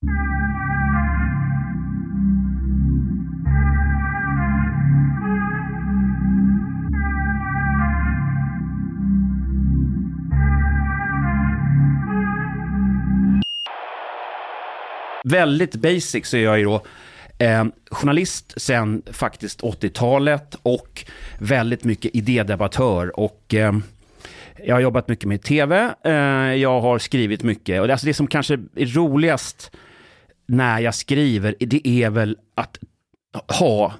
Väldigt basic så är jag ju då eh, journalist sen faktiskt 80-talet och väldigt mycket idédebattör. Och eh, jag har jobbat mycket med tv, eh, jag har skrivit mycket. Och det, alltså det som kanske är roligast när jag skriver, det är väl att ha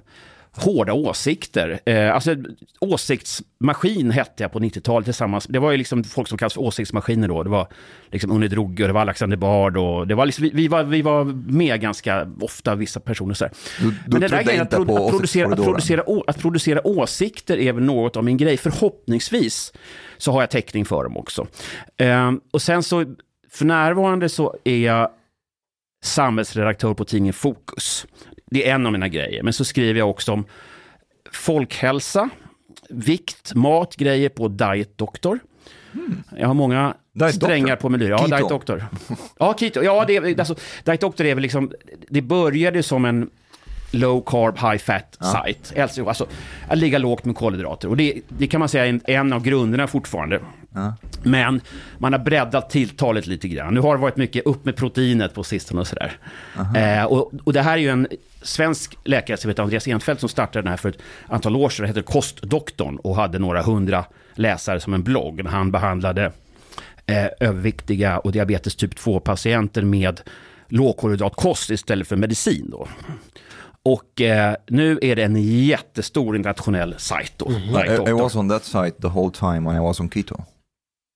hårda åsikter. Eh, alltså åsiktsmaskin hette jag på 90-talet tillsammans. Det var ju liksom folk som kallas för åsiktsmaskiner då. Det var liksom Unni Drougge och det var Alexander Bard och det var liksom, vi, vi, var, vi var med ganska ofta, vissa personer så Du, du Men det där grejen att, pro- att, producera, att, producera, att producera åsikter är väl något av min grej. Förhoppningsvis så har jag täckning för dem också. Ehm, och sen så, för närvarande så är jag samhällsredaktör på tidningen Fokus. Det är en av mina grejer. Men så skriver jag också om folkhälsa, vikt, mat, grejer på Diet Doctor. Jag har många. Diet strängar Doctor? på menyn. Ja, Keto? Diet Doctor. Ja, keto. Ja, det, alltså, Diet Doctor är väl liksom, det började som en low carb, high fat site. Alltså, alltså att ligga lågt med kolhydrater. Och det, det kan man säga är en, en av grunderna fortfarande. Men man har breddat tilltalet lite grann. Nu har det varit mycket upp med proteinet på sistone och sådär. Eh, och, och det här är ju en svensk läkare som heter Andreas Enfeldt som startade den här för ett antal år sedan. Det heter Kostdoktorn och hade några hundra läsare som en blogg. När han behandlade eh, överviktiga och diabetes typ 2-patienter med lågkolhydratkost istället för medicin. Då. Och eh, nu är det en jättestor internationell sajt. Då, Diet I, I Doctor. was on that site the whole time when I was on keto.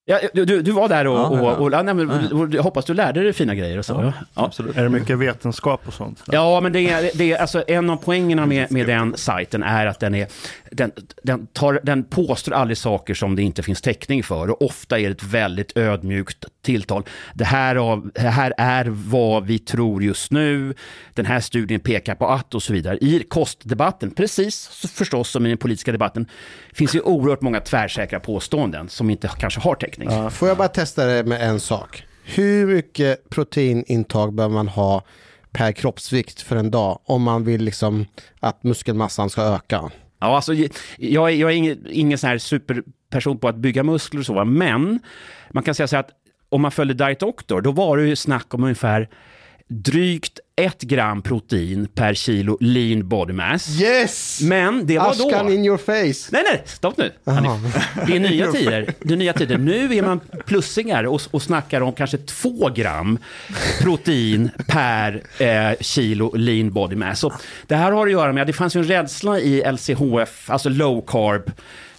Ja, du, du, var där och, Ja, och, och, ja, nej, men, och jag hoppas du lärde dig fina grejer och så. Ja, ja. Absolut. Är det mycket vetenskap och sånt? Ja, men det är, det är alltså en av poängerna med, med den sajten är att den, är, den, den, tar, den påstår aldrig saker som det inte finns täckning för. Och ofta är det ett väldigt ödmjukt tilltal. Det här, av, det här är vad vi tror just nu. Den här studien pekar på att och så vidare. I kostdebatten, precis så förstås som i den politiska debatten, finns ju oerhört många tvärsäkra påståenden som inte kanske har täckning. Får jag bara testa det med en sak? Hur mycket proteinintag behöver man ha per kroppsvikt för en dag om man vill liksom att muskelmassan ska öka? Ja, alltså, jag, är- jag är ingen, ingen sån här superperson på att bygga muskler och så, men man kan säga så här att om man följde Diet Doctor, då var det ju snack om ungefär drygt ett gram protein per kilo lean body mass. Yes! Men det var Askan då... in your face. Nej, nej, stopp nu. Hanif. Det är nya tider. Det är nya tider. Nu är man plussingar och, och snackar om kanske två gram protein per eh, kilo lean body mass. Så det här har att göra med att det fanns ju en rädsla i LCHF, alltså low carb,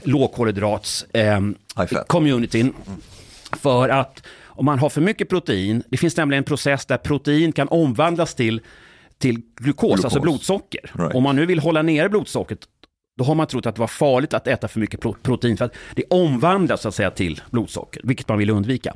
lågkolhydrats eh, communityn. För att om man har för mycket protein, det finns nämligen en process där protein kan omvandlas till, till glukos, Glukos. alltså blodsocker. Right. Om man nu vill hålla nere blodsockret, då har man trott att det var farligt att äta för mycket pro- protein, för att det omvandlas så att säga till blodsocker, vilket man vill undvika.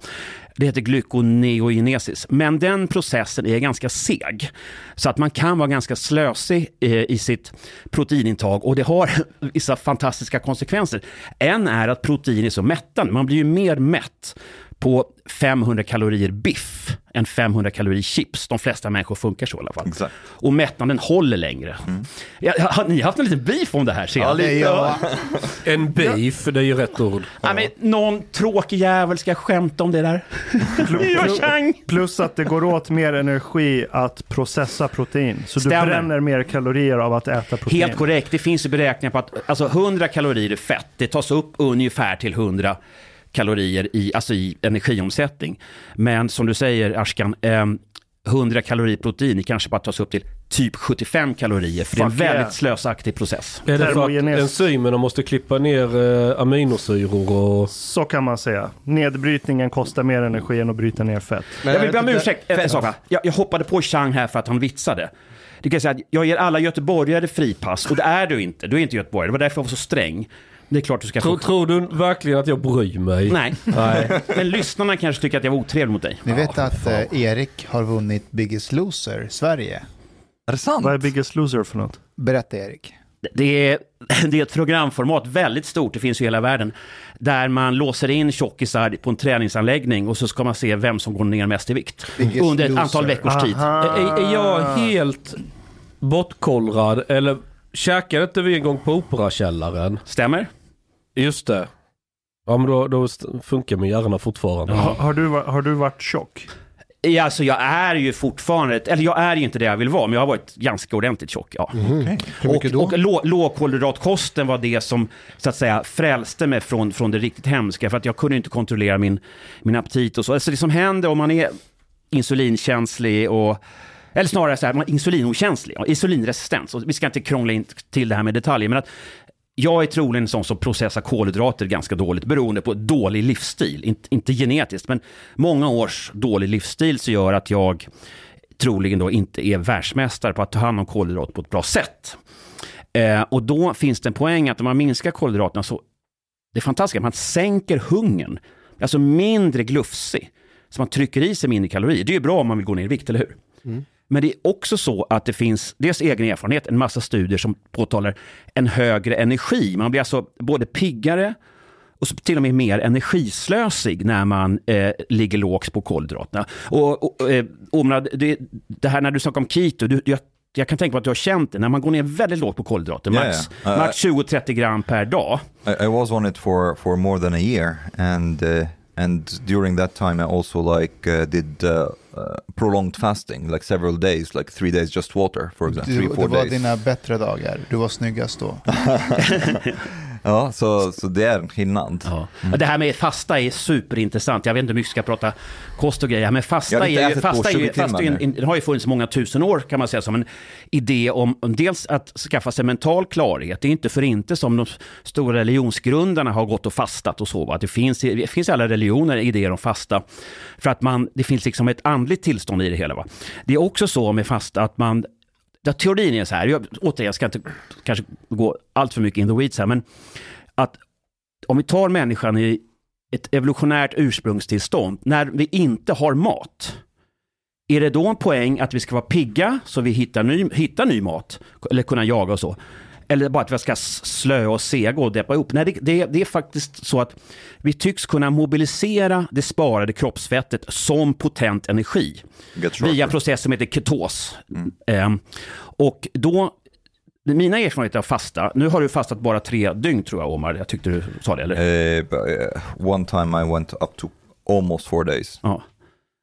Det heter glykoneogenesis, men den processen är ganska seg. Så att man kan vara ganska slösig eh, i sitt proteinintag och det har vissa fantastiska konsekvenser. En är att protein är så mättande, man blir ju mer mätt på 500 kalorier biff än 500 kalorier chips. De flesta människor funkar så i alla fall. Exakt. Och mättnaden håller längre. Ja, har ni haft en liten beef om det här? Ser lite. Ja, En beef, det är ju rätt ord. Nej, men någon tråkig jävel ska skämta om det där. Plus att det går åt mer energi att processa protein. Så Stämmer. du bränner mer kalorier av att äta protein. Helt korrekt. Det finns ju beräkningar på att alltså 100 kalorier är fett. Det tas upp ungefär till 100 kalorier i, alltså i energiomsättning. Men som du säger, Ashkan, ehm, 100 kalorier protein kanske bara tas upp till typ 75 kalorier. För det är en Fuck yeah. väldigt slösaktig process. Är det för att enzymerna måste klippa ner eh, aminosyror och... Så kan man säga. Nedbrytningen kostar mer energi än att bryta ner fett. Jag vill be om ursäkt, en, en sak. Jag, jag hoppade på Chang här för att han vitsade. Det kan jag säga att jag ger alla göteborgare fripass och det är du inte. Du är inte göteborgare. Det var därför jag var så sträng. Det är klart du ska Tror, få... tror du verkligen att jag bryr mig? Nej. Nej. Men lyssnarna kanske tycker att jag var otrevlig mot dig. Ni vet att eh, Erik har vunnit Biggest Loser Sverige. Är det sant? Vad är Biggest Loser för något? Berätta Erik. Det är, det är ett programformat, väldigt stort, det finns ju i hela världen, där man låser in tjockisar på en träningsanläggning och så ska man se vem som går ner mest i vikt Biggest under ett loser. antal veckors tid. Är, är jag helt bortkollrad eller käkade inte vi en gång på Operakällaren? Stämmer? Just det. Ja men då, då funkar min hjärna fortfarande. Har, har, du, har du varit tjock? Ja, alltså jag är ju fortfarande, eller jag är ju inte det jag vill vara, men jag har varit ganska ordentligt tjock. Ja. Okay. Hur mycket och, då? och lå, lågkolhydratkosten var det som så att säga frälste mig från, från det riktigt hemska. För att jag kunde inte kontrollera min, min aptit och så. Alltså det som händer om man är insulinkänslig och eller snarare så här, insulinokänslig, och insulinresistens. Och vi ska inte krångla in till det här med detaljer, men att jag är troligen en sån som processar kolhydrater ganska dåligt beroende på dålig livsstil. Inte, inte genetiskt, men många års dålig livsstil så gör att jag troligen då inte är världsmästare på att ta hand om kolhydrater på ett bra sätt. Eh, och då finns det en poäng att om man minskar kolhydraterna så, det är fantastiskt, man sänker hungern. Alltså mindre glufsig. Så man trycker i sig mindre kalorier. Det är ju bra om man vill gå ner i vikt, eller hur? Mm. Men det är också så att det finns, dels egen erfarenhet, en massa studier som påtalar en högre energi. Man blir alltså både piggare och till och med mer energislösig när man eh, ligger lågt på kolhydraterna. Och, och, eh, Omrad, det, det här när du snackar om keto, du, jag, jag kan tänka mig att du har känt det, när man går ner väldigt lågt på kolhydrater, Ja, max, ja. Uh, max 20-30 gram per dag. I, I was on it for, for more than a year, and uh, and during that time I also like uh, did uh, uh, prolonged fasting, like several days, like three days just water, for example, Du, three det four var days. dina bättre dagar. Du var snyggast då. Ja, så, så det är en skillnad. Ja. Det här med fasta är superintressant. Jag vet inte hur mycket vi ska prata kost och grejer, men Jag fasta, är ju, fasta, är ju, 20 fasta är en, det har ju funnits många tusen år kan man säga som en idé om, om dels att skaffa sig mental klarhet. Det är inte för inte som de stora religionsgrundarna har gått och fastat och så. Va? Det, finns, det finns i alla religioner idéer om fasta. För att man, det finns liksom ett andligt tillstånd i det hela. Va? Det är också så med fasta att man Ja, teorin är så här, jag, återigen, jag ska inte kanske gå allt för mycket in the weeds här, men att om vi tar människan i ett evolutionärt ursprungstillstånd, när vi inte har mat, är det då en poäng att vi ska vara pigga så vi hittar ny, hittar ny mat, eller kunna jaga och så? Eller bara att vi ska slöa och sega och deppa ihop? Nej, det, det, det är faktiskt så att vi tycks kunna mobilisera det sparade kroppsfettet som potent energi via en process som heter ketos. Ehm, och då, mina erfarenheter av fasta, nu har du fastat bara tre dygn tror jag Omar, jag tyckte du sa det eller? Uh, but, uh, one time I went up to almost four days. Ja.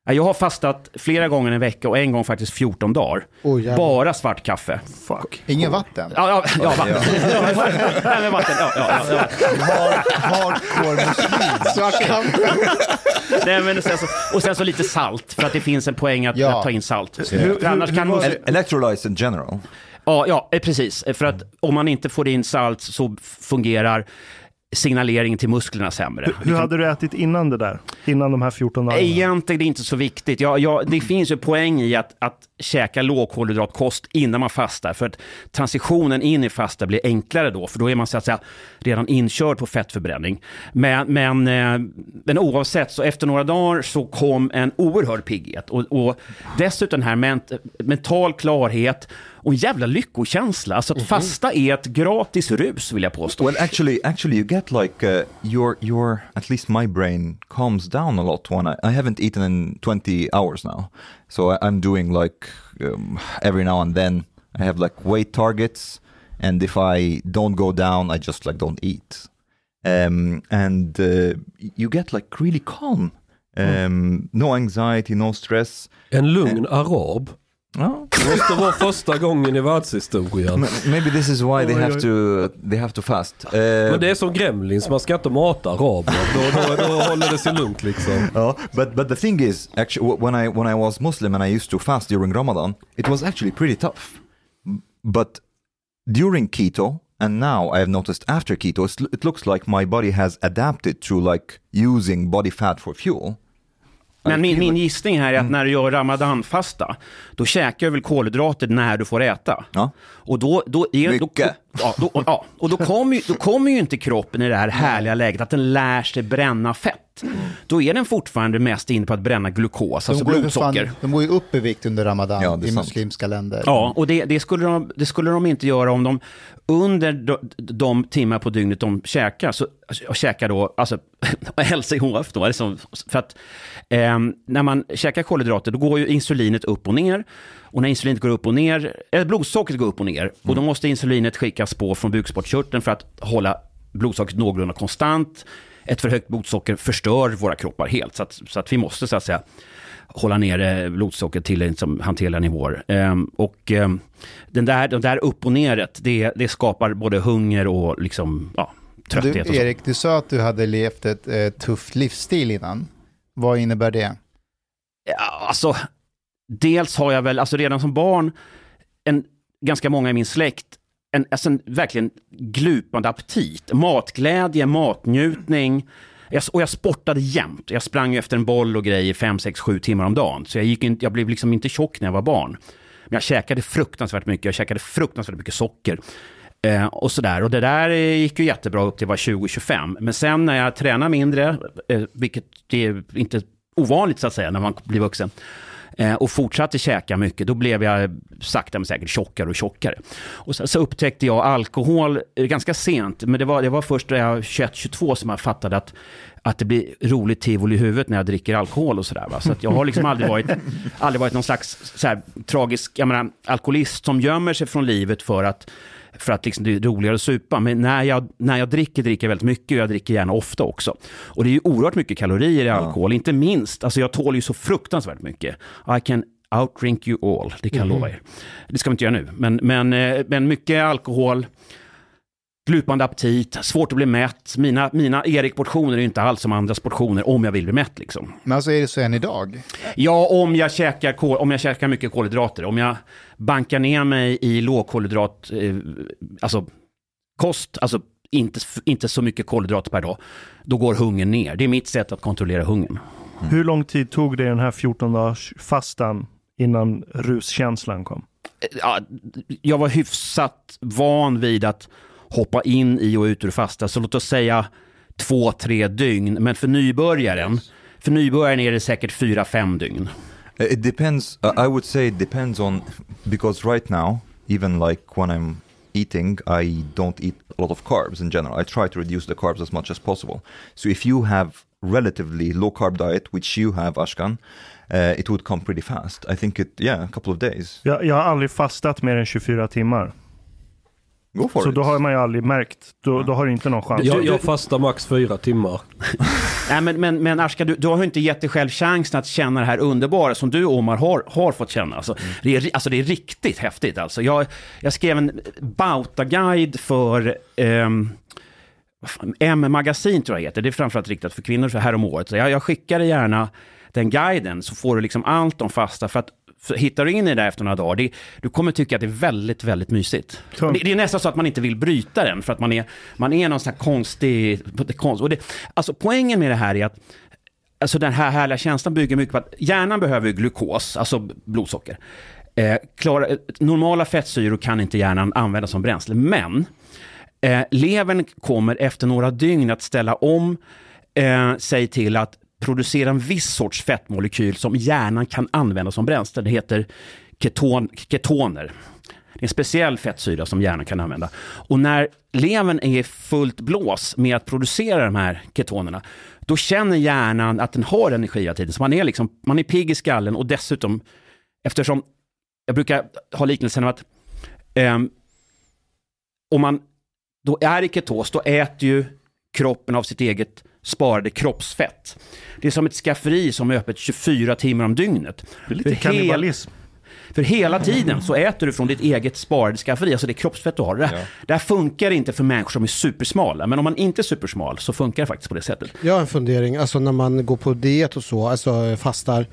Ja, Jag har fastat flera gånger en vecka och en gång faktiskt 14 dagar. Jävlar. Bara svart kaffe. Fuck. Ingen vatten. Ja, ja, ja vatten. Ja, Nej, men vatten. Ja, ja, ja, ja. Hard, hardcore muslim. Nej, men sen så, och sen så lite salt, för att det finns en poäng att, Ja. att ta in salt. Hur- annars kan man- electrolytes in general. Ja, ja, eh, precis. För att om man inte får in salt så fungerar signaleringen till musklerna sämre. Hur hade du ätit innan det där? Innan de här 14 dagarna? Egentligen är det inte så viktigt. Ja, ja, det finns ju poäng i att, att käka lågkolhydratkost innan man fastar. För att transitionen in i fasta blir enklare då. För då är man så att säga redan inkörd på fettförbränning. Men, men, eh, men oavsett, så efter några dagar så kom en oerhörd pigghet. Och, och dessutom den här ment, mental klarhet och en jävla lyckokänsla. Alltså att fasta är ett gratis rus vill jag påstå. Well, actually, actually, you get like uh, your your at least my brain calms down a lot when I, I haven't eaten in 20 hours now, so I, I'm doing like um, every now and then I have like weight targets, and if I don't go down, I just like don't eat, um, and uh, you get like really calm, um, no anxiety, no stress. En lugn arab. Det måste vara första gången i världshistorien. maybe this is why they have to they have to fast. Uh, Men det är som gremlins, man ska inte mata araber. Då, då, då håller det sig lugnt liksom. Oh, but but the thing is, actually, when I when I was Muslim and I used to fast during Ramadan, it was actually pretty tough. But during keto, and now I have noticed after keto, it looks like my body has adapted to like using body fat for fuel. Men min, min gissning här är att när du gör ramadanfasta, då käkar du väl kolhydrater när du får äta. Ja. Och då, då, är, då. Ja, då, ja, och då kommer, ju, då kommer ju inte kroppen i det här härliga läget att den lär sig bränna fett. Då är den fortfarande mest inne på att bränna glukos, alltså De går, ju för fan, blodsocker. de går ju upp i vikt under ramadan Ja, i sant. muslimska länder. Ja, och det, det, skulle de, det skulle de inte göra om de under de, de timmar på dygnet de käkar, så, och käkar då, alltså LCHF då, är det som, för att ehm, när man käkar kolhydrater då går ju insulinet upp och ner. Och när insulinet går upp och ner, eller blodsockret går upp och ner, och då måste insulinet skickas på från bukspottkörteln för att hålla blodsockret någorlunda konstant. Ett för högt blodsocker förstör våra kroppar helt, så att, så att vi måste så att säga hålla nere blodsockret till liksom, hanterliga nivåer. Ehm, och ehm, den där, den där upp och neret, det, det skapar både hunger och liksom, ja, trötthet. Du. Erik, du sa att du hade levt ett eh, tufft livsstil innan. Vad innebär det? Ja, alltså, dels har jag väl, alltså redan som barn, en, ganska många i min släkt, en, alltså en verkligen glupande aptit. Matglädje, matnjutning. Jag, och jag sportade jämt. Jag sprang ju efter en boll och grejer fem, sex, sju timmar om dagen. Så jag, gick in, jag blev liksom inte tjock när jag var barn. Men jag käkade fruktansvärt mycket. Jag käkade fruktansvärt mycket socker. Eh, och sådär. Och det där eh, gick ju jättebra upp till jag var 20-25. Men sen när jag tränade mindre, eh, vilket är inte ovanligt så att säga när man blir vuxen, eh, och fortsatte käka mycket, då blev jag sakta men säkert tjockare och tjockare. Och så, så upptäckte jag alkohol eh, ganska sent, men det var, det var först när jag var 21-22 som jag fattade att att det blir roligt tivoli i huvudet när jag dricker alkohol och sådär. va. Så att jag har liksom aldrig varit, aldrig varit någon slags så här, tragisk jag menar, alkoholist som gömmer sig från livet för att för att liksom det är roligare att supa. Men när jag, när jag dricker, dricker jag väldigt mycket och jag dricker gärna ofta också. Och det är ju oerhört mycket kalorier i alkohol, inte minst. Alltså jag tål ju så fruktansvärt mycket. I can outdrink you all, det kan jag lova er. Det ska vi inte göra nu, men, men, eh, men mycket alkohol, glupande aptit, svårt att bli mätt. Mina, mina Erik-portioner är inte alls som andras portioner om jag vill bli mätt liksom. Men alltså är det så än idag? Ja, om jag käkar, kol, om jag käkar mycket kolhydrater. Om jag bankar ner mig i lågkolhydrat, eh, alltså kost, alltså inte, inte så mycket kolhydrater per dag, då går hungern ner. Det är mitt sätt att kontrollera hungern. Hur lång tid tog det den här 14 dagars fastan innan ruskänslan kom? Ja, jag var hyfsat van vid att hoppa in i och ut ur fasta, så låt oss säga två, tre dygn. Men för nybörjaren, för nybörjaren är det säkert fyra, fem dygn. Uh, It depends. Uh, I would say it depends on because right now, even like when I'm eating, I don't eat a lot of carbs in general. I try to reduce the carbs as much as possible. So if you have relatively low carb diet, which you have, Ashkan, uh, it would come pretty fast. I think it, yeah, a couple of days. Jag, jag har aldrig fastat mer än 24 timmar. Go for Så it. då har man ju aldrig märkt. Då, då har du inte någon chans. Jag, jag fastar max fyra timmar. Nej, men, men, men Ashka, du, du har ju inte gett dig själv chansen att känna det här underbara som du, Omar, har, har fått känna. Alltså, det, är, alltså, det är riktigt häftigt. Alltså. Jag, jag skrev en Bauta-guide för ehm, M-magasin, tror jag heter. Det är framförallt riktat för kvinnor så här om året. Så jag, jag skickar dig gärna den guiden, så får du liksom allt om fasta. För att hittar du in i det där efter några dagar, det, du kommer tycka att det är väldigt, väldigt mysigt. Det, det är nästan så att man inte vill bryta den, för att man är, man är någon sån här konstig... Konst, och det, alltså poängen med det här är att Alltså den här härliga känslan bygger mycket på att hjärnan behöver glukos, alltså blodsocker. Eh, klara, normala fettsyror kan inte hjärnan använda som bränsle, men eh, levern kommer efter några dygn att ställa om eh, sig till att producera en viss sorts fettmolekyl som hjärnan kan använda som bränsle. Det heter keton, ketoner. Det är en speciell fettsyra som hjärnan kan använda. Och när levern är fullt blås med att producera de här ketonerna, då känner hjärnan att den har energi hela tiden. Så man är, liksom, man är pigg i skallen och dessutom, eftersom, jag brukar ha liknelsen av att um, om man då är i ketos, då äter ju kroppen av sitt eget sparade kroppsfett. Det är som ett skafferi som är öppet 24 timmar om dygnet. Det är lite kannibalism. för hela tiden så äter du från ditt eget sparade skafferi, alltså det kroppsfett du har. Det, här- det här funkar inte för människor som är supersmala, men om man inte är supersmal så funkar det faktiskt på det sättet. Jag har en fundering, alltså när man går på diet och så, alltså fastar.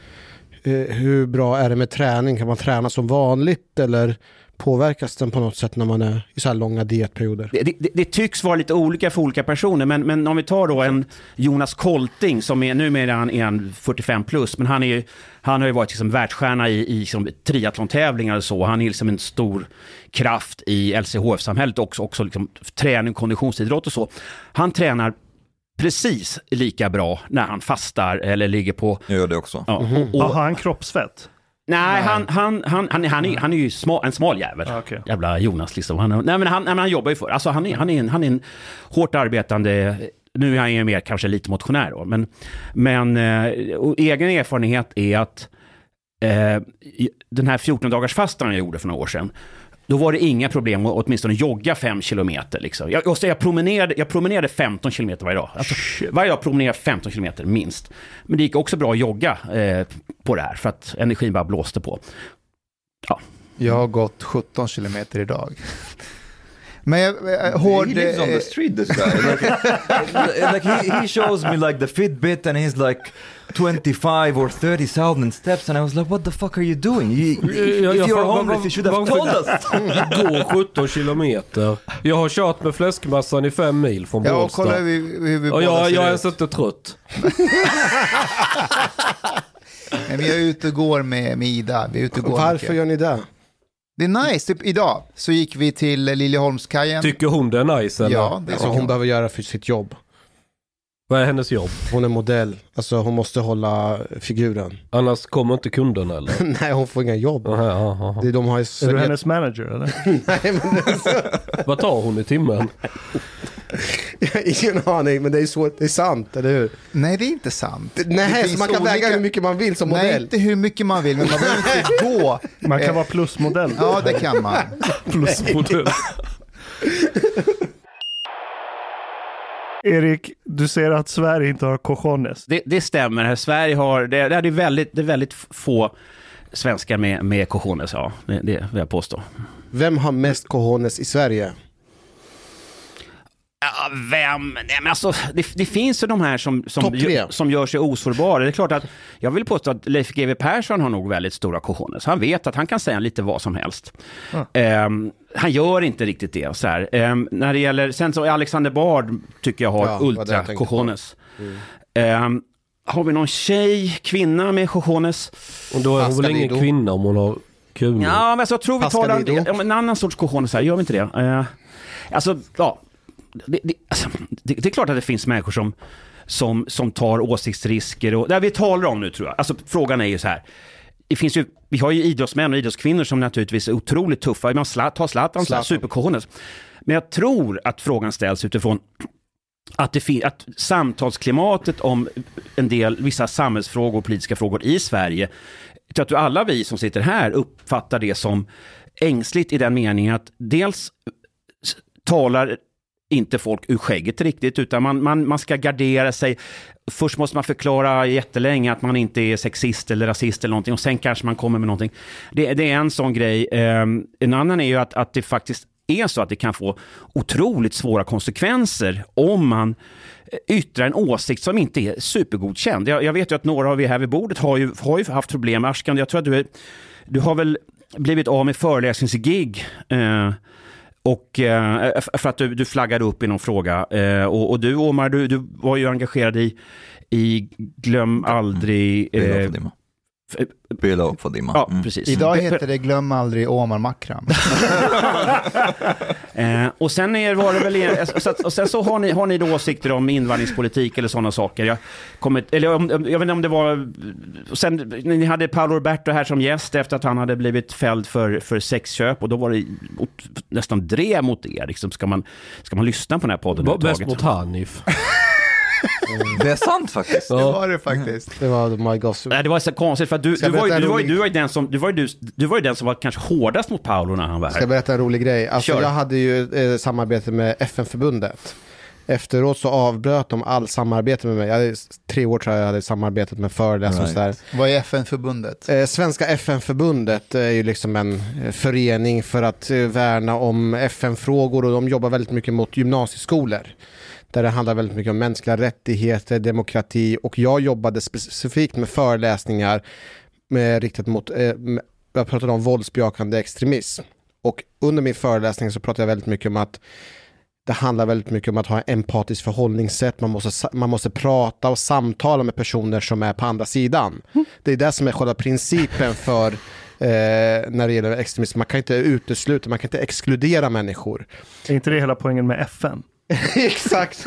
eh, Hur bra är det med träning? Kan man träna som vanligt eller påverkas den på något sätt när man är i så här långa dietperioder? Det, det, det tycks vara lite olika för olika personer, men, men om vi tar då en Jonas Kolting som är numera han är han 45 plus, men han, är, ju- han har ju varit liksom världsstjärna i, i liksom triathlon-tävlingar och så. Han är liksom en stor kraft i LCHF-samhället också, också liksom träning, konditionsidrott och så. Han tränar precis lika bra när han fastar eller ligger på... Jag gör det också. Ja, och, och, Har han kroppsfett? Nej, han, han, han, han, han, är, han är ju smal, en smal jävel. Ja, okej. Jävla Jonas liksom. Han, nej, men han, nej, men han jobbar ju för. Alltså han är, han är, en, han är en hårt arbetande, nu är han ju mer kanske lite motionär då, men, men eh, egen erfarenhet är att eh, den här 14 dagars fastan jag gjorde för några år sedan, då var det inga problem att åtminstone jogga 5 kilometer. Liksom. Jag, och så jag, promenerade, jag promenerade 15 kilometer varje dag. Alltså, varje dag promenerade jag 15 kilometer minst. Men det gick också bra att jogga eh, på det här, för att energin bara blåste på. Jag har gått 17 kilometer idag. Men jag, jag, hård... he lives on the street, this guy. Like, like he, he shows me like the Fitbit, and he's like 25 or 30,000 steps, and I was like, what the fuck are you doing? You, Jag- if jag you're frågar, homeless, you should have told us. Gå 17 kilometer. Jag har kört med fläskmassan i fem mil från Ja, och Bålsta. kolla hur vi, hur vi Och jag, jag är ens inte trött. Men jag är ute och går med, med Ida. Vi är ute och går Varför mycket. gör ni det? Det är nice. Typ idag så gick vi till Liljeholmskajen. Tycker hon det är nice eller? Ja, det tycker hon hon. behöver göra för sitt jobb. Vad är hennes jobb? Hon är modell. Alltså hon måste hålla figuren. Annars kommer inte kunden eller? Nej, hon får inga jobb. Aha, aha, aha. Det är de har ju... Är du hennes manager eller? Nej, men det är så... Vad tar hon i timmen? Jag har ingen aning, men det är, så, det är sant, eller hur? Nej, det är inte sant. Det Nej, så finns man kan väga olika- hur mycket man vill som Nej, modell. inte hur mycket man vill, men man behöver inte gå. Man kan Eh, vara plusmodell. Ja, det kan man. Plusmodell. Erik, du ser att Sverige inte har cojones. Det, det stämmer. Här Sverige har, det, det är väldigt, det är väldigt få svenskar med, med cojones, ja. Det, det vill jag påstå. Vem har mest cojones i Sverige? Ja, vem? Nej, men alltså, det, det finns ju de här som, som, gör, som gör sig osårbara. Det är klart att jag vill påstå att Leif GW Persson har nog väldigt stora cojones. Han vet att han kan säga lite vad som helst. Ehm, han gör inte riktigt det. Så här. Ehm, när det gäller, sen så Alexander Bard tycker jag har Ja, ultra cojones. Ehm, har vi någon tjej, kvinna med cojones? Och då är hon väl ingen kvinna om hon har kul. Ja, men alltså, jag tror vi tar en, en annan sorts cojones här, gör vi inte det? Eh, alltså, ja. Det, det, alltså, det, det är klart att det finns människor som, som, som tar åsiktsrisker och det vi talar om nu tror jag. Alltså frågan är ju så här. Det finns ju, vi har ju idrottsmän och idrottskvinnor som naturligtvis är otroligt tuffa. Man slat, tar Zlatan, Zlatan. supercojones. Men jag tror att frågan ställs utifrån att, det att samtalsklimatet om en del, vissa samhällsfrågor och politiska frågor i Sverige, jag tror att alla vi som sitter här uppfattar det som ängsligt i den meningen att dels talar inte folk ur skägget riktigt, utan man, man, man ska gardera sig. Först måste man förklara jättelänge att man inte är sexist eller rasist eller någonting och sen kanske man kommer med någonting. Det, det är en sån grej. Ehm, en annan är ju att, att det faktiskt är så att det kan få otroligt svåra konsekvenser om man eh, yttrar en åsikt som inte är supergodkänd. Jag, jag vet ju att några av er här vid bordet har ju, har ju haft problem. Ashkan, jag tror att du, är, du har väl blivit av med föreläsningsgig eh, och eh, för att du, du flaggade upp i någon fråga. Eh, och, och du Omar, du, du var ju engagerad i, i Glöm aldrig... Pilla Eh, och Fadima. f- Pilla och Fadima. ja, Mm. precis. Idag Pe- heter det Glöm aldrig Omar Makram. Eh, och sen är, var det väl, så, att- och sen så har ni, har ni då åsikter om invandringspolitik eller sådana saker. Jag, kommer, eller om, om- jag vet inte om det var, sen, ni hade Paolo Roberto här som gäst efter att han hade blivit fälld för, för sexköp och då var det mot, nästan drev mot er. Liksom, ska, man, ska man lyssna på den här podden överhuvudtaget? mot Hanif. Det är sant faktiskt. Det var det faktiskt. Det var My Goss. Nej, det var så konstigt för att du, Ska du, jag var, ju- berätta en du, var, ju- rolig- du var ju den som, du var ju, du, du var ju den som var kanske hårdast mot Paolo när han var Ska jag här. berätta en rolig grej? Alltså, Kör. jag hade ju eh, samarbete med FN-förbundet. Efteråt så avbröt de all samarbete med mig. Jag hade, tre år tror jag jag hade samarbetat med föreläsare och Right. sådär. Vad är FN-förbundet? Eh, Svenska FN-förbundet är ju liksom en eh, förening för att eh, värna om FN-frågor och de jobbar väldigt mycket mot gymnasieskolor. Där det handlar väldigt mycket om mänskliga rättigheter, demokrati och jag jobbade specifikt med föreläsningar med, riktat mot, eh, jag pratade om våldsbejakande extremism. Och under min föreläsning så pratade jag väldigt mycket om att det handlar väldigt mycket om att ha empatiskt förhållningssätt. Man måste, man måste prata och samtala med personer som är på andra sidan. Det är det som är själva principen för eh, när det gäller extremism. Man kan inte utesluta, man kan inte exkludera människor. Är inte det hela poängen med FN? exakt.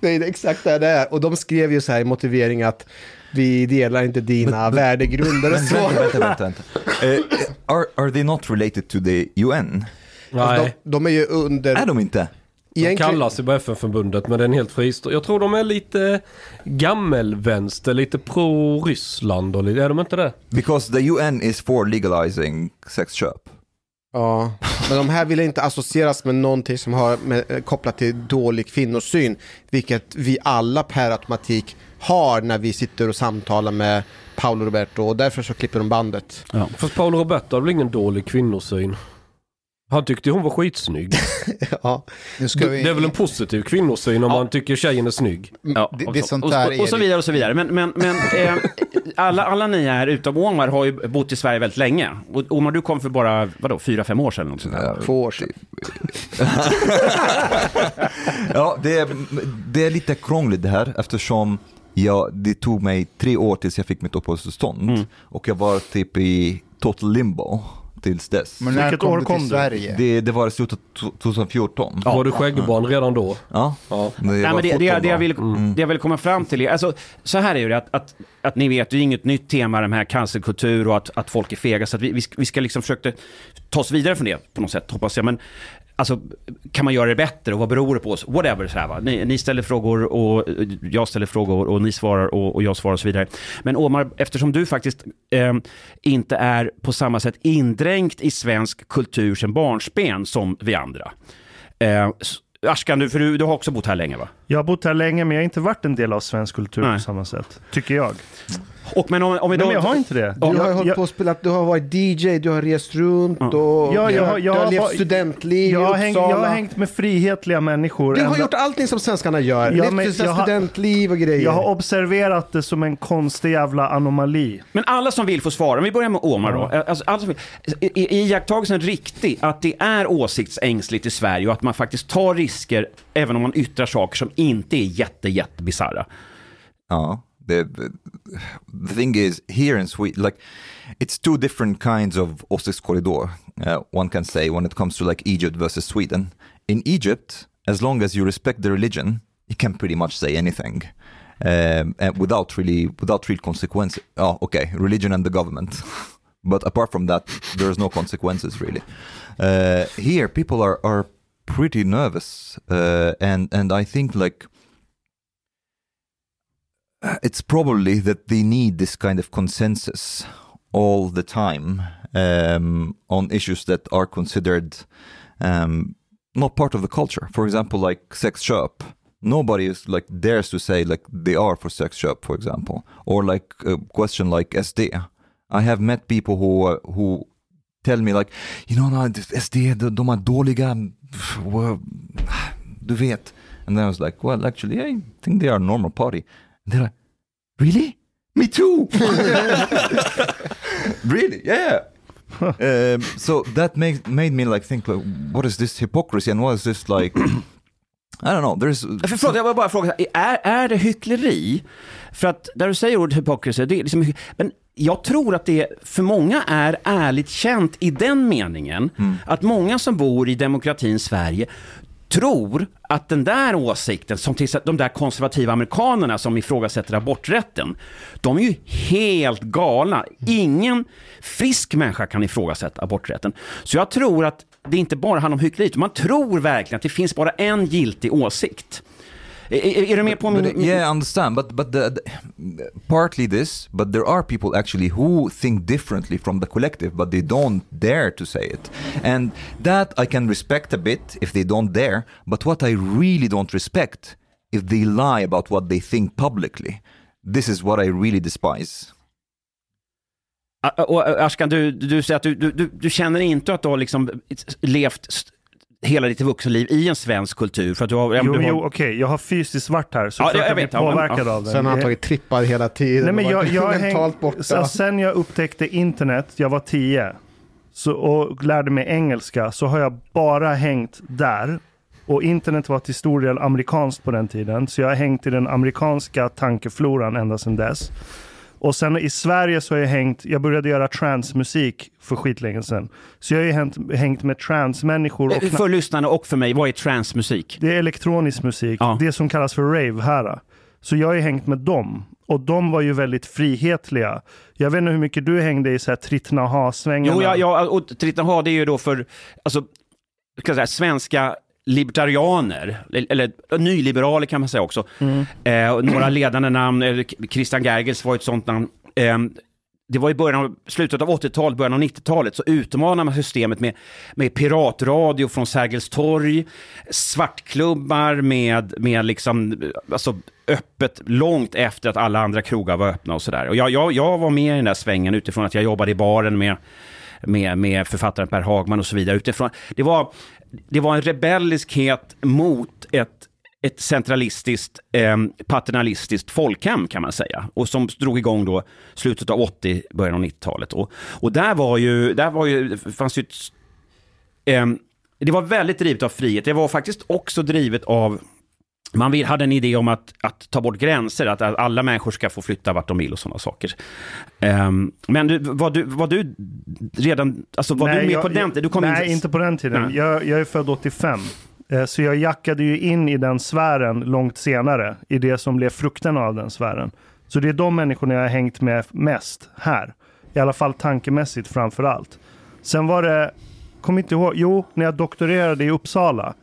Det är exakt det det är. Och de skrev ju så här i motivering att vi delar inte dina värdegrunder och Men så. vänta, vänta, vänta. vänta. Eh, are, are they not related to the UN? Alltså, Nej, de, de är ju under... Är de inte? de egentligen- kallas ju bara FN-förbundet men det är en helt fristående. Jag tror de är lite gammelvänster, lite pro-Ryssland och lite, är de inte det? Because the UN is for legalizing sexköp. Ja, men de här vill inte associeras med någonting som har med, eh, kopplat till dålig kvinnosyn, vilket vi alla per automatik har när vi sitter och samtalar med Paolo Roberto och därför så klipper de bandet. Fast Paolo Roberto har väl ingen dålig kvinnosyn? Han tyckte hon var skitsnygg. Ja, Nu ska vi... Det är väl en positiv kvinnosyn om man tycker tjejen är snygg? Ja, Det- och, det sånt där och, och så vidare och så vidare. Men, men, men eh, alla, alla ni här utom Omar har ju bott i Sverige väldigt länge. Och Omar, du kom för bara, vadå, fyra, fem år sedan? eller Något sånt där. två år sedan. Ja, det är, det är lite krångligt det här eftersom jag, det tog mig tre år tills jag fick mitt uppehållstillstånd. Mm. Och jag var typ i total limbo tills dess. Men när Vilket kom år du kom till du? Sverige? Det, det var i slutet av 2014. Var du skäggbarn redan då? Ja. Ja. Det Nej, men det, det, 17 det, jag vill, Mm. det jag vill komma fram till är, alltså, så här är det ju, att, att, att ni vet, det är inget nytt tema, de här cancerkultur och att, att folk är fega, så att vi, vi, ska, vi ska liksom försöka ta oss vidare från det på något sätt, hoppas jag. Men alltså, kan man göra det bättre och vad beror det på oss? Whatever, så här, va? Ni, ni ställer frågor och jag ställer frågor och ni svarar och, och jag svarar och så vidare. Men Omar, eftersom du faktiskt eh, inte är på samma sätt indränkt i svensk kultur sedan barnsben som vi andra. Eh, Ashkan, du, för du, du har också bott här länge va? Jag har bott här länge men jag har inte varit en del av svensk kultur Nej. på samma sätt. Tycker jag. Och, men om, om vi Nej, då... men jag har inte det. Du har jag, hållit jag, på och spelat, du har varit DJ, du har rest runt och Ja, jag har- du jag har har levt studentliv jag, har hängt, jag har hängt med frihetliga människor. Du har ända- gjort allting som svenskarna gör. Ja, Levt men jag har- studentliv och grejer. jag har observerat det som en konstig jävla anomali. Men alla som vill får svara. Om vi börjar med Omar då. Alltså. Är är iakttagelsen riktig att det är åsiktsängsligt i Sverige och att man faktiskt tar risker även om man yttrar saker som inte är jätte, jätte bisarra? Ja, the, the thing is here in Sweden, like it's two different kinds of åsiktskorridor. Uh, one can say when it comes to like Egypt versus Sweden. In Egypt, as long as you respect the religion, you can pretty much say anything. Um, and without really, without real consequences. Oh, okay, religion and the government. but apart from that, there's no consequences really. Uh, here, people are, are pretty nervous, uh, and and I think like it's probably that they need this kind of consensus all the time um, on issues that are considered um, not part of the culture. For example, like sex shop. Nobody is like dares to say like they are for sex shop, for example, or like a question like SD. I have met people who uh, who tell me like, you know, no, SD, de, de är du vet. And then I was like, well, actually, I think they are a normal party. They're like, really? Me too. really? Yeah. um, so that made made me like think, like, what is this hypocrisy and what is this like? I don't know. There's För, förlåt, jag vill bara fråga, är, är det hyckleri? För att där du säger ordet hypocrisy, det är liksom, men jag tror att det för många är ärligt känt i den meningen att många som bor i demokratins Sverige tror att den där åsikten, som till exempel de där konservativa amerikanerna som ifrågasätter aborträtten, de är ju helt galna. Ingen frisk människa kan ifrågasätta aborträtten. Så jag tror att det inte bara handlar om hyckleri, utan man tror verkligen att det finns bara en giltig åsikt. Är, är, du med på min... But, yeah, I understand, but but the, the, partly this, but there are people actually who think differently from the collective, but they don't dare to say it, and that I can respect a bit if they don't dare. But what I really don't respect if they lie about what they think publicly. This is what I really despise. Och Ashkan, du, du säger att du, du, du, känner inte att du har liksom levt hela ditt vuxenliv i en svensk kultur? För att du har, Jo, du har... jo okej, jag har fysiskt varit här så Ja, jag jag blir vet, ja, men- påverkad av det. Sen har han tagit trippar hela tiden Nej, men jag, jag har mentalt hängt, borta. så sen jag upptäckte internet, jag var tio, så, och lärde mig engelska så har jag bara hängt där. Och internet var till stor del amerikanskt på den tiden. Så jag har hängt i den amerikanska tankefloran ända sedan dess. Och sen i Sverige så har jag hängt, jag började göra transmusik för skitlänge sedan. Så jag har ju hängt, hängt med transmänniskor. Och För lyssnarna och för mig, vad är transmusik? det är elektronisk musik, Ja. det som kallas för rave här. Så jag har ju hängt med dem. Och de var ju väldigt frihetliga. Jag vet inte hur mycket du hängde i så här Trittnaha-svängarna. Jo, ja, ja och Triton det är ju då för, alltså, ska jag säga, svenska libertarianer, eller nyliberaler kan man säga också. Eh, några ledande namn, eh, Christian Gergels var ett sånt namn. Eh, det var i början av, slutet av 80-talet, början av 90-talet, så utmanade man systemet med, med piratradio från Sergels torg, svartklubbar med, med liksom, alltså öppet långt efter att alla andra krogar var öppna och sådär. Och jag, jag, jag var med i den där svängen utifrån att jag jobbade i baren med, med, med författaren Per Hagman och så vidare. Utifrån, det, var, det var en rebelliskhet mot ett ett centralistiskt, eh, paternalistiskt folkhem kan man säga. Och som drog igång då slutet av 80, början av 90-talet. Och, och där var ju, där var ju, fanns ju ett, eh, det var väldigt drivet av frihet. Det var faktiskt också drivet av man vill, hade en idé om att, att ta bort gränser, att, att alla människor ska få flytta vart de vill och sådana saker. Ehm, men du, var, du, var du redan, alltså var du med jag- på den tiden? Nej, in, inte på den tiden. Nej. Jag, jag är född 85. Eh, Så jag jackade ju in i den sfären långt senare, i det som blev frukten av den sfären. Så det är de människorna jag har hängt med mest här. I alla fall tankemässigt framför allt. Sen var det, kom inte ihåg, jo, när jag doktorerade i Uppsala.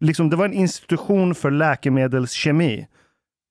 Liksom, det var en institution för läkemedelskemi.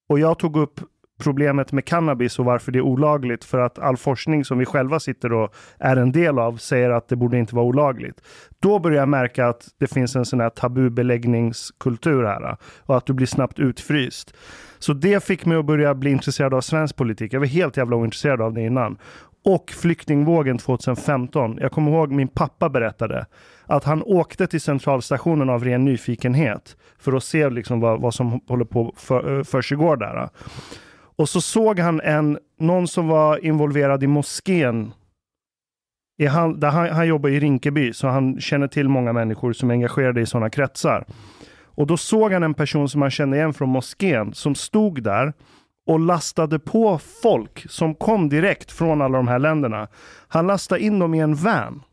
Och jag tog upp problemet med cannabis och varför det är olagligt. För att all forskning som vi själva sitter och är en del av säger att det borde inte vara olagligt. Då börjar jag märka att det finns en sån här tabubeläggningskultur här. Och att du blir snabbt utfryst. Så det fick mig att börja bli intresserad av svensk politik. Jag var helt jävla ointresserad av det innan. Och flyktingvågen 2015. Jag kommer ihåg min pappa berättade att han åkte till centralstationen av ren nyfikenhet för att se liksom vad, vad som håller på för, eh, för sig går där. Och så såg han en, någon som var involverad i moskén. I han, där han, han jobbar i Rinkeby, så han känner till många människor som är engagerade i sådana kretsar. Och då såg han en person som han kände igen från moskén som stod där och lastade på folk som kom direkt från alla de här länderna. Han lastade in dem i en van.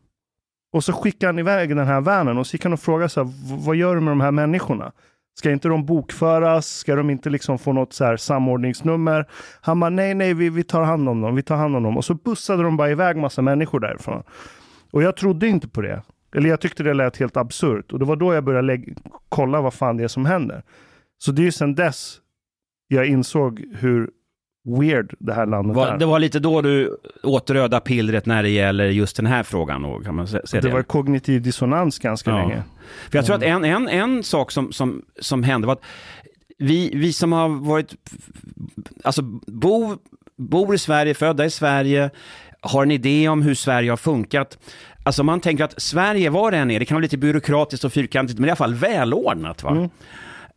Och så skickade han iväg den här vanen och så gick han och frågade så här, vad gör du med de här människorna? Ska inte de bokföras? Ska de inte liksom få något så här samordningsnummer? Han bara, nej, nej, vi, vi tar hand om dem, vi tar hand om dem. Och så bussade de bara iväg massa människor därifrån. Och jag trodde inte på det. Eller jag tyckte det lät helt absurt. Och det var då jag började kolla vad fan det är som händer. Så det är ju sedan dess jag insåg hur weird det här landet var, är. det var lite då du åt röda pillret när det gäller just den här frågan. Då, kan man sä- säga det det? var kognitiv dissonans ganska Ja. länge. För jag tror att en, en, en sak som, som, som hände var att vi, vi som har varit, alltså bo, bor i Sverige, födda i Sverige, har en idé om hur Sverige har funkat. Alltså man tänker att Sverige, var det än är, det kan vara lite byråkratiskt och fyrkantigt, men i alla fall välordnat. Va?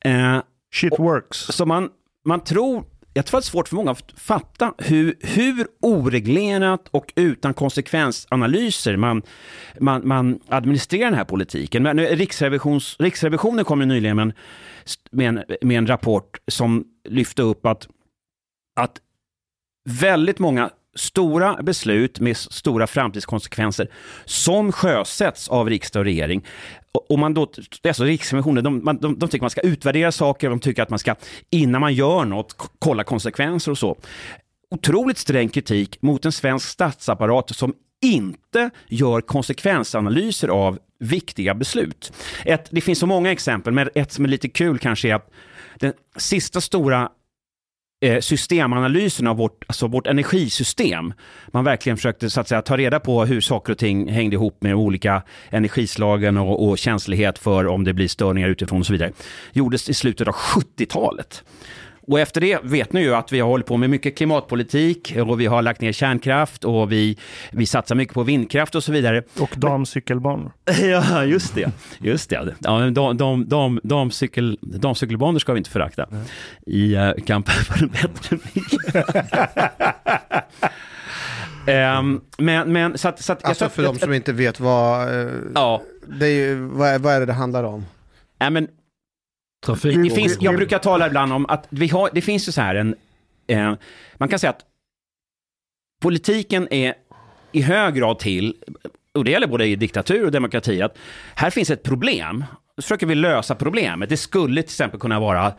Eh, Shit works. så man, man tror, jag tror att det är svårt för många att fatta hur, hur oreglerat och utan konsekvensanalyser man, man, man administrerar den här politiken. Men Riksrevisions, Riksrevisionen kom ju nyligen med en, med, en, med en rapport som lyfte upp att, att väldigt många stora beslut med stora framtidskonsekvenser som sjösätts av riksdag och regering. Och, man då, alltså Riksrevisionen, de, de, de tycker man ska utvärdera saker, de tycker att man ska, innan man gör något, kolla konsekvenser och så. Otroligt sträng kritik mot en svensk statsapparat som inte gör konsekvensanalyser av viktiga beslut. Ett, det finns så många exempel, men ett som är lite kul kanske är att den sista stora Eh, systemanalysen av vårt, alltså vårt energisystem. Man verkligen försökte så att säga, ta reda på hur saker och ting hängde ihop med olika energislagen och, och känslighet för om det blir störningar utifrån och så vidare. Gjordes i slutet av 70-talet. Och efter det vet ni ju att vi har hållit på med mycket klimatpolitik och vi har lagt ner kärnkraft och vi, vi satsar mycket på vindkraft och så vidare. Och damcykelbanor. Ja, just det. Just det. Ja, men de, de, de, de, cykel, de cykelbanor ska vi inte förakta i uh, kampen för en bättre miljö. Ehm, men, men så att... Så att jag Alltså för de som inte vet vad, eh, Ja, det är ju, vad, är, vad är det det handlar om? nej, men Trafik. det finns, jag brukar tala ibland om att vi har, det finns ju så här en, eh, man kan säga att politiken är i hög grad till, och det gäller både i diktatur och demokrati, att här finns ett problem. Så försöker vi lösa problemet. Det skulle till exempel kunna vara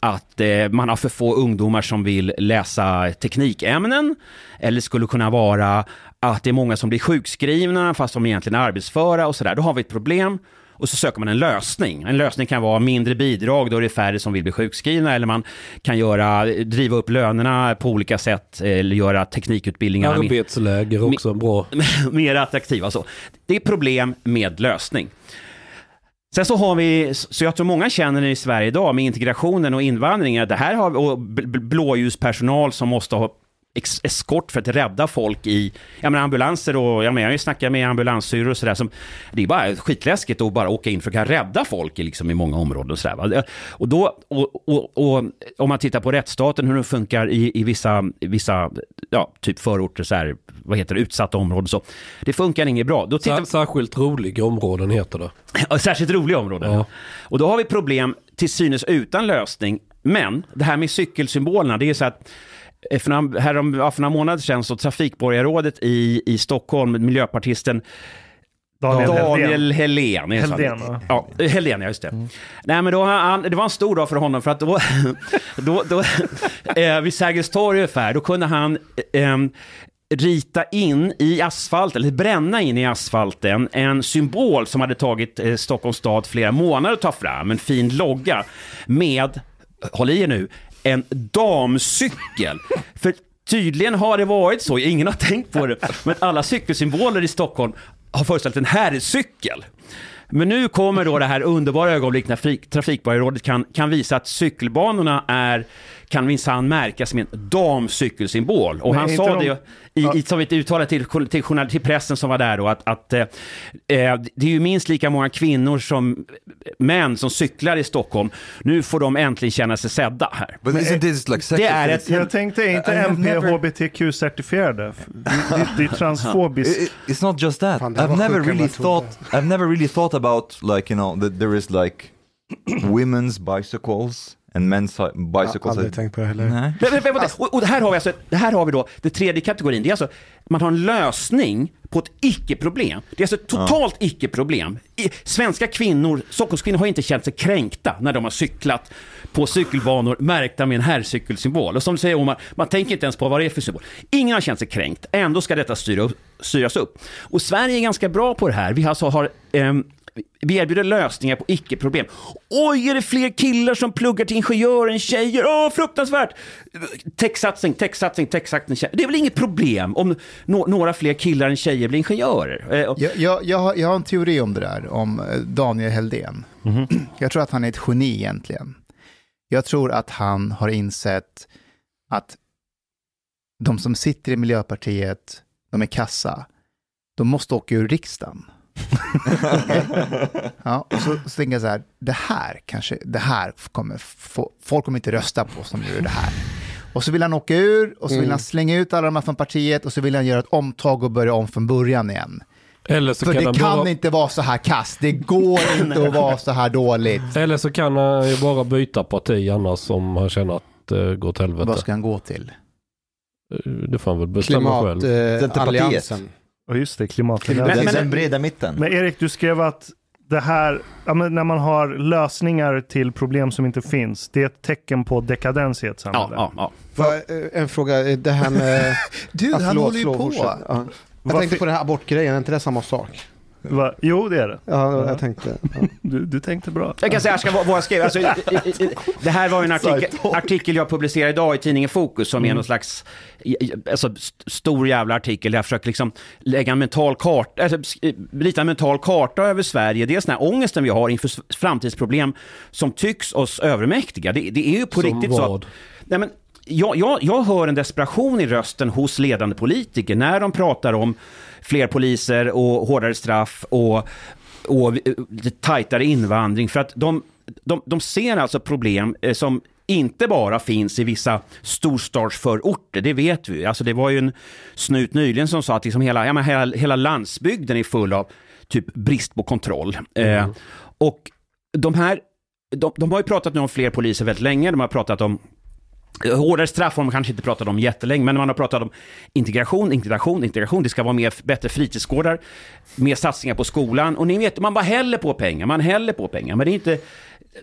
att eh, man har för få ungdomar som vill läsa teknikämnen. Eller skulle kunna vara att det är många som blir sjukskrivna fast de egentligen är arbetsföra och sådär. Då har vi ett problem. Och så söker man en lösning. En lösning kan vara mindre bidrag, då är det färre som vill bli sjukskrivna. Eller man kan göra, driva upp lönerna på olika sätt. Eller göra teknikutbildningarna Arbetsläger också bra. mer attraktiva. Så. Det är problem med lösning. Sen så har vi, så jag tror många känner i Sverige idag med integrationen och invandringen, det här har och bl- bl- blåljuspersonal som måste ha eskort för att rädda folk i, jag menar ambulanser och, jag menar, jag har ju snackat med ambulanssyrror och sådär som, det är bara skitläskigt att bara åka in för att kunna rädda folk i, liksom, i många områden och sådär. Och då, och, och, och om man tittar på rättsstaten, hur den funkar i, i vissa, vissa, ja, typ förorter, så här, vad heter det, utsatta områden så, det funkar inget bra. Då tittar, Sär, särskilt roliga områden heter det. Ja, Särskilt roliga områden. Ja. Och då har vi problem till synes utan lösning. Men det här med cykelsymbolerna, det är så att för några, härom, ja, för några månader sedan så trafikborgarrådet i, i Stockholm, miljöpartisten Daniel, Daniel. Helén. Helldén, ja. Helén, ja just det. Nej men då, han, det var en stor dag för honom för att då, då, då eh, vid Sergels torg ungefär, då kunde han eh, rita in i asfalt, eller bränna in i asfalten, en symbol som hade tagit eh, Stockholms stad flera månader att ta fram, en fin logga med, håll i er nu, en damcykel. För tydligen har det varit så, ingen har tänkt på det, men alla cykelsymboler i Stockholm har föreställt en herrcykel. Men nu kommer då det här underbara ögonblick när Trafikborgarrådet kan, kan visa att cykelbanorna är, kan minsann märkas med en damcykelsymbol. Och Men han sa de- det i, i, som ett uttalande till, till, journal- till pressen som var där då, att, att eh, eh, det är ju minst lika många kvinnor som män som cyklar i Stockholm. Nu får de äntligen känna sig sedda här. But isn't this like sexist? är ett- Jag tänkte, är inte MP never- HBTQ-certifierade? Det, det, det är transfobiskt. It's not just that. Fan, det I've never really thought. I've never really thought about like you know that there is like women's bicycles and men's Jag bicycles. har aldrig tänkt på det heller. Nej. Men, men, men, och, och det här har vi alltså, det här har vi då, det tredje kategorin, det är alltså, man har en lösning på ett icke-problem. Det är alltså ett totalt icke-problem. I, svenska kvinnor, Stockholmskvinnor har inte känt sig kränkta när de har cyklat på cykelbanor märkta med en herrcykelsymbol. Och som du säger Omar, man tänker inte ens på vad det är för symbol. Ingen har känt sig kränkt, ändå ska detta styra, upp- styras upp. Och Sverige är ganska bra på det här. Vi alltså har ehm, vi erbjuder lösningar på icke-problem. Oj, är det fler killar som pluggar till ingenjör än tjejer? Åh, fruktansvärt! Techsatsning, techsatsning, techsatsning. Det är väl inget problem om nå- några fler killar än tjejer blir ingenjörer? Eh, Jag, jag, jag, har, jag har en teori om det där, om eh, Daniel Helldén. Jag tror att han är ett geni egentligen. Jag tror att han har insett att de som sitter i Miljöpartiet, de är kassa, de måste åka ur riksdagen. Ja, och så, så tänker jag så här, det här kanske, det här kommer få, folk kommer inte rösta på som gör det här. Och så vill han åka ur och så vill han slänga ut alla de här från partiet och så vill han göra ett omtag och börja om från början igen. Eller så För kan det han kan bara... inte vara så här kast. Det går inte att vara så här dåligt. Eller så kan han ju bara byta parti annars om han känner att det går åt helvete. Vad ska han gå till? Det får han väl bestämma själv. Centerpartiet. Klimatalliansen. Och just det, klimatet. Den, Men- men- den breda mitten. Men Erik, du skrev att det här, ja, men när man har lösningar till problem som inte finns, det är ett tecken på dekadens i ett ja, samhälle. ja, ja. Vad, eh, En fråga, eh, det här med... Du, Ja, han förlåt, håller ju förlåt, på. Ja. Jag Vad tänkte på det här abortgrejen, är inte det samma sak? Va? Jo, det är det. Ja, jag tänkte. Ja. Du, du tänkte bra. Jag kan säga ska, vad jag skrev. Alltså, det här var ju en artikel, artikel jag publicerade idag i tidningen Fokus som är någon slags alltså, st- stor jävla artikel där jag försöker liksom lägga en mental karta, alltså, sk- rita en mental karta över Sverige. Dels den här ångesten vi har inför framtidsproblem som tycks oss övermäktiga. Det, det är ju på Som riktigt så. vad? Nej, men, jag, jag, jag hör en desperation i rösten hos ledande politiker när de pratar om fler poliser och hårdare straff och, och eh, tajtare invandring. För att de, de, de ser alltså problem eh, som inte bara finns i vissa storstadsförorter, det vet vi. Alltså det var ju en snut nyligen som sa att liksom hela, ja, men hela, hela landsbygden är full av typ brist på kontroll. Eh, och de här, de, de har ju pratat nu om fler poliser väldigt länge, de har pratat om Hårdare straff har man kanske inte pratat om jättelänge, men man har pratat om integration, integration, integration. Det ska vara mer, bättre fritidsgårdar, mer satsningar på skolan. Och ni vet, man bara häller på pengar, man häller på pengar. Men det är inte,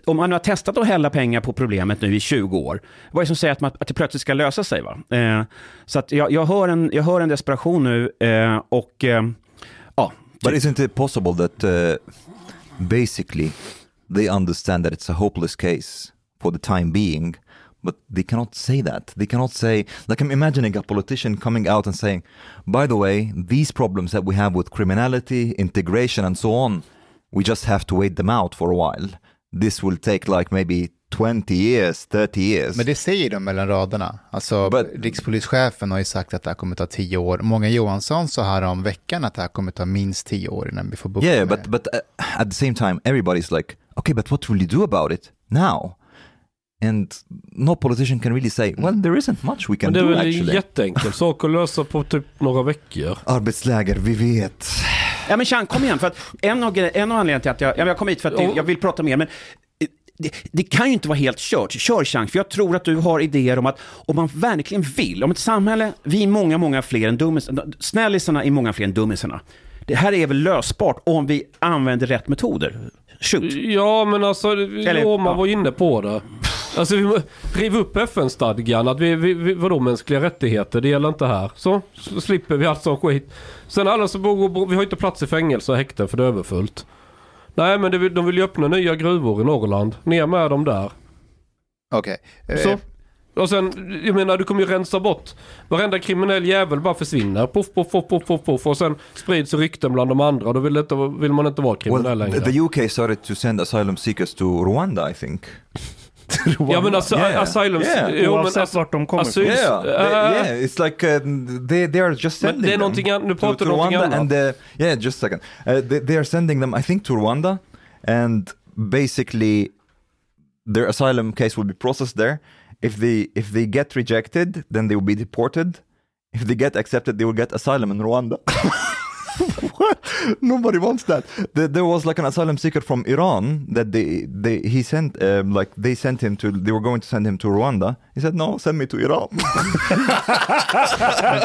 om man har testat att hälla pengar på problemet nu i 20 år, vad är det som säger att, man, att det plötsligt ska lösa sig? Va? Eh, så att jag, jag, hör en, jag hör en desperation nu eh, och eh, ja. But isn't it possible that uh, basically they understand that it's a hopeless case for the time being, but they cannot say that. They cannot say, like I'm imagining a politician coming out and saying, by the way, these problems that we have with criminality, integration, and so on, we just have to wait them out for a while. This will take like maybe 20 years, 30 years. Men det säger de mellan raderna. Alltså, But- rikspolischefen har ju sagt att det här kommer ta tio år. Många Johansson sa här om veckan att det här kommer ta minst tio år innan vi får bukt Yeah, med but det. but uh, at the same time, everybody's like, okay, but what will you do about it now? And no politician can really say, well, there isn't much we can Men det är do väl actually. jätteenkel sak att lösa på typ några veckor. Arbetsläger, vi vet. Ja men Chang, kom igen. För att en, av, en av anledningarna till att jag, ja, men jag kom hit för att Ja. jag vill prata mer, men eh, det, det kan ju inte vara helt kört. Kör Chang, för jag tror att du har idéer om att om man verkligen vill, om ett samhälle, vi är många, många fler än dummisarna, snällisarna är många fler än dummisarna. Det här är väl lösbart om vi använder rätt metoder. Shoot. Ja, men alltså, Eller- jo, man ja. var inne på det. Alltså, vi riv upp FN-stadgan. Att vi, vi, vi, vadå mänskliga rättigheter? Det gäller inte här. Så, så slipper vi allt sån skit. Sen alla som bor, vi har inte plats i fängelse och häkten för det är överfullt. Nej, men det, de vill ju öppna nya gruvor i Norrland. Ner med dem där. Okej. Eh, Så. Och sen, jag menar du kommer ju rensa bort. Varenda kriminell jävel bara försvinner. Puff, puff, puff, puff, puff, puff. Och sen sprids rykten bland de andra. Då vill, inte, vill man inte vara kriminell Well, längre. the UK started to send asylum seekers to Rwanda, I think. ja men alltså, Yeah. asylum... Yeah. Jo, men Oavsett alltså, vart de kommer ifrån. Yeah, Uh, yeah. It's like uh, they they are just Men sending det är them någonting an- nu to, pratar to du om någonting Rwanda, annat. and uh, yeah, just a second. Uh, they, they are sending them, I think, to Rwanda, and basically their asylum case will be processed there. If they if they get rejected, then they will be deported. If they get accepted, they will get asylum in Rwanda. what? Nobody wants that. There, there was like an asylum seeker from Iran that they they he sent um, like they sent him to they were going to send him to Rwanda. He said no, send me to Iran.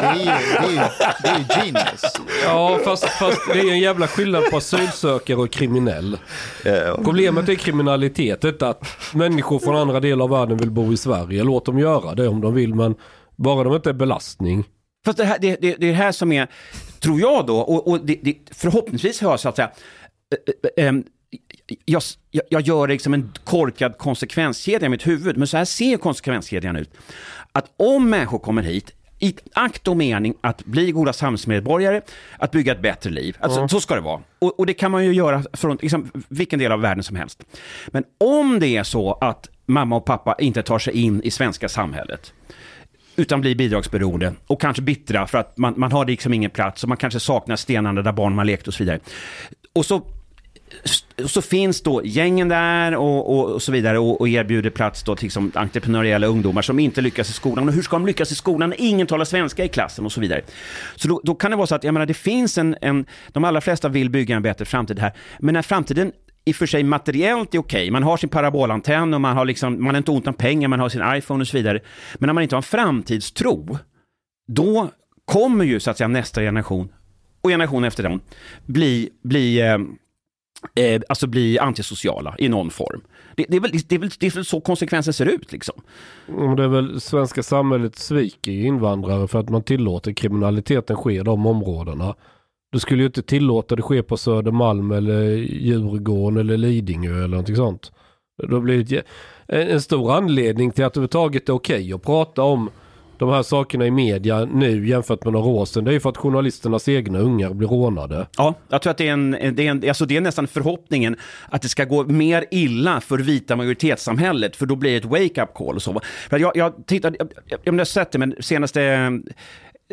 Det är ju, det är ju, det är ju genius. Ja, fast, fast det är en jävla skillnad på asylsökare och kriminell. Problemet är kriminalitet, inte att människor från andra delar av världen vill bo i Sverige. Låt dem göra det om de vill, men bara de inte är belastning. Fast det, här, det, det, det är det här som är, tror jag då, och, och det, det, förhoppningsvis har jag så att säga, eh, eh, jag, jag, gör liksom en korkad konsekvenskedja i mitt huvud, men så här ser konsekvenskedjan ut. Att om människor kommer hit, i akt och mening att bli goda samhällsmedborgare, att bygga ett bättre liv. Alltså, Så ska det vara. Och, och det kan man ju göra från liksom, vilken del av världen som helst. Men om det är så att mamma och pappa inte tar sig in i svenska samhället, utan blir bidragsberoende och kanske bittra för att man, man har liksom ingen plats och man kanske saknar stenarna där barn man lekt och så vidare. Och så, så finns då gängen där och, och, och så vidare och, och erbjuder plats då till liksom entreprenöriella ungdomar som inte lyckas i skolan. Och hur ska de lyckas i skolan när ingen talar svenska i klassen och så vidare. Så då, då kan det vara så att, jag menar, det finns en, en, de allra flesta vill bygga en bättre framtid här, men när framtiden i och för sig materiellt är okej, man har sin parabolantenn och man har liksom, man har inte ont om pengar, man har sin iPhone och så vidare. Men när man inte har en framtidstro, då kommer ju så att säga nästa generation och generation efter den bli, bli, eh, eh, alltså bli antisociala i någon form. Det, det, är väl, det, är väl, det är väl så konsekvensen ser ut liksom. Det är väl svenska samhället sviker ju invandrare för att man tillåter kriminaliteten ske i de områdena. Du skulle ju inte tillåta det ske på Södermalm eller Djurgården eller Lidingö eller någonting sånt. Blir det ett en stor anledning till att det överhuvudtaget är okej att prata om de här sakerna i media nu jämfört med några år sedan. Det är ju för att journalisternas egna ungar blir rånade. Ja, jag tror att det är, en, det, är en, alltså det är nästan förhoppningen att det ska gå mer illa för vita majoritetssamhället, för då blir det ett wake-up call och så. För jag, jag tittade, jag, jag, jag har sett det, men senaste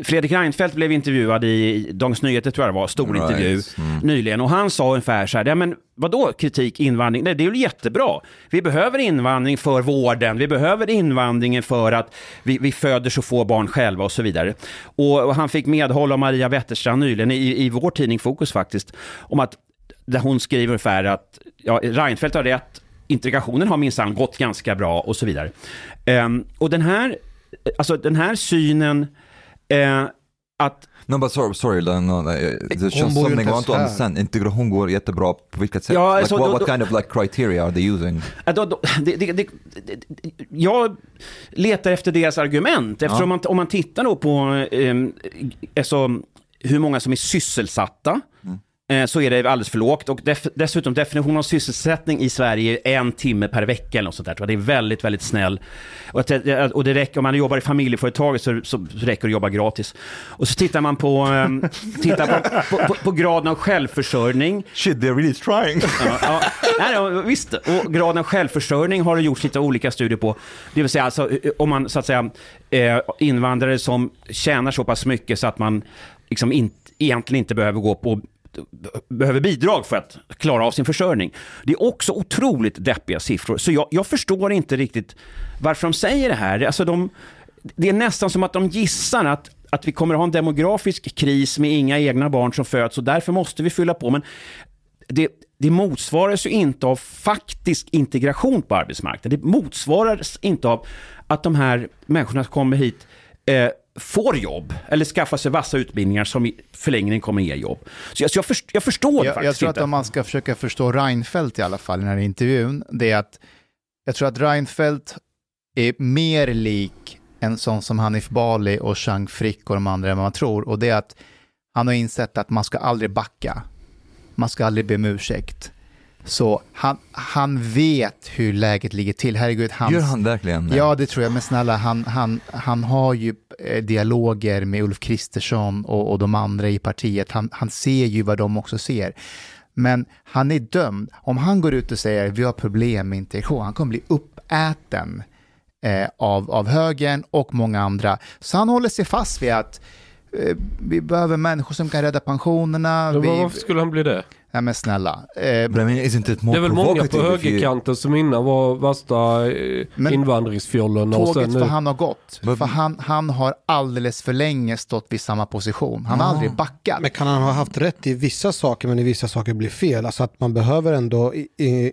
Fredrik Reinfeldt blev intervjuad i Dagens Nyheter, tror jag det var, stor Right. intervju Mm. nyligen. Och han sa ungefär så här, ja men vadå kritik, invandring? Nej, det är ju jättebra. Vi behöver invandring för vården, vi behöver invandringen för att vi, vi föder så få barn själva och så vidare. Och, och han fick medhåll av Maria Wetterstrand nyligen, i, i vår tidning Fokus faktiskt, om att där hon skriver ungefär att ja, Reinfeldt har rätt, integrationen har minsann gått ganska bra och så vidare. Ehm, och den här, alltså den här synen eh, att No, but sorry, sorry no, no, just bor ju something inte understand. Integration går jättebra, på vilket sätt? Ja, like, alltså, what, what kind of like criteria are they using? Då, då, det, det, det, det, jag letar efter deras argument, eftersom Ja. man, om man tittar då på eh, alltså, hur många som är sysselsatta, eh, så är det alldeles för lågt. Och def, dessutom definitionen av sysselsättning i Sverige är en timme per vecka eller något sånt där. Det är väldigt, väldigt snäll. Och, det, och det räcker, om man jobbar i familjeföretaget så, så räcker det att jobba gratis. Och så tittar man på, eh, tittar på, på, på, på graden av självförsörjning. Shit, they're really trying. Ja, ja. Nej, ja, visst, och graden av självförsörjning har det gjorts lite olika studier på. Det vill säga alltså, om man så att säga eh, invandrare som tjänar så pass mycket så att man liksom inte, egentligen inte behöver gå på behöver bidrag för att klara av sin försörjning. Det är också otroligt deppiga siffror, så jag, jag förstår inte riktigt varför de säger det här. Alltså de, det är nästan som att de gissar att, att vi kommer att ha en demografisk kris med inga egna barn som föds och därför måste vi fylla på. Men det, det motsvaras ju inte av faktisk integration på arbetsmarknaden. Det motsvaras inte av att de här människorna som kommer hit eh, får jobb eller skaffar sig vassa utbildningar som i förlängningen kommer ge jobb. Så jag, så jag, först, jag förstår Jag, faktiskt jag tror inte. att om man ska försöka förstå Reinfeldt i alla fall i den här intervjun, det är att jag tror att Reinfeldt är mer lik en sån som Hanif Bali och Chang Frick och de andra än vad man tror. Och det är att han har insett att man ska aldrig backa. Man ska aldrig be om ursäkt. Så han, han vet hur läget ligger till. Herregud, hans... Gör han verkligen? Ja, det tror jag. Men snälla, han, han, han har ju eh, dialoger med Ulf Kristersson och, och de andra i partiet. Han, han ser ju vad de också ser. Men han är dömd. Om han går ut och säger vi har problem med integration, han kommer bli uppäten eh, av, av högern och många andra. Så han håller sig fast vid att eh, vi behöver människor som kan rädda pensionerna. Men Vi, varför skulle han bli det? Nej men snälla. Eh, Det är väl många på högerkanten som innan var värsta eh, invandringsfjollorna och Tåget för nu... han har gått. Men- För han, han har alldeles för länge stått vid samma position. Han har aldrig backat. Men kan han ha haft rätt i vissa saker men i vissa saker blir fel? Alltså att man behöver ändå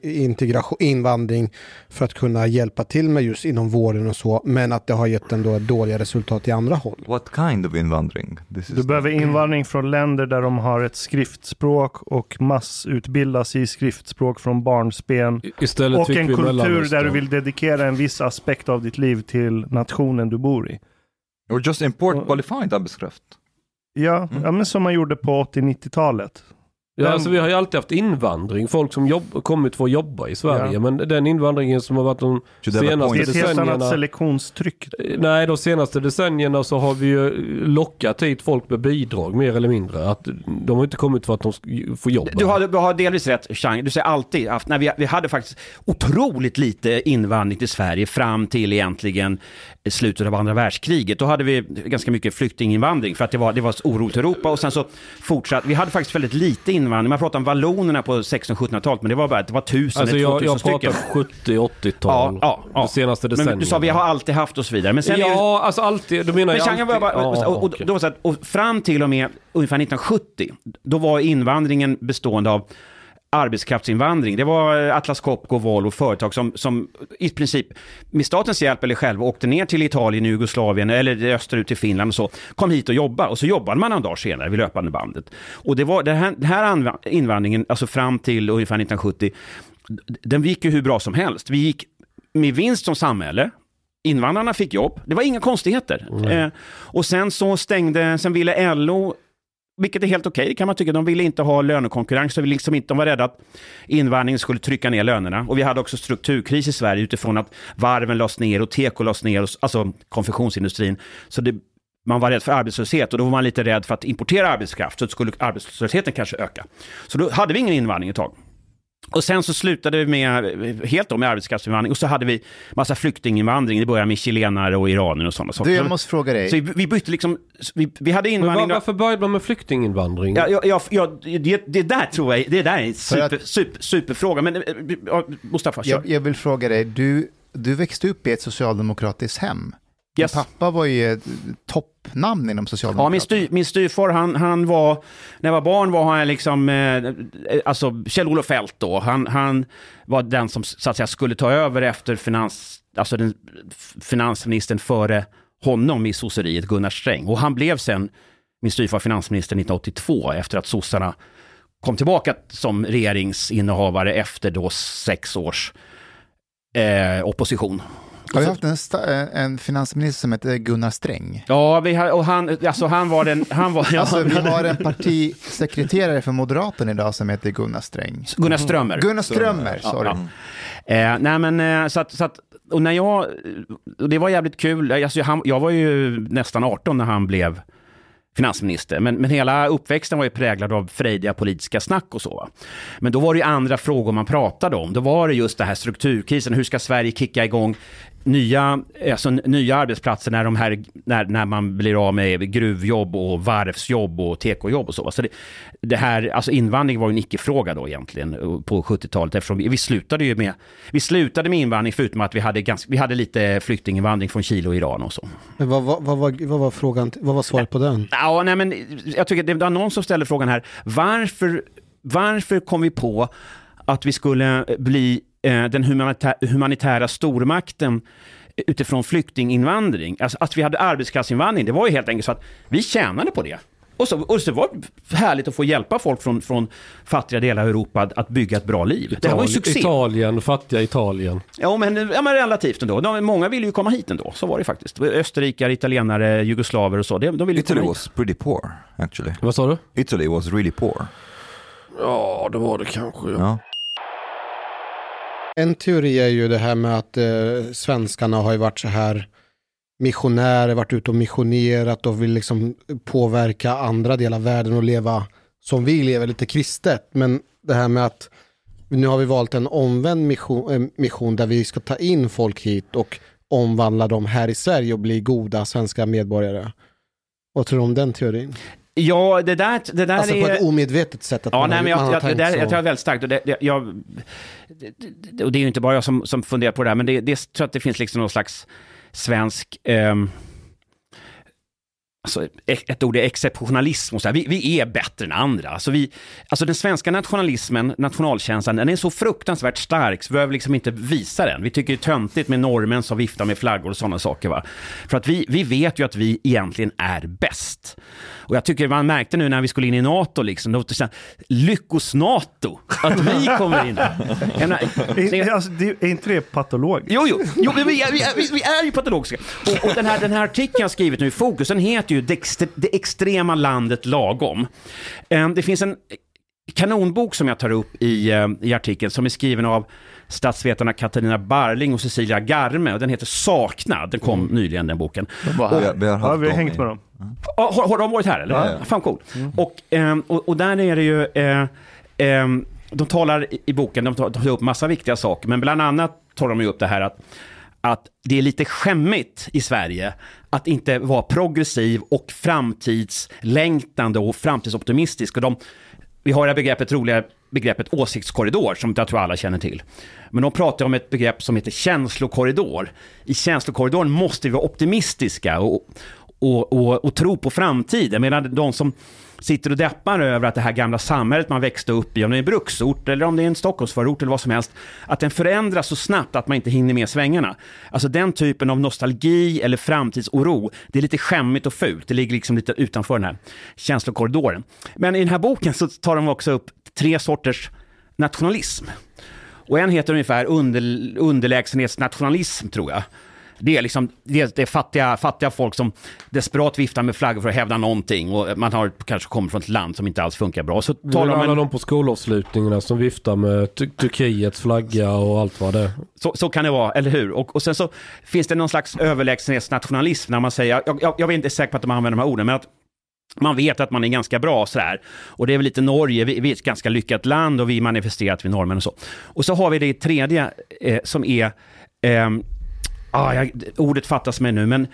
integration, invandring för att kunna hjälpa till med just inom vården och så. Men att det har gett ändå dåliga resultat i andra håll. What kind of invandring? This Du behöver invandring från länder där de har ett skriftspråk och massutbildas i skriftspråk från barnsben. Istället Och en kultur där du vill dedikera en viss aspekt av ditt liv till nationen du bor i. Or just import qualified arbetskraft. Ja, ja men som man gjorde på 80-90-talet. Ja, Den- alltså vi har ju alltid haft invandring. Folk som jobb, kommit för att jobba i Sverige. Ja. Men den invandringen som har varit de senaste Det är ett helt annat decennierna. selektionstryck. Nej, de senaste decennierna så har vi ju lockat hit folk med bidrag mer eller mindre. Att de har inte kommit för att de ska få jobba. Du har, du har delvis rätt, Chang. Du säger alltid haft, nej, vi, vi hade faktiskt otroligt lite invandring till Sverige fram till egentligen slutet av andra världskriget. Då hade vi ganska mycket flyktinginvandring för att det var, det var så oroligt i Europa och sen så fortsatte, vi hade faktiskt väldigt lite invandring. Man pratar om vallonerna på 1600-1700-talet men det var bara det var tusen Alltså eller jag, 2000 jag stycken. pratar 70-80-tal. Ja, ja, ja. De senaste decennierna. Men du sa vi har alltid haft och så vidare. Men sen är Ja, alltså alltid. Du menar men jag alltid... var bara, Ja, och, och, okej. då var det så att, och fram till och med ungefär 1970, då var invandringen bestående av arbetskraftsinvandring. Det var eh, Atlas Copco, Volvo, företag som, som i princip med statens hjälp eller själva åkte ner till Italien, Jugoslavien eller österut till Finland och så, kom hit och jobbade och så jobbade man några dagar senare vid löpande bandet. Och det var den här, den här invandringen, alltså fram till ungefär 1970, den gick ju hur bra som helst. Vi gick med vinst som samhälle, Invandrarna fick jobb, det var inga konstigheter. Eh, och sen så stängde, sen ville LO, vilket är helt okej kan man tycka, de ville inte ha lönekonkurrens, de, ville liksom inte, de var rädda att invandringen skulle trycka ner lönerna. Och vi hade också strukturkris i Sverige utifrån att varven lades ner och teko lades ner, och, alltså konfektionsindustrin. Så det, man var rädd för arbetslöshet och då var man lite rädd för att importera arbetskraft, så skulle arbetslösheten kanske öka. Så då hade vi ingen invandring ett tag. Och sen så slutade vi med, helt då med arbetskraftsinvandring och så hade vi massa flyktinginvandring. Det började med chilenare och iranier och sådana saker. Du, jag måste fråga dig. Så vi, vi bytte liksom, vi, vi hade Men invandring... var, varför började man med flyktinginvandring? Ja, ja, ja, ja, det, det där tror jag, det där är en För att- super, super, superfråga. Men eh, Mustafa, kör. Jag, jag vill fråga dig, du, du växte upp i ett socialdemokratiskt hem. Yes. Pappa var ju ett toppnamn inom Ja, min, Socialdemokraterna. styr, min styvfar, han, han var, när jag var barn var han liksom, eh, alltså Kjell-Olof Feldt då, han, han var den som så att säga skulle ta över efter finans, alltså den, finansministern före honom i sosseriet, Gunnar Sträng. Och han blev sen, min styvfar, finansminister 1982 efter att sossarna kom tillbaka som regeringsinnehavare efter då sex års eh, opposition. Har vi haft en, sta- en finansminister som heter Gunnar Sträng? Ja, vi har, och han, alltså han var den, han var, ja, Alltså, vi har en partisekreterare för Moderaterna idag som heter Gunnar Sträng. Gunnar Strömmer. Gunnar Strömmer, sorry. Ja. Eh, nej men eh, så att, så att, och när jag, och det var jävligt kul, alltså, han, jag var ju nästan 18 när han blev finansminister, men, men hela uppväxten var ju präglad av frejdiga politiska snack och så. Men då var det ju andra frågor man pratade om. Då var det just det här strukturkrisen, hur ska Sverige kicka igång nya, alltså, nya arbetsplatser när, de här, när, när man blir av med gruvjobb och varvsjobb och tekojobb och så. så det, det här, alltså invandring var ju en icke-fråga då egentligen eh, på 70-talet eftersom vi, vi slutade ju med, vi slutade med invandring förutom att vi hade, ganska, vi hade lite flyktinginvandring från Chile och Iran och så. Men vad, vad, vad, vad var frågan, vad var svaret på den? Ja, nej, men jag tycker det var någon som ställde frågan här. Varför, varför kom vi på att vi skulle bli den humanitä humanitära stormakten utifrån flyktinginvandring? Alltså att vi hade arbetskraftsinvandring, det var ju helt enkelt så att vi tjänade på det. Och så, och så var det härligt att få hjälpa folk från, från fattiga delar av Europa att, att bygga ett bra liv. Det här var ju succé. Italien, fattiga Italien. Ja men, ja, men relativt ändå. De, många ville ju komma hit ändå, så var det faktiskt. Österrikare, italienare, jugoslaver och så. De, de ville Italy komma hit. was pretty poor, actually. Vad sa du? Italy was really poor. Ja, det var det kanske. Ja. Ja. En teori är ju det här med att eh, svenskarna har ju varit så här missionärer, varit ute och missionerat och vill liksom påverka andra delar av världen och leva som vi lever, lite kristet. Men det här med att nu har vi valt en omvänd mission, eh, mission där vi ska ta in folk hit och omvandla dem här i Sverige och bli goda svenska medborgare. Vad tror du om den teorin? Ja, det där, det där Alltså är... på ett omedvetet sätt. Att Ja, man nej, men jag, har jag, det där, så. jag tror jag är väldigt starkt. Och det, det, jag, det, och det är ju inte bara jag som, som funderar på det här, men det, det jag tror att det finns liksom någon slags svensk... ehm, Alltså, e- ett ord är exceptionalism och så här. Vi, vi är bättre än andra. Alltså, vi, alltså den svenska nationalismen, nationalkänslan, den är så fruktansvärt stark så vi behöver liksom inte visa den. Vi tycker det är töntigt med norrmän som viftar med flaggor och sådana saker. Va? För att vi, vi vet ju att vi egentligen är bäst. Och jag tycker man märkte nu när vi skulle in i NATO, liksom, då, så här, lyckos NATO, att vi kommer in. Menar, Är, alltså, det, är inte det patologiskt? Jo, jo, jo vi, är, vi, vi- vi är ju patologiska. Och, och den, här, den här artikeln jag har skrivit nu i Fokus, den heter ju Det, extre, det extrema landet lagom. Eh, Det finns en kanonbok som jag tar upp i, eh, i artikeln som är skriven av statsvetarna Katarina Barling och Cecilia Garme. Och den heter Saknad, den kom nyligen den boken. De var Vi, här. har- vi har Ja, vi har hängt med dem. Ja, har, har de varit här eller? Ja, ja. Fan cool. Och, ehm, och, och där är det ju, eh, ehm, de talar i, boken, de tar, tar upp massa viktiga saker, men bland annat tar de ju upp det här att, att det är lite skämmigt i Sverige att inte vara progressiv och framtidslängtande och framtidsoptimistisk. Och de, vi har det här begreppet, roliga begreppet åsiktskorridor som jag tror alla känner till. Men de pratar om ett begrepp som heter känslokorridor. I känslokorridoren måste vi vara optimistiska och, och, och, och tro på framtiden. Medan de som sitter och deppar över att det här gamla samhället man växte upp i, om det är en bruksort eller om det är en Stockholmsförort eller vad som helst, att den förändras så snabbt att man inte hinner med svängarna. Alltså den typen av nostalgi eller framtidsoro, det är lite skämmigt och fult. Det ligger liksom lite utanför den här känslokorridoren. Men i den här boken så tar de också upp tre sorters nationalism. Och en heter ungefär under, underlägsenhetsnationalism, tror jag. Det är liksom det är, fattiga, fattiga folk som desperat viftar med flaggor för att hävda någonting och man har kanske kommer från ett land som inte alls funkar bra. Så Det talar alla en, de på skolavslutningarna som viftar med Tur- Turkiets flagga och allt vad det är. så, så kan det vara, eller hur? Och, och sen så finns det någon slags överlägsenhetsnationalism när man säger, jag, jag, jag är inte säker på att de använder de här orden, men att man vet att man är ganska bra sådär. Och det är väl lite Norge, vi, vi är ett ganska lyckat land och vi manifesterar att vi är norrmän och så. Och så har vi det tredje eh, som är, eh, ah, jag, ordet fattas mig nu, men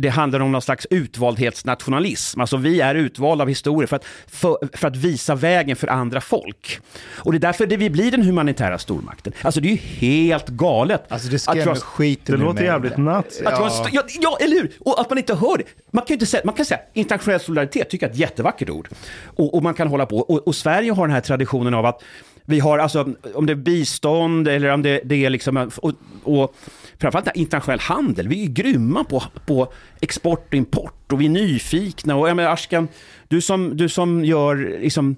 det handlar om någon slags utvaldhetsnationalism. Alltså vi är utvalda av historier för att, för, för, att visa vägen för andra folk. Och det är därför det vi blir den humanitära stormakten. Alltså det är ju helt galet. Alltså det skrämmer skiten Det låter jävligt. Att ja. ja, ja, eller hur? Och att man inte hör det. Man kan ju inte säga, man kan säga internationell solidaritet, tycker jag är ett jättevackert ord. Och, och man kan hålla på. Och, och Sverige har den här traditionen av att vi har, alltså, om det är bistånd eller om det, det är liksom, och, och framförallt internationell handel. Vi är ju grymma på, på export och import och vi är nyfikna. Och jag menar, Ashkan, du som, du som gör liksom,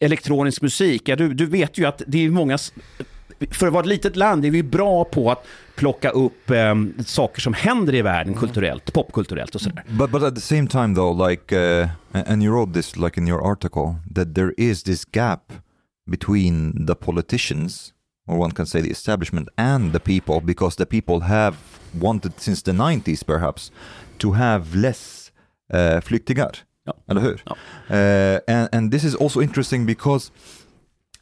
elektronisk musik, ja, du, du vet ju att det är många... För att vara ett litet land är vi bra på att plocka upp um, saker som händer i världen kulturellt, popkulturellt och sådär. But but at the same time though, like, uh, and you wrote this like in your article that there is this gap between the politicians, or one can say the establishment, and the people, because the people have wanted since the 90s perhaps to have less uh, flyktingar. Ja. Eller hur? Ja. Uh, and, and this is also interesting because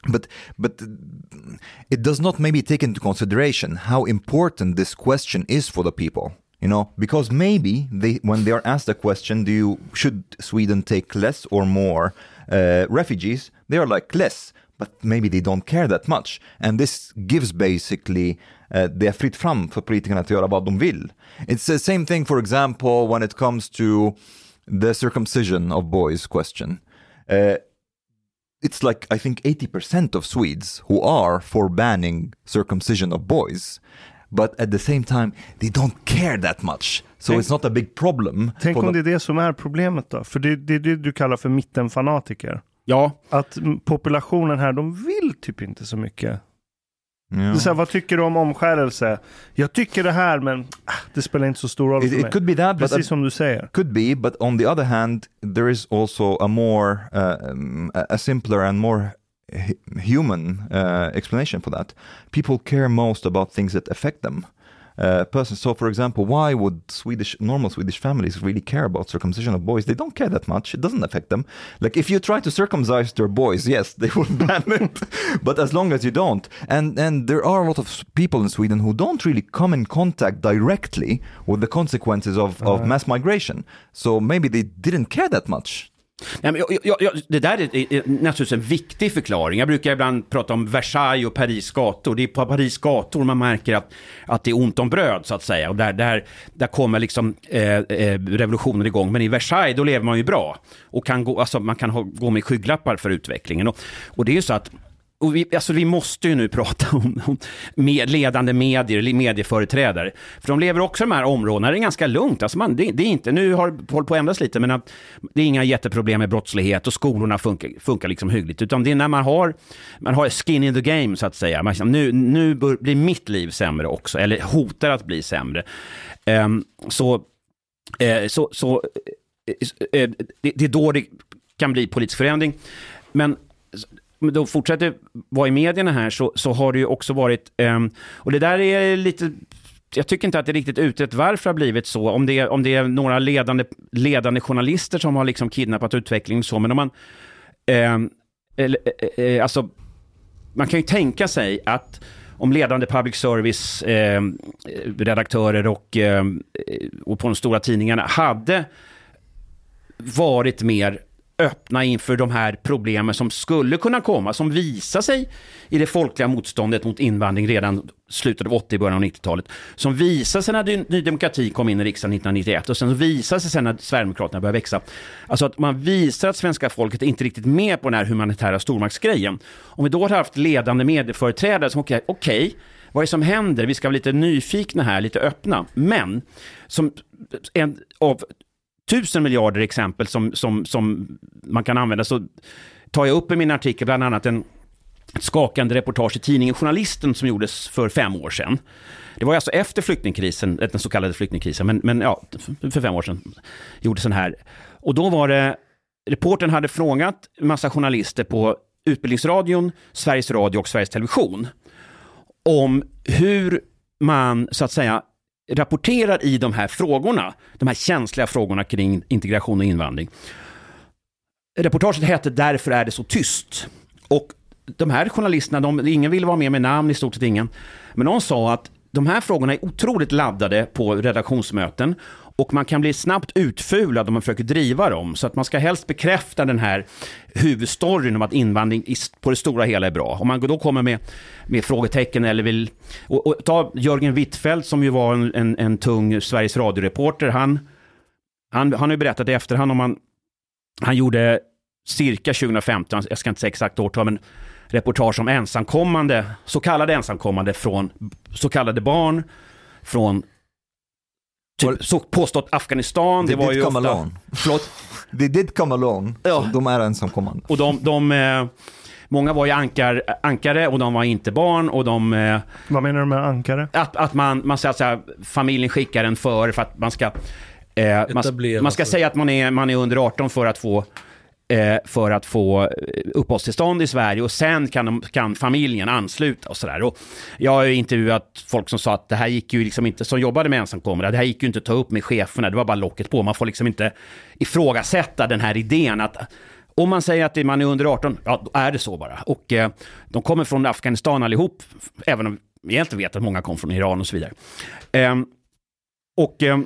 but but it does not maybe take into consideration how important this question is for the people you know because maybe they when they are asked the question do you should sweden take less or more uh, refugees they are like less but maybe they don't care that much and this gives basically uh, det är fritt fram för politikerna att göra vad de vill. It's the same thing for example when it comes to the circumcision of boys question. Uh, it's like I think 80% of Swedes who are for banning circumcision of boys, but at the same time they don't care that much. So Tänk- it's not a big problem. Tänk om det är det som är problemet då? För det, det är det du kallar för mittenfanatiker. Ja, Att populationen här, de vill typ inte så mycket. Det är så här, vad tycker du om omskärelse? Jag tycker det här, men ah, det spelar inte så stor roll It, för mig. it could be that, but Precis som du säger. Could be, but on the other hand, there is also a more, uh, um, a simpler and more hu- human uh, explanation for that. People care most about things that affect them. Uh, person. So, for example, why would Swedish normal Swedish families really care about circumcision of boys? They don't care that much. It doesn't affect them. Like if you try to circumcise their boys, yes, they will ban it. but as long as you don't, and and there are a lot of people in Sweden who don't really come in contact directly with the consequences of, of mass migration. So maybe they didn't care that much. Nej, men jag, jag, jag, det där är, är naturligtvis en viktig förklaring. Jag brukar ibland prata om Versailles och Paris gator. Det är på Paris gator man märker att, att det är ont om bröd, så att säga. Och där, där, där kommer liksom eh, eh, revolutionen igång. Men i Versailles, då lever man ju bra. Och kan gå, alltså, man kan ha, gå med skygglappar för utvecklingen. Och, och det är ju så att och vi, alltså vi måste ju nu prata om, om med ledande medier, medieföreträdare. För de lever också i de här områdena, det är ganska lugnt. Alltså man, det, det är inte, nu har det hållit på att ändras lite, men att det är inga jätteproblem med brottslighet och skolorna funkar, funkar liksom hyggligt. Utan det är när man har, man har skin in the game, så att säga. Man, nu nu bör, blir mitt liv sämre också, eller hotar att bli sämre. Um, så, uh, så, så uh, det, det är då det kan bli politisk förändring. Men då fortsätter vara i medierna här så, så har det ju också varit, um, och det där är lite, jag tycker inte att det är riktigt utrett varför det har blivit så, om det är, om det är några ledande, ledande journalister som har liksom kidnappat utvecklingen så, men om man, Um, eller, eh, eh, eh, alltså, man kan ju tänka sig att om ledande public service eh, redaktörer och, eh, och på de stora tidningarna hade varit mer öppna inför de här problemen som skulle kunna komma, som visar sig i det folkliga motståndet mot invandring redan slutet av 80 början av 90-talet, som visar sig när Ny Demokrati kom in i riksdagen 1991 och sen visar sig sen när Sverigedemokraterna började växa. Alltså att man visar att svenska folket är inte riktigt med på den här humanitära stormaktsgrejen. Om vi då har haft ledande medieföreträdare som okej, okej, vad är det som händer? Vi ska vara lite nyfikna här, lite öppna. Men som en av tusen miljarder exempel som, som, som man kan använda så tar jag upp i min artikel bland annat en, ett skakande reportage i tidningen Journalisten som gjordes för fem år sedan. Det var alltså efter flyktingkrisen, den så kallade flyktingkrisen, men, men ja, för fem år sedan gjordes den här. Och då var det, reporten hade frågat massa journalister på Utbildningsradion, Sveriges Radio och Sveriges Television om hur man, så att säga, rapporterar i de här frågorna, de här känsliga frågorna kring integration och invandring. reportaget hette Därför är det så tyst. Och de här journalisterna, de, ingen ville vara med med namn, i stort sett ingen. Men någon sa att de här frågorna är otroligt laddade på redaktionsmöten och man kan bli snabbt utfulad om man försöker driva dem. Så att man ska helst bekräfta den här huvudstoryn om att invandring på det stora hela är bra. Om man då kommer med, med frågetecken eller vill... Och, och ta Jörgen Wittfeldt som ju var en, en, en tung Sveriges Radio-reporter. Han, han, han har ju berättat i efterhand om han... Han gjorde cirka 2015, jag ska inte säga exakt årtal, men reportage om ensamkommande, så kallade ensamkommande från så kallade barn från typ, så påstått Afghanistan. They det var ju ofta, alone. Förlåt? They did come alone. Ja. De är ensamkommande. Och de, de eh, många var ju ankar, ankare och de var inte barn och de... Eh, Vad menar du med ankare? att, att man, man säger så här, familjen skickar en för för att man ska... Eh, man, man ska säga att man är, man är under 18 för att få Eh, för att få eh, uppehållstillstånd i Sverige och sen kan, de, kan familjen ansluta och sådär. Jag har ju intervjuat folk som sa att det här gick ju liksom inte, som jobbade med ensamkommande, det här gick ju inte att ta upp med cheferna, det var bara locket på. Man får liksom inte ifrågasätta den här idén att om man säger att man är under 18, ja då är det så bara. Och eh, de kommer från Afghanistan allihop, även om vi egentligen vet att många kom från Iran och så vidare. Eh, och eh,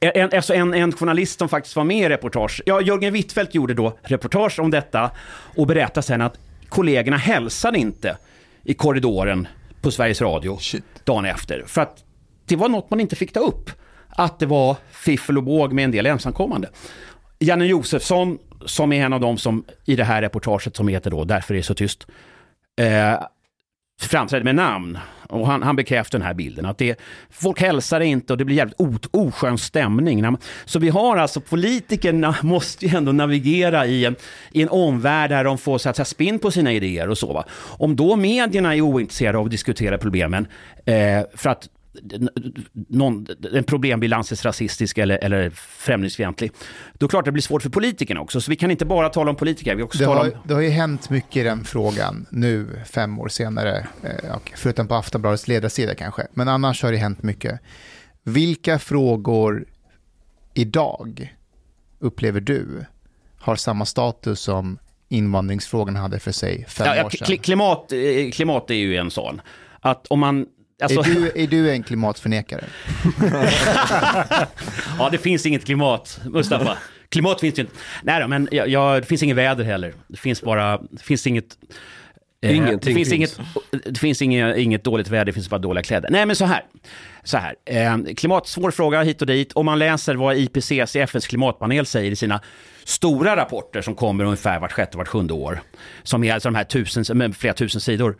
en, alltså en, en journalist som faktiskt var med i reportage, ja, Jörgen Wittfeldt gjorde då reportage om detta och berättade sen att kollegorna hälsade inte i korridoren på Sveriges Radio Shit. dagen efter. För att det var något man inte fick ta upp. Att det var fiffel och båg med en del ensamkommande. Janne Josefsson, som är en av dem som i det här reportaget som heter då Därför är det så tyst, eh, framträdde med namn. Och han, han bekräftar den här bilden. Att det, folk hälsar inte och det blir jävligt o, oskön stämning. Så vi har alltså, politikerna måste ju ändå navigera i en, i en omvärld där de får så att säga, spinn på sina idéer och så. Va? Om då medierna är ointresserade av att diskutera problemen eh, för att någon, en problembild anses rasistisk eller, eller främlingsfientlig, då är det klart det blir svårt för politikerna också. Så vi kan inte bara tala om politiker, vi också Det har, om... det har ju hänt mycket i den frågan nu, fem år senare. Eh, förutom på Aftonbladets ledarsida kanske. Men annars har det hänt mycket. Vilka frågor idag upplever du har samma status som invandringsfrågan hade för sig fem Ja, år sedan? kli- klimat, eh, klimat är ju en sån. Att om man... Alltså, är, du, är du en klimatförnekare? ja, det finns inget klimat, Mustafa. Klimat finns ju inte. Nej då, men ja, ja, det finns inget väder heller. Det finns bara... Det finns inget... eh, Ingenting det finns, finns. Inget, det finns inget, inget dåligt väder, det finns bara dåliga kläder. Nej, men så här. Så här. Eh, klimat, svår fråga hit och dit. Om man läser vad IPCC, FNs klimatpanel, säger i sina stora rapporter som kommer ungefär vart sjätte, vart sjunde år, som är alltså de här tusen, flera tusen sidor,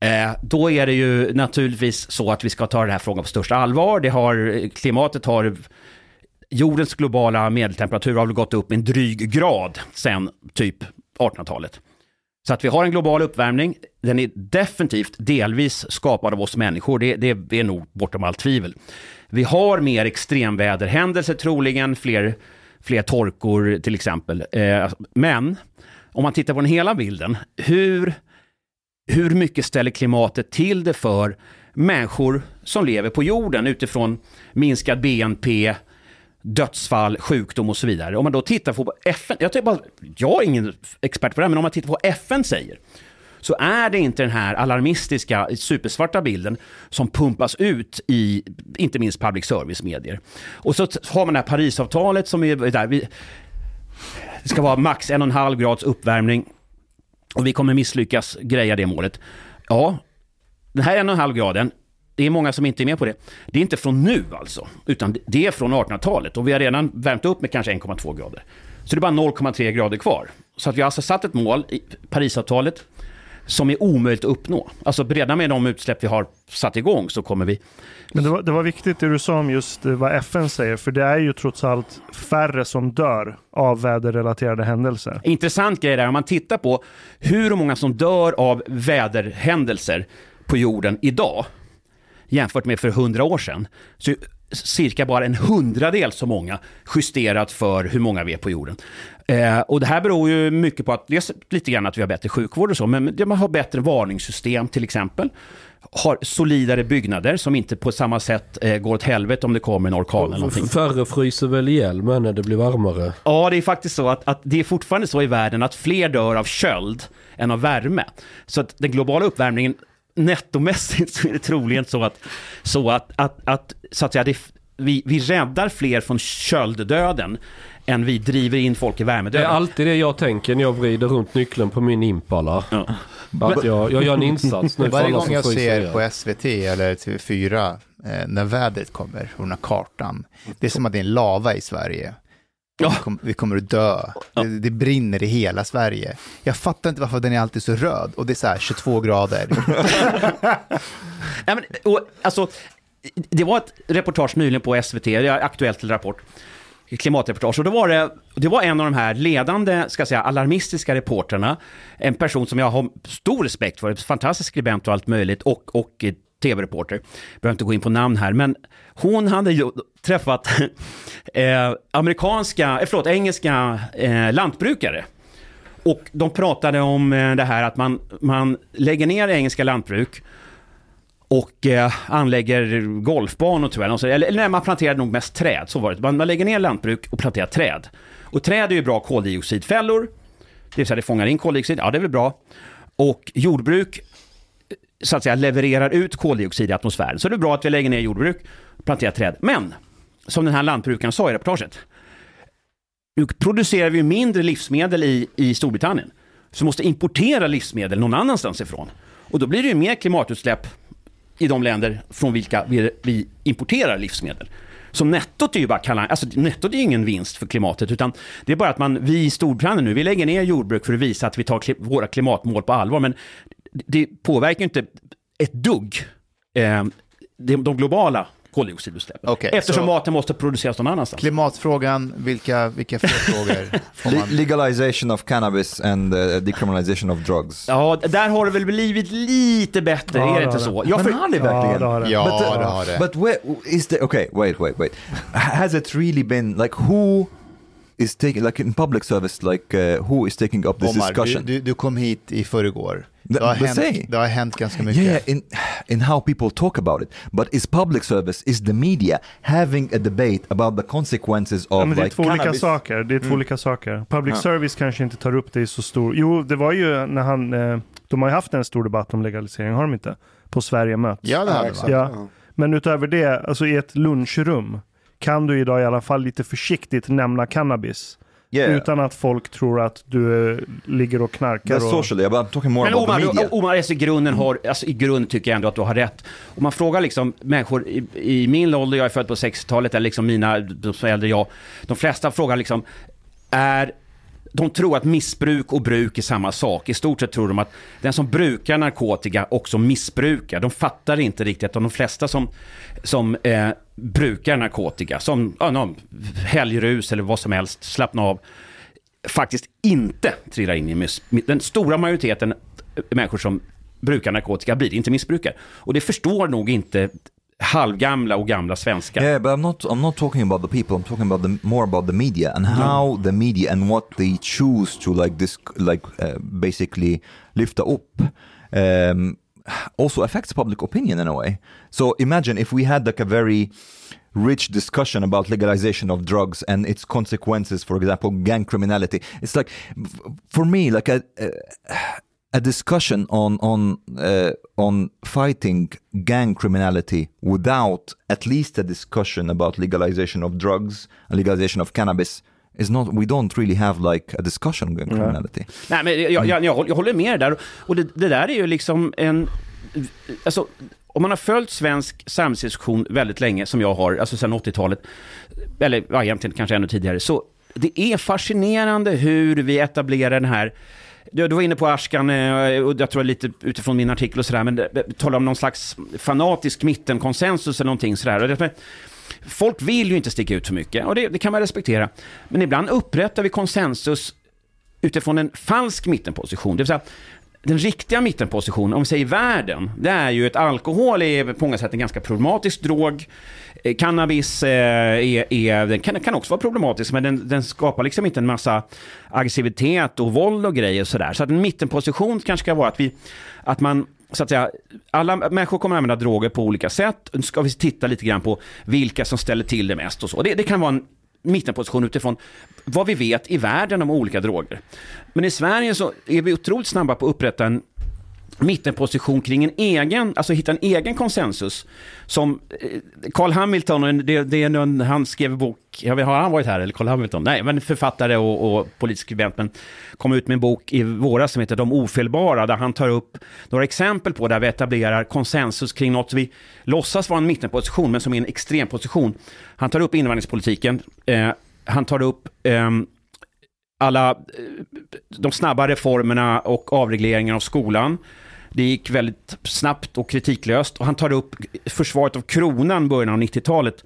Eh, då är det ju naturligtvis så att vi ska ta den här frågan på största allvar. Det har, klimatet har, jordens globala medeltemperatur har väl gått upp en dryg grad sen typ 1800-talet. Så att vi har en global uppvärmning, den är definitivt delvis skapad av oss människor, det, det är nog bortom allt tvivel. Vi har mer extremväderhändelser troligen, fler, fler torkor till exempel. Eh, men om man tittar på den hela bilden, hur hur mycket ställer klimatet till det för människor som lever på jorden utifrån minskad BNP, dödsfall, sjukdom och så vidare. Om man då tittar på FN, jag, bara, jag är ingen expert på det här, men om man tittar på vad FN säger, så är det inte den här alarmistiska, supersvarta bilden som pumpas ut i, inte minst public service-medier. Och så har man det här Parisavtalet som är där, vi, det ska vara max en och en halv grads uppvärmning och vi kommer misslyckas greja det målet. Ja, den här en och en halv graden, det är många som inte är med på det. Det är inte från nu alltså, utan det är från 1800-talet och vi har redan värmt upp med kanske 1,2 grader. Så det är bara 0,3 grader kvar. Så att vi har alltså satt ett mål i Parisavtalet som är omöjligt att uppnå. Alltså redan med de utsläpp vi har satt igång så kommer vi... Men det var, det var viktigt det du sa om just eh, vad FN säger, för det är ju trots allt färre som dör av väderrelaterade händelser. Intressant grej där, om man tittar på hur många som dör av väderhändelser på jorden idag jämfört med för hundra år sedan, så cirka bara en hundradel så många justerat för hur många vi är på jorden. Eh, och det här beror ju mycket på att, dels lite grann att vi har bättre sjukvård och så, men man har bättre varningssystem till exempel. Har solidare byggnader som inte på samma sätt eh, går åt helvete om det kommer en orkan eller någonting. Färre fryser väl ihjäl med när det blir varmare. Ja, det är faktiskt så att, att det är fortfarande så i världen att fler dör av köld än av värme. Så att den globala uppvärmningen nettomässigt så är det troligen så att, så att, att, att, så att säga, det, vi, vi räddar fler från kölddöden än vi driver in folk i Det är värmedöden. alltid det jag tänker när jag vrider runt nyckeln på min Impala. Ja. Att jag, jag gör en insats nu Varje gång jag ser på SVT eller TV4 eh, när vädret kommer och den här kartan, det är som att det är en lava i Sverige. Ja. Vi, kom, vi kommer att dö. Det, det brinner i hela Sverige. Jag fattar inte varför den är alltid så röd och det är så här 22 grader. Ja, men, och, alltså, det var ett reportage nyligen på SVT, det är Aktuellt eller Rapport, klimatreportage. Och då var det, det var en av de här ledande, ska jag säga, alarmistiska reporterna, en person som jag har stor respekt för, fantastisk skribent och allt möjligt, och, och tv-reporter. Behöver inte gå in på namn här, men hon hade ju träffat eh, amerikanska, eh, förlåt, engelska eh, lantbrukare. Och de pratade om eh, det här att man, man lägger ner engelska lantbruk och eh, anlägger golfbanor tror jag. Eller, eller nej, man planterar nog mest träd, så var det. Man, man lägger ner lantbruk och planterar träd. Och träd är ju bra koldioxidfällor, det vill säga det fångar in koldioxid, ja det är väl bra. Och jordbruk, eh, så att säga, levererar ut koldioxid i atmosfären. Så det är bra att vi lägger ner jordbruk och planterar träd. Men, som den här lantbrukaren sa i reportaget, nu producerar vi ju mindre livsmedel i, i Storbritannien. Så vi måste importera livsmedel någon annanstans ifrån. Och då blir det ju mer klimatutsläpp i de länder från vilka vi, vi importerar livsmedel. Så nettot är ju bara kalla, alltså nettot är ingen vinst för klimatet, utan det är bara att man, vi i Storbritannien nu, vi lägger ner jordbruk för att visa att vi tar kli, våra klimatmål på allvar, men det påverkar ju inte ett dugg eh, de, de globala koldioxidutsläppen. Okej, Eftersom så- maten måste produceras någon annanstans. Klimatfrågan, vilka, vilka fler frågor får man? legalization of cannabis and uh, decriminalization of drugs. Ja, där har det väl blivit lite bättre, Ja, är det det inte har så? Men Jag för... har det Ja, verkligen? det har det. Ja, But, uh, det har det. But where is the okay? Wait, wait, wait. Has it really been like who is taking like in public service? Like uh, who is taking up this Omar, du, discussion? du, du kom hit i förrgår. Det har, hänt, det har hänt ganska mycket. yeah, in in how people talk about it. But is public service is the media having a debate about the consequences of Ja, men det är like två olika cannabis? saker. Det är två Mm. olika saker. Public Ja. service kanske inte tar upp det i så stor... Jo, det var ju när han... Eh, de har ju haft en stor debatt om legalisering, har de inte? På Sverige möts. Ja, det har det varit. Ja. Men utöver det, alltså i ett lunchrum kan du idag i alla fall lite försiktigt nämna cannabis. Yeah, Utan att folk tror att du eh, ligger och knarkar. that's Och... socially. But I'm talking more Men about Omar, the media. Omar alltså, i, grunden har, alltså, i grunden tycker jag ändå att du har rätt. Om man frågar liksom människor i, i min ålder, jag är född på 60-talet, eller liksom mina, de som är äldre jag, de flesta frågar liksom, är de tror att missbruk och bruk är samma sak. I stort sett tror de att den som brukar narkotika också missbrukar. De fattar inte riktigt att de flesta som, som eh, brukar narkotika, som ja, någon, helgrus eller vad som helst, slappna av, faktiskt inte trillar in i miss... Den stora majoriteten människor som brukar narkotika blir inte missbrukare. Och det förstår nog inte halvgamla och gamla svenskar. Yeah, but I'm not. I'm not talking about the people. I'm talking about the more about the media and how the media and what they choose to like this, like uh, basically lift up. Um, also affects public opinion in a way. So imagine if we had like a very rich discussion about legalization of drugs and its consequences, for example, gang criminality. It's like, for me, like a, a, discussion on on uh, on fighting gang criminality without at least a discussion about legalization of drugs legalization of cannabis is not. We don't really have like a discussion on gang criminality. Nej, men jag, jag, jag, håller- jag håller med där. Och det, det där är ju liksom en... Alltså, om man har följt svensk samhällsdiskussion väldigt länge, som jag har, alltså sedan 80-talet, eller ja, egentligen kanske ännu tidigare, så det är fascinerande hur vi etablerar den här du, du var inne på Ashkan, eh, och jag tror lite utifrån min artikel och sådär, men talar om någon slags fanatisk mittenkonsensus eller någonting sådär. Folk vill ju inte sticka ut för mycket, och det, det kan man respektera. Men ibland upprättar vi konsensus utifrån en falsk mittenposition. Det vill säga, den riktiga mittenpositionen, om vi säger världen, det är ju att alkohol är på många sätt en ganska problematisk drog. Eh, cannabis eh, är, är, kan, kan också vara problematisk, men den, den skapar liksom inte en massa aggressivitet och våld och grejer och sådär. Så att en mittenposition kanske ska vara att, vi, att man så att säga, alla människor kommer att använda droger på olika sätt. Nu ska vi titta lite grann på vilka som ställer till det mest och så. Det, det kan vara en mittenposition utifrån vad vi vet i världen om olika droger. Men i Sverige så är vi otroligt snabba på att upprätta en mittenposition kring en egen, alltså hitta en egen konsensus. Som eh, Carl Hamilton, det, det är någon, han skrev en bok, jag vet, har han varit här eller Carl Hamilton? Nej, men författare och, och politisk skribent, men kom ut med en bok i våras som heter De ofelbara, där han tar upp några exempel på där vi etablerar konsensus kring något vi låtsas vara en mittenposition, men som är en extremposition. Han tar upp invandringspolitiken, eh, han tar upp ehm, eh, alla de snabba reformerna och avregleringen av skolan. Det gick väldigt snabbt och kritiklöst. Och han tar upp försvaret av kronan början av 90-talet.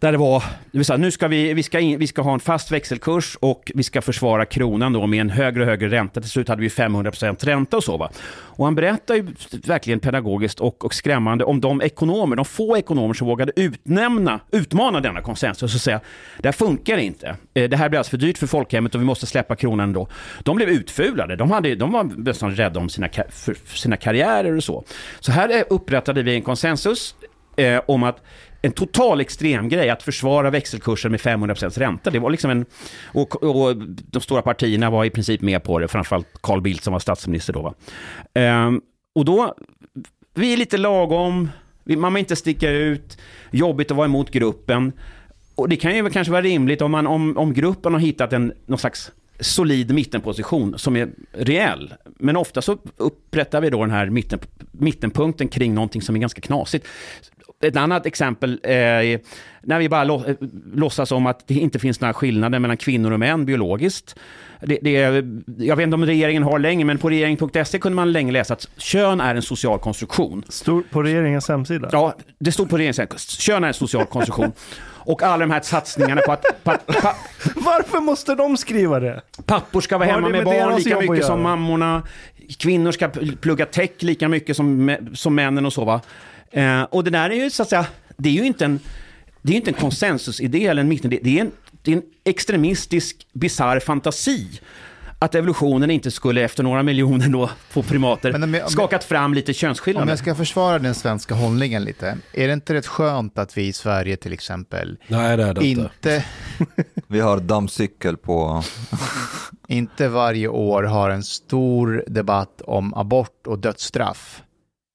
Där det var, det vill säga, nu ska vi, vi, ska in, vi ska ha en fast växelkurs och vi ska försvara kronan då med en högre och högre ränta. Till slut hade vi 500% ränta och så. Va? Och han berättar ju verkligen pedagogiskt och, och skrämmande om de ekonomer, de få ekonomer som vågade utnämna, utmana denna konsensus och säga det här funkar inte. Eh, det här blir alltså för dyrt för folkhemmet och vi måste släppa kronan ändå. De blev utfulade. De, hade, de var nästan rädda om sina, för sina karriärer och så. Så här eh, upprättade vi en konsensus eh, om att en total extremgrej att försvara växelkursen med 500% ränta. Det var liksom en, och, och de stora partierna var i princip med på det, framförallt Carl Bildt som var statsminister då. Va? Ehm, och då, vi är lite lagom, man vill inte sticka ut, jobbigt att vara emot gruppen. Och det kan ju kanske vara rimligt om, man, om, om gruppen har hittat en någon slags solid mittenposition som är reell. Men ofta så upprättar vi då den här mitten, mittenpunkten kring någonting som är ganska knasigt. Ett annat exempel eh, är när vi bara eh, låtsas om att det inte finns några skillnader mellan kvinnor och män biologiskt. Det, det, jag vet inte om regeringen har länge, men på regering.se kunde man länge läsa att kön är en social konstruktion. Stor på regeringens hemsida. Ja, det stod på regeringens kön är en social konstruktion. Och alla de här satsningarna på att pa, pa, Varför måste de skriva det? pappor ska vara hemma med med barn lika mycket som mammorna. Kvinnor ska plugga tech lika mycket som, som männen och så va. Eh, och det där är ju så att säga, det är ju inte en, det är ju inte en konsensusidé eller en mitten, det är en, det är en extremistisk, bisarr fantasi. Att evolutionen inte skulle efter några miljoner då på primater Men om jag- om jag- skakat fram lite Om könsskillnader. jag ska försvara den svenska hållningen lite, är det inte rätt skönt att vi i Sverige till exempel Nej det är det inte. inte, Vi har dammcykel på... inte varje år har en stor debatt om abort och dödsstraff?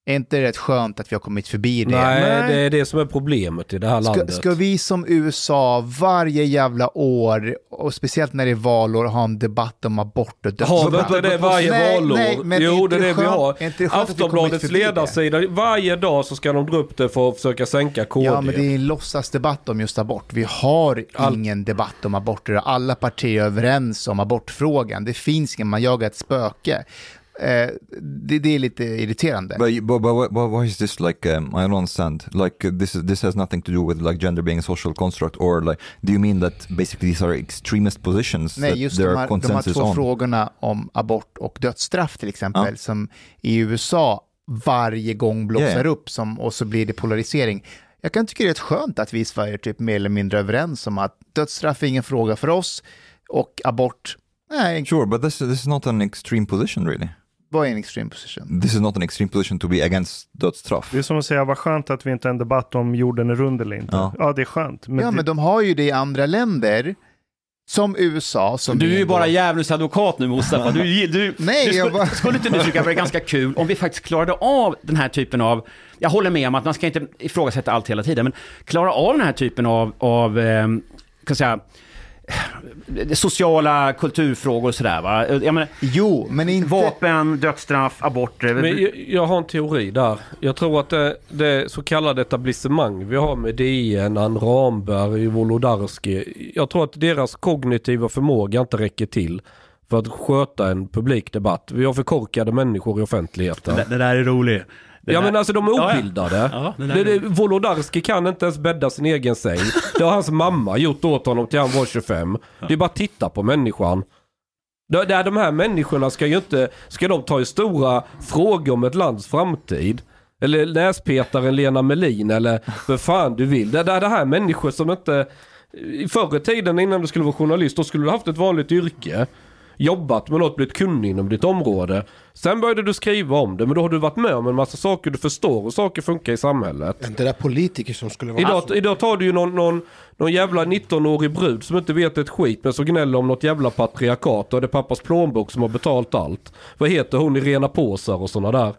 Är inte det rätt skönt att vi har kommit förbi det? Nej, Nej. det är det som är problemet i det här Ska, landet. ska vi som USA varje jävla år, och speciellt när det är valår, ha en debatt om abort och dödsstraff? Har vi inte det varje Nej, valår? nej, men jo, det är det vi skönt- har. det vi Aftonbladets det? ledarsida, varje dag så ska de dra upp det för att försöka sänka KD. Ja, men det är en låtsasdebatt om just abort. Vi har All- ingen debatt om aborter. Alla partier är överens om abortfrågan. Det finns ingen, man jagar ett spöke. Eh, det, det är lite irriterande. But, but, but, but why is this like, um, I don't understand, like uh, this, is, this has nothing to do with like gender being a social construct or like, do you mean that basically these are extremist positions Nej, just de här, de här två on? frågorna om abort och dödsstraff till exempel, Ja. som i USA varje gång blossar ja. upp som, och så blir det polarisering. Jag kan tycka det är rätt skönt att vi i Sverige är typ mer eller mindre överens om att dödsstraff är ingen fråga för oss och abort, nej, Sure, but this, this is not an extreme position really. Vad är en extreme position? This is not an extreme position to be against dödsstraff. Det är som att säga, vad skönt att vi inte har en debatt om jorden är rund eller inte. Ja, Ja. det är skönt. Men ja, det, men de har ju det i andra länder, som USA. Som Du är ju ändå- bara djävulens advokat nu Mustafa. Du, du, Nej, du jag skulle, bara- skulle inte du tycka att det var ganska kul om vi faktiskt klarade av den här typen av, jag håller med om att man ska inte ifrågasätta allt hela tiden, men klara av den här typen av, av eh, kan säga, sociala kulturfrågor och sådär va. Jag menar, Jo, men inte... vapen, dödsstraff, aborter. Men jag, jag har en teori där. Jag tror att det, det så kallade etablissemang vi har med DN, Ann Ramberg, Wolodarski. Jag tror att deras kognitiva förmåga inte räcker till för att sköta en publik debatt. Vi har för korkade människor i offentligheten. det, det där är roligt. Ja där- men alltså de är Ja, ja. obildade. Ja, det där det, Wolodarski kan inte ens bädda sin egen säng. Det har hans mamma gjort åt honom till han var 25. Det är bara att titta på människan. Det, de här människorna ska ju inte, ska de ta i stora frågor om ett lands framtid? Eller näspetaren Lena Melin eller vad fan du vill. Det, det, det här är människor som inte, förr i tiden innan du skulle vara journalist, då skulle du haft ett vanligt yrke jobbat med något, blivit kunnig inom ditt område. Sen började du skriva om det, men då har du varit med om en massa saker, du förstår hur saker funkar i samhället. Det där politiker som skulle vara... Idag, idag tar du ju någon, någon, någon jävla 19-årig brud som inte vet ett skit men som gnäller om något jävla patriarkat och det är pappas plånbok som har betalt allt. Vad heter hon i rena påsar och sådana där.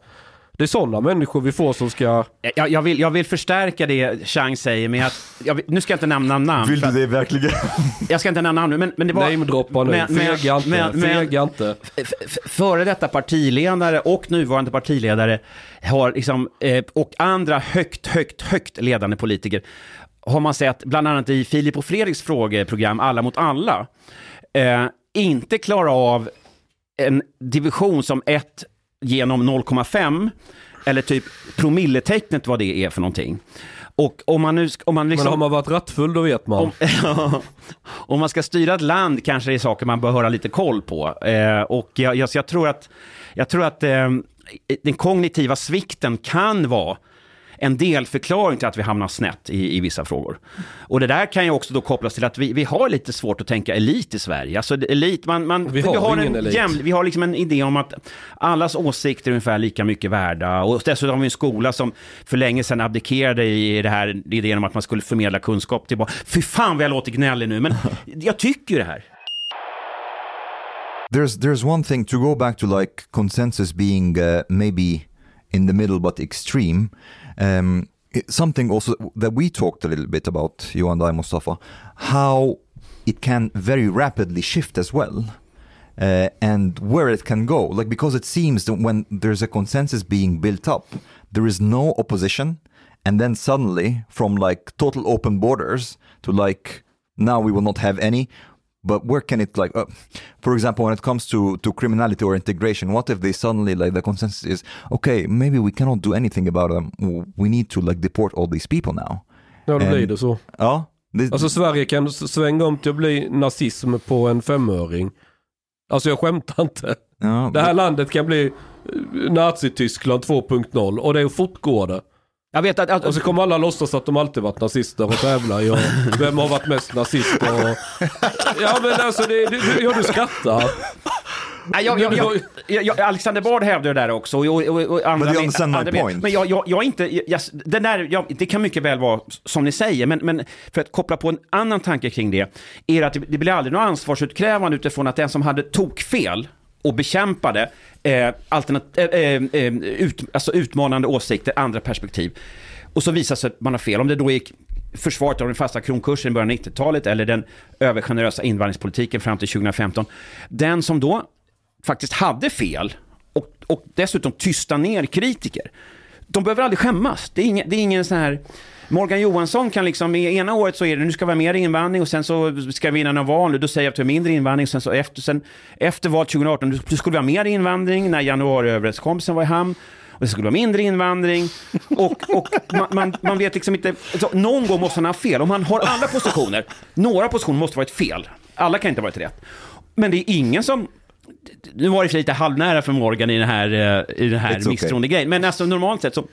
Det är sådana människor vi får som ska... Jag, jag, vill, jag vill förstärka det Chang säger med att, jag, nu ska jag inte nämna namn. Vill du det verkligen? Jag ska inte nämna namn nu, men, men det var... Namedroppa nu, men- fega inte, men- men- fega inte. före detta partiledare och nuvarande partiledare har liksom, eh, och andra högt, högt, högt ledande politiker har man sett, bland annat i Filip och Fredriks frågeprogram Alla mot alla, eh, inte klara av en division som 1 genom 0,5 eller typ promilletecknet vad det är för någonting. Och om man nu, om man liksom... Men har man varit rattfull då vet man. Om, om man ska styra ett land kanske det är saker man bör höra lite koll på. Eh, och jag, jag, jag tror att, jag tror att eh, den kognitiva svikten kan vara en delförklaring till att vi hamnar snett i, i vissa frågor. Och det där kan ju också då kopplas till att vi, vi har lite svårt att tänka elit i Sverige. Alltså elit, man, man, Vi har ingen en elit. jämn- vi har liksom en idé om att allas åsikter är ungefär lika mycket värda. Och dessutom har vi en skola som för länge sedan abdikerade i det här idén om att man skulle förmedla kunskap till barn. Fy fan vad jag låter gnällig nu, men jag tycker ju det här. there's there's one thing to go back to like consensus being uh, maybe in the middle but extreme um, something also that we talked a little bit about you and i mustafa how it can very rapidly shift as well uh, and where it can go. Like because it seems that when there's a consensus being built up there is no opposition and then suddenly from like total open borders to like now we will not have any but where can it like uh, for example when it comes to to criminality or integration what if they suddenly like the consensus is okay maybe we cannot do anything about them we need to like deport all these people now Ja, då blir det så. ja det, Alltså Sverige kan svänga om till att bli nazism på en femöring. Alltså jag skämtar inte. ja, Det här landet kan bli eh, Nazityskland 2.0 och det är fortgår det. Jag vet att... att Och så kommer alla låtsas att de alltid varit nazister och tävlar i och vem har varit mest nazist och... Ja men alltså det, det, ja du skrattar. Jag, jag, jag, jag, jag, Alexander Bard hävdar det där också. Och, och, och, och andra But you understand andra point. Men jag, jag, jag är inte... Jag, den där, jag, det kan mycket väl vara som ni säger, men, men för att koppla på en annan tanke kring det, är att det, det blir aldrig något ansvarsutkrävande utifrån att den som hade tokfel och bekämpade eh, alternat, eh, eh, eh, ut, alltså utmanande åsikter, andra perspektiv. Och så visar sig att man har fel. Om det då gick försvaret av den fasta kronkursen i början av 90-talet eller den övergenerösa invandringspolitiken fram till 2015. Den som då faktiskt hade fel och, och dessutom tysta ner kritiker. De behöver aldrig skämmas. Det är ingen, det är ingen sån här... Morgan Johansson kan liksom, i ena året så är det nu ska vi ha mer invandring och sen så ska vi vinna några val då säger jag att vi har mindre invandring sen så efter, sen, efter valet 2018 då- skulle vi ha mer invandring när januariöverenskommelsen var i hamn och det skulle vara mindre invandring och, och man, man, man vet liksom inte, så någon gång måste han ha fel. Om han har alla positioner, några positioner måste varit fel. Alla kan inte ha varit rätt. Men det är ingen som nu var det lite halvnära för Morgan i den här, eh, i den här okay. misstroendegrejen. Men alltså normalt sett så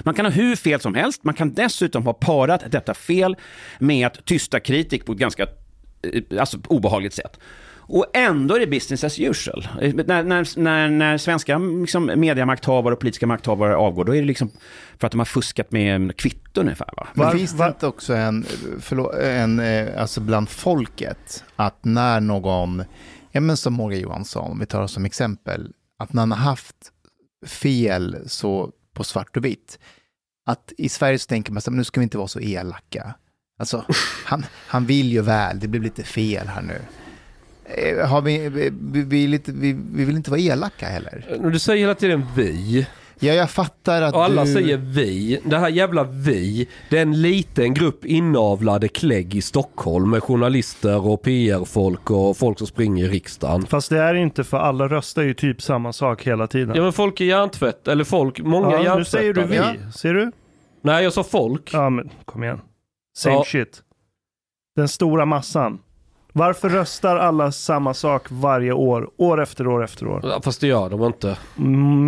man kan ha hur fel som helst, man kan dessutom ha parat detta fel med att tysta kritik på ett ganska eh, alltså, obehagligt sätt. Och ändå är det business as usual. Eh, När, när, när, när svenska liksom, mediamakthavare och politiska makthavare avgår, då är det liksom för att de har fuskat med kvitton ungefär. Va? Men Var- finns det var- inte också en, förlåt, en, eh, alltså bland folket, att när någon, ja men som Morgan Johansson, om vi tar oss som exempel, att när han har haft fel så på svart och vitt, att i Sverige så tänker man så här, men nu ska vi inte vara så elaka. Alltså, han, han vill ju väl, det blev lite fel här nu. Eh, har vi, eh, vi, vi, vi, lite, vi, vi vill inte vara elaka heller. Du säger hela tiden vi. Ja, jag fattar att Och alla du... säger vi. Det här jävla vi. Det är en liten grupp inavlade klägg i Stockholm med journalister och PR-folk och folk som springer i riksdagen. Fast det är inte för alla röstar ju typ samma sak hela tiden. Ja men folk är hjärntvätt, eller folk, många Ja, nu hjärntvättade. säger du vi. Ja. Ser du? Nej jag sa folk. Ja, men kom igen. Same Ja. shit. Den stora massan. Varför röstar alla samma sak varje år, år efter år efter år? Ja, Fast det gör de inte.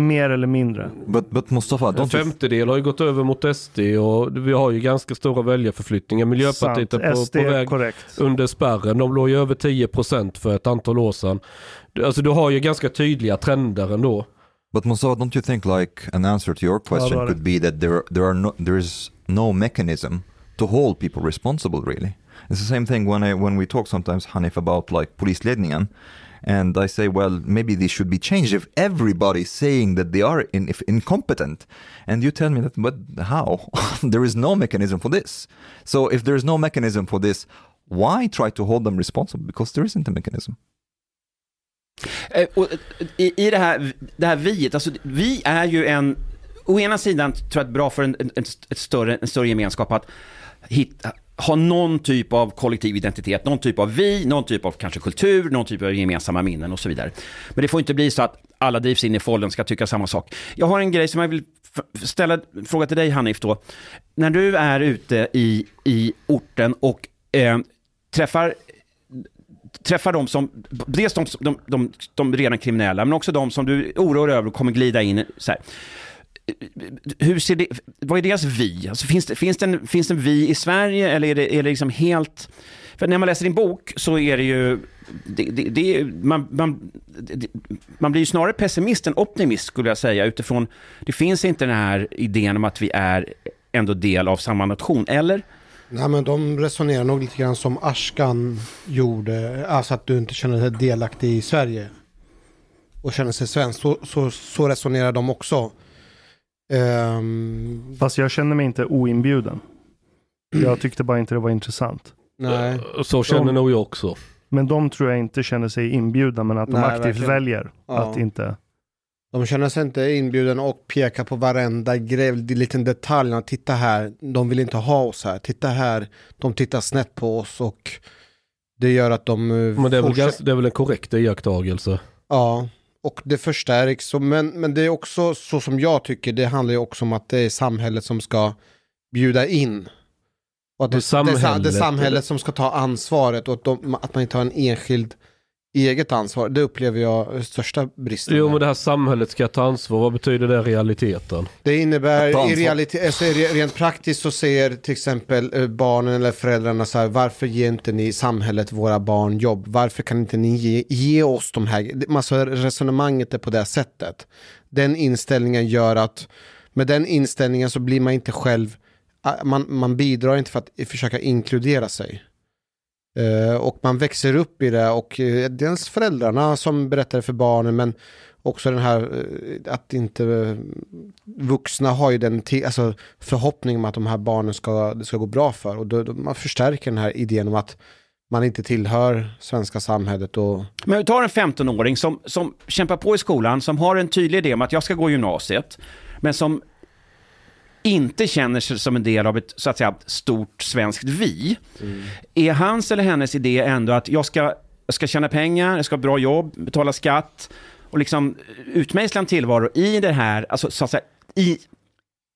Mer eller mindre. But but Mustafa, En femtedel har ju gått över mot SD och vi har ju ganska stora väljarförflyttningar. Miljöpartiet Sant. är på, SD på väg korrekt. under spärren. De låg ju över 10% för ett antal år sedan. Du- Alltså du har ju ganska tydliga trender ändå. But Mustafa, don't you think like an answer to your question Allora. could be that there there are no there is no mechanism to hold people responsible really? It's the same thing when I when we talk sometimes Hanif about like polisledningen and I say well maybe this should be changed if everybody's saying that they are in, if incompetent. And you tell me that but how? There is no mechanism for this. So if there is no mechanism for this why try to hold them responsible? Because there isn't a mechanism. Eh, och, eh, i, I det här, det här viet, alltså vi är ju en, å ena sidan tror jag att bra för en, en, ett större, en större gemenskap att hitta, ha någon typ av kollektiv identitet, någon typ av vi, någon typ av kanske kultur, någon typ av gemensamma minnen och så vidare. Men det får inte bli så att alla drivs in i folden ska tycka samma sak. Jag har en grej som jag vill ställa en fråga till dig Hanif då. När du är ute i, i orten och eh, träffar träffar de som, dels de, de, de, de redan kriminella, men också de som du oroar över och kommer glida in så här. Hur ser det, vad är deras vi? Alltså finns, det, finns, det en, finns det en vi i Sverige eller är det, är det liksom helt... För när man läser din bok så är det ju... Det, det, det, man, man, det, man blir ju snarare pessimist än optimist skulle jag säga utifrån... Det finns inte den här idén om att vi är ändå del av samma nation, eller? Nej men de resonerar nog lite grann som Ashkan gjorde. Alltså att du inte känner dig delaktig i Sverige. Och känner sig svensk. Så, så, så resonerar de också. Ehm, Fast jag känner mig inte oinbjuden. Jag tyckte bara inte det var intressant. nej. Så känner De- nog jag också. Men de tror jag inte känner sig inbjudna, men att de Nej, aktivt verkligen. väljer Ja. att inte... De känner sig inte inbjuden och pekar på varenda grej, liten detalj. Titta här, de vill inte ha oss här. Titta här, de tittar snett på oss och det gör att de... eh, Men det är väl, det är väl en korrekt iakttagelse. Ja, och det förstärks. Men, men det är också så som jag tycker, det handlar ju också om att det är samhället som ska bjuda in. Och att det, samhället- det, är, sa- det är samhället som ska ta ansvaret och att, de, att man inte har en enskild eget ansvar. Det upplever jag största bristen. Jo men det här samhället ska ta ansvar, vad betyder det i realiteten? Det innebär i ansvar. realitet, alltså re- rent praktiskt så säger till exempel eh, barnen eller föräldrarna så här, varför ger inte ni samhället våra barn jobb? Varför kan inte ni ge, ge oss de här, alltså resonemanget är på det sättet. Den inställningen gör att med den inställningen så blir man inte själv, ah, man, man bidrar inte för att försöka inkludera sig. Eh, och man växer upp i det. Och eh, dels föräldrarna som berättar för barnen men också den här eh, att inte vuxna har ju den alltså, förhoppningen om att de här barnen ska, det ska gå bra för. Och då, då man förstärker den här idén om att man inte tillhör svenska samhället och Men vi tar en 15-åring som, som kämpar på i skolan, som har en tydlig idé om att jag ska gå gymnasiet, men som inte känner sig som en del av ett så att säga, stort svenskt vi. Är hans eller hennes idé ändå att jag ska, jag ska tjäna pengar, jag ska ha bra jobb, betala skatt och liksom utmejsla en tillvaro i det här, alltså så att säga, i,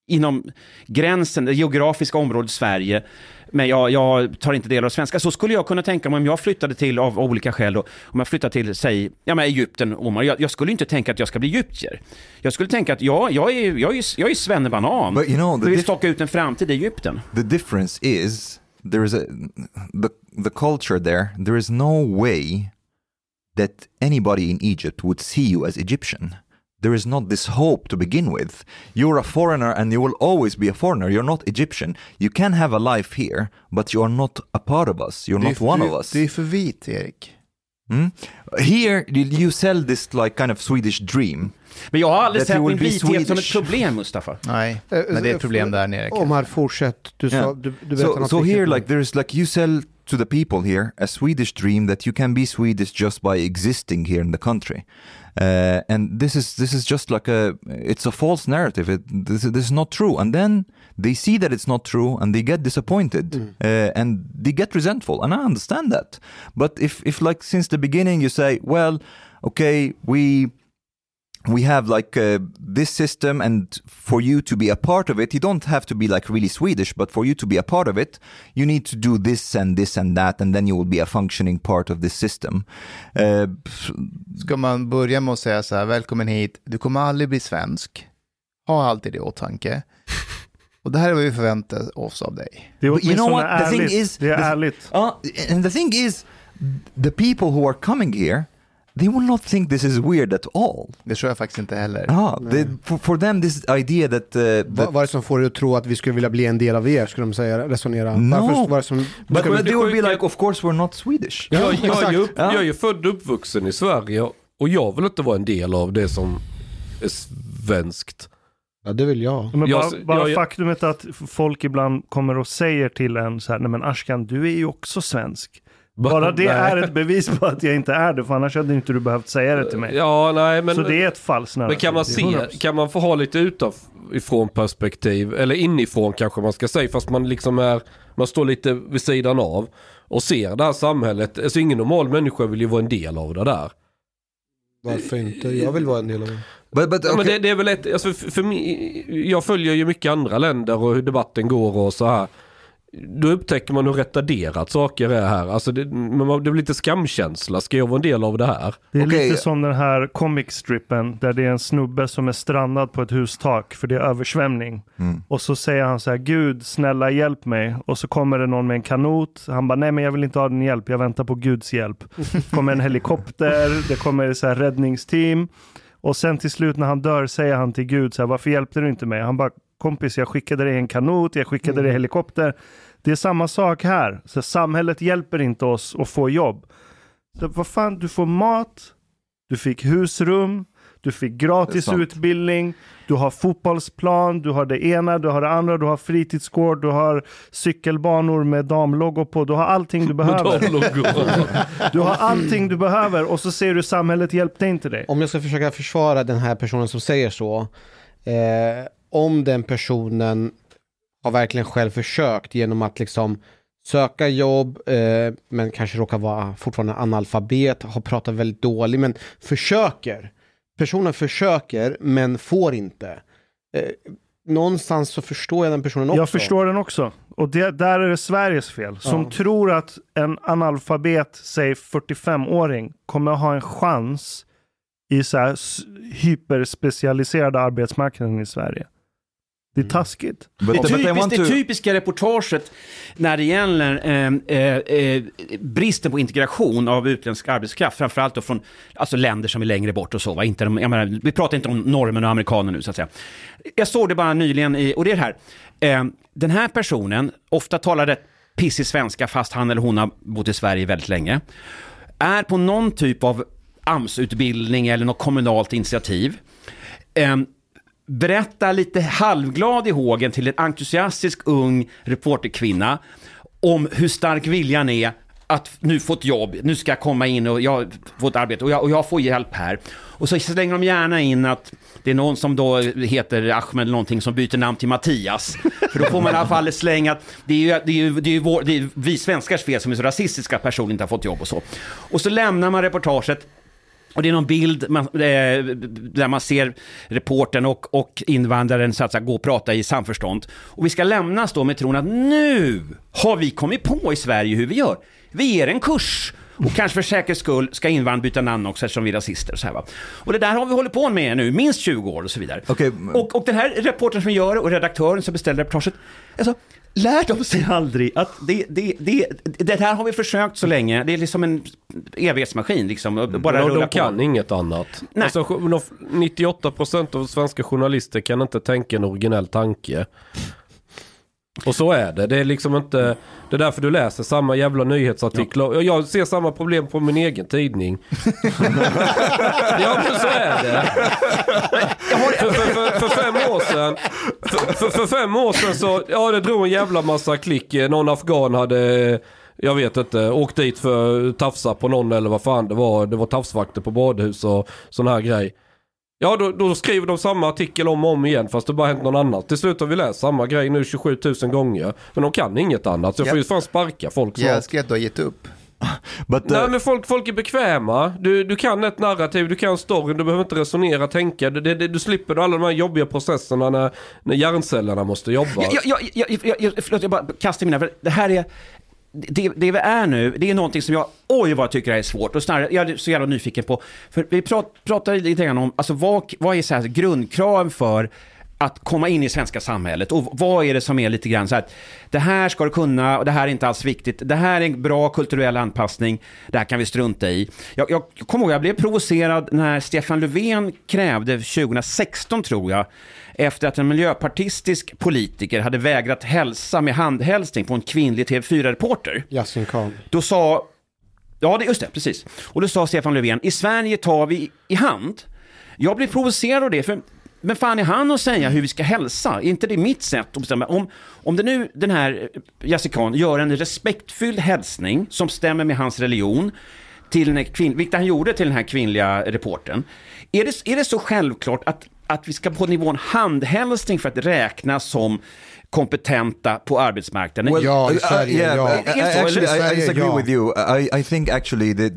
inom gränsen, det geografiska området Sverige, men jag, jag tar inte del av svenska. Så skulle jag kunna tänka mig om jag flyttade till, av olika skäl, då, om jag flyttar till, säg, ja, men Egypten, Omar, jag, jag skulle inte tänka att jag ska bli egyptier. Jag skulle tänka att ja, jag är, jag är, jag är svennebanan. But you know, Jag vill staka ut en framtid i Egypten. the difference is there is a the the culture there there is no way that anybody in Egypt would see you as Egyptian there is not this hope to begin with you're a foreigner and you will always be a foreigner you're not Egyptian you can have a life here but you are not a part of us you're not one of us Du är för vit, Erik. Mm? here you sell this like kind of Swedish dream Men jag har aldrig sett you min vithet som ett Swedish. problem, Mustafa. Nej, Eh, men det är ett problem där nere. Omar, fortsätt. Du, sa, Yeah. du, du berättade so, något so here like there's like you sell to the people here a swedish dream that you can be swedish just by existing here in the country uh, and this is this is just like a it's a false narrative. It, this, this is not true. And then they see that it's not true and they get disappointed uh, and they get resentful. And i understand that. But if if like since the beginning you say well okay we we have like uh, this system and for you to be a part of it you don't have to be like really swedish but for you to be a part of it you need to do this and this and that and then you will be a functioning part of this system uh, Ska man börja med att säga så här, välkommen hit, du kommer aldrig bli svensk. Ha alltid det i åtanke. Och det här är vad vi förväntar oss av dig. Det är But you know what? The thing ärligt. is- det är the- ärligt. uh, and the thing is the people who are coming here they will not think this is weird at all Det tror jag faktiskt inte heller. ah, they, for, for them this idea that, uh, Vad, that vad är det som får dig att tro att vi skulle vilja bli en del av er, skulle de säga, resonera? No. Varför, vad som, but, but they will be like of course we're not swedish Jag, jag, är ju upp, Ja. jag är ju född och uppvuxen i Sverige och jag vill inte vara en del av det som är svenskt. ja, det vill jag. Men bara, bara jag- faktumet att folk ibland kommer och säger till en så här, nej men Ashkan, du är ju också svensk. Bara det Nej. är ett bevis på att jag inte är det, för annars hade inte du behövt säga det till mig. Ja, nej men... så det är ett falskt Men kan man se, 100%. kan man få ha lite utifrån perspektiv, eller inifrån kanske man ska säga, fast man liksom är, man står lite vid sidan av och ser det här samhället. Alltså ingen normal människa vill ju vara en del av det där. Varför inte? Jag vill vara en del av det. but, but Ja, men okay. det, det är väl ett, alltså för, för mig, jag följer ju mycket andra länder och hur debatten går och så här. Då upptäcker man hur retarderat saker är här. Alltså det, men det blir lite skamkänsla. Ska jag vara en del av det här? Det är Okej. lite som den här comic strippen där det är en snubbe som är strandad på ett hustak för det är översvämning. Mm. Och så säger han så här, Gud snälla hjälp mig. Och så kommer det någon med en kanot. Han bara, nej men jag vill inte ha din hjälp, jag väntar på Guds hjälp. kommer en helikopter, det kommer så här räddningsteam. Och sen till slut när han dör säger han till Gud så här, varför hjälpte du inte mig? Han bara, kompis jag skickade dig en kanot, jag skickade dig helikopter. Det är samma sak här. Så samhället hjälper inte oss att få jobb. Så, vad fan, du får mat, du fick husrum, du fick gratis utbildning, du har fotbollsplan, du har det ena, du har det andra, du har fritidsgård, du har cykelbanor med damlogo på, du har allting du behöver. Du har allting du behöver och så säger du samhället hjälpte inte dig. Om jag ska försöka försvara den här personen som säger så. Eh, om den personen har verkligen själv försökt genom att liksom söka jobb, eh, men kanske råkar vara fortfarande analfabet, har pratat väldigt dåligt, men försöker. Personen försöker, men får inte. Eh, någonstans så förstår jag den personen också. Jag förstår den också. Och det, där är det Sveriges fel. Som Ja. tror att en analfabet, säg 45-åring, kommer ha en chans i så här hyperspecialiserade arbetsmarknaden i Sverige. Det är taskigt. But, Det, but I typisk, want det to... typiska reportaget när det gäller eh, eh, eh, bristen på integration av utländsk arbetskraft, framförallt då från alltså länder som är längre bort och så. Va? Inte de, jag menar, vi pratar inte om norrmän och amerikaner nu så att säga. Jag såg det bara nyligen, i, och det är det här. Eh, den här personen, ofta talar rätt pissig svenska fast han eller hon har bott i Sverige väldigt länge, är på någon typ av AMS-utbildning eller något kommunalt initiativ berätta berättar lite halvglad i hågen till en entusiastisk ung reporterkvinna om hur stark viljan är att nu få ett jobb, nu ska jag komma in och jag får ett arbete och jag, och jag får hjälp här. Och så slänger de gärna in att det är någon som då heter Ahmed eller någonting som byter namn till Mattias. För då får man i alla fall slänga att det är ju, det är ju, det är ju vår, det är vi svenskars fel som är så rasistiska att personen inte har fått jobb och så. Och så lämnar man reportaget och det är någon bild man, eh, där man ser reporten och, och invandraren så att säga, gå och prata i samförstånd. Och vi ska lämnas då med tron att nu har vi kommit på i Sverige hur vi gör. Vi ger en kurs. Och kanske för säkerhets skull ska invandrarna byta namn också eftersom vi är rasister. Och, så här, va? och det där har vi hållit på med nu, minst 20 år och så vidare. Okej, Och, och den här reportern som gör det och redaktören som beställer reportaget, alltså, lär de sig aldrig att det, det, det, det här har vi försökt så länge, det är liksom en evighetsmaskin liksom. Bara de, rulla de på. kan inget annat. Nej. Alltså, de- 98% av svenska journalister kan inte tänka en originell tanke. Och så är det. Det är liksom inte... Det är därför du läser samma jävla nyhetsartiklar. Och Jag ser samma problem på min egen tidning. ja men så är det. För, för, för, för fem år sedan. För, för, fem år sedan så, ja det drog en jävla massa klick. Någon afghan hade, jag vet inte, åkt dit för att tafsa på någon eller vad fan det var. Det var tafsvakter på badhus och sån här grej. Ja, då, då skriver de samma artikel om och om igen fast det bara hänt någon annat. Till slut har vi läst samma grej nu 27 000 gånger. Men de kan inget annat. Så jag får ju fan sparka folk Jag snart. älskar att du har gett upp. But Nej uh, men folk, folk är bekväma. Du, du kan ett narrativ, du kan storyn, du behöver inte resonera, tänka. Det, det, du slipper alla de här jobbiga processerna när, när hjärncellerna måste jobba. Jag, jag, jag, jag, jag, förlåt, jag bara kastar mina, för det här är, det, det vi är nu, det är någonting som jag, oj vad jag tycker det är svårt och snarare, jag är så jävla nyfiken på, för vi prat, pratar lite grann om, alltså vad, vad är så här grundkraven för att komma in i svenska samhället och vad är det som är lite grann så att det här ska du kunna och det här är inte alls viktigt. Det här är en bra kulturell anpassning. Det här kan vi strunta i. Jag, jag kommer ihåg, jag blev provocerad när Stefan Löfven krävde 2016 tror jag efter att en miljöpartistisk politiker hade vägrat hälsa med handhälsning på en kvinnlig TV4-reporter. Yasin Khan. Då sa, ja det, just det, precis. Och då sa Stefan Löfven, i Sverige tar vi i hand. Jag blir provocerad av det, för men fan är han att säga hur vi ska hälsa? Är inte det mitt sätt att bestämma? Om, om det nu den här Yassikan gör en respektfylld hälsning som stämmer med hans religion, till den här kvinn, vilket han gjorde till den här kvinnliga reporten. Är det, är det så självklart att, att vi ska på nivån handhälsning för att räknas som kompetenta på arbetsmarknaden? Ja, i uh, Sverige, yeah, ja. Så, actually? I, I Sverige, disagree ja. with you. I, I think actually that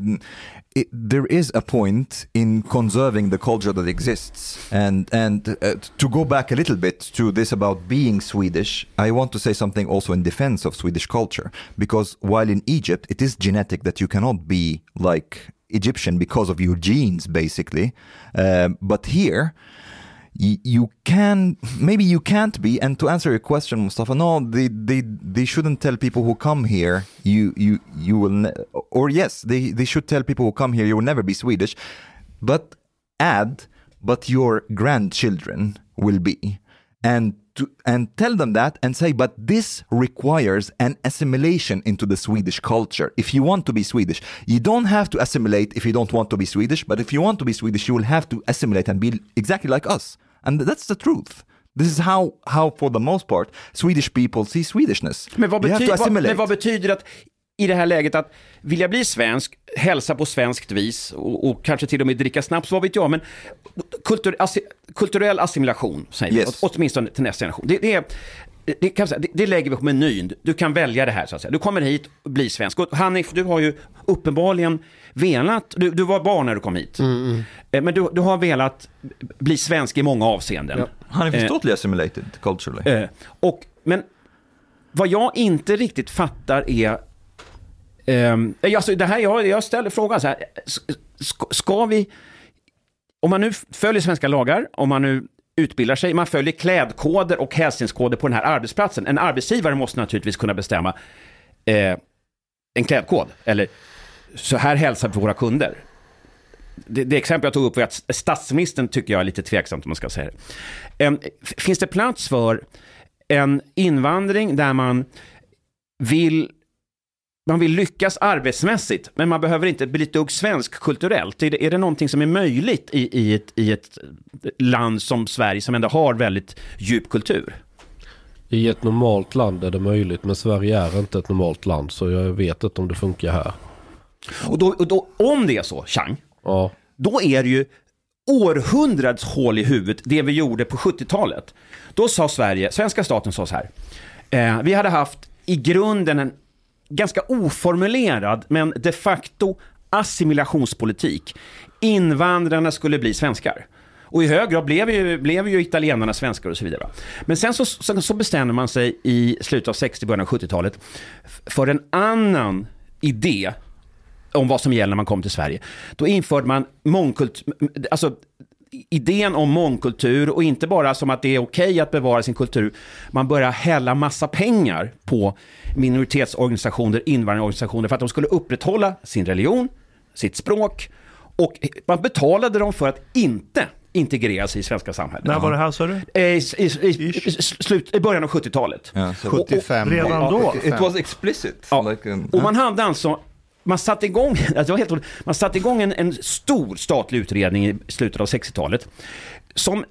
it, there is a point in conserving the culture that exists, and and uh, to go back a little bit to this about being Swedish, I want to say something also in defense of Swedish culture, because while in Egypt it is genetic that you cannot be like Egyptian because of your genes, basically, um, but here you can maybe you can't be and to answer your question mustafa no they they they shouldn't tell people who come here you you you will ne- or yes they they should tell people who come here you will never be swedish but add but your grandchildren will be. And to, and tell them that and say but this requires an assimilation into the swedish culture. If you want to be swedish you don't have to assimilate if you don't want to be swedish but if you want to be swedish you will have to assimilate and be exactly like us and that's the truth this is how how for the most part swedish people see swedishness Men vad, betyder, vad, men vad betyder det att i det här läget att vilja bli svensk, hälsa på svenskt vis och, och kanske till och med dricka snaps, vad vet jag, men kultur, assi, kulturell assimilation, säger vi, Yes. åt- åtminstone till nästa generation. Det, det, är, det, kan det, det lägger vi på menyn. Du kan välja det här, så att säga. Du kommer hit och blir svensk. Och Hanif, du har ju uppenbarligen velat, du, du var barn när du kom hit, Eh, men du, du har velat bli svensk i många avseenden. Ja. Hanif is Eh, totally assimilated culturally Eh, och, men vad jag inte riktigt fattar är... ehm, alltså det här, jag, jag ställer frågan så här. Ska, ska vi... Om man nu följer svenska lagar, om man nu utbildar sig, man följer klädkoder och hälsningskoder på den här arbetsplatsen. En arbetsgivare måste naturligtvis kunna bestämma eh, en klädkod. Eller så här hälsar vi våra kunder. Det, det exempel jag tog upp var att statsministern tycker jag är lite tveksamt om man ska säga det. Em, Finns det plats för en invandring där man vill man vill lyckas arbetsmässigt, men man behöver inte bli ett dugg svensk kulturellt. Är det, är det någonting som är möjligt i, i, ett, i ett land som Sverige, som ändå har väldigt djup kultur? I ett normalt land är det möjligt, men Sverige är inte ett normalt land, så jag vet inte om det funkar här. Och, då, och då, om det är så, Chang, Ja, då är det ju århundrads hål i huvudet, det vi gjorde på 70-talet. Då sa Sverige, svenska staten sa så här, eh, vi hade haft i grunden en ganska oformulerad, men de facto assimilationspolitik. Invandrarna skulle bli svenskar. Och i hög grad blev ju, blev ju italienarna svenskar och så vidare. Men sen så, sen så bestämde man sig i slutet av 60 början av 70-talet för en annan idé om vad som gäller när man kom till Sverige. Då införde man mångkultur, alltså idén om mångkultur och inte bara som att det är okej att bevara sin kultur. Man börjar hälla massa pengar på minoritetsorganisationer, invandrarorganisationer för att de skulle upprätthålla sin religion, sitt språk och man betalade dem för att inte integrera sig i svenska samhället. När var det här sa du? Eh, I, i, i, slut, i början av 70-talet. Yeah, so- Och- och- 75. Redan då? it was explicit Ja. like, um, Och man hade alltså, man satte igång, alltså var helt, man satte igång en, en stor statlig utredning i slutet av 60-talet som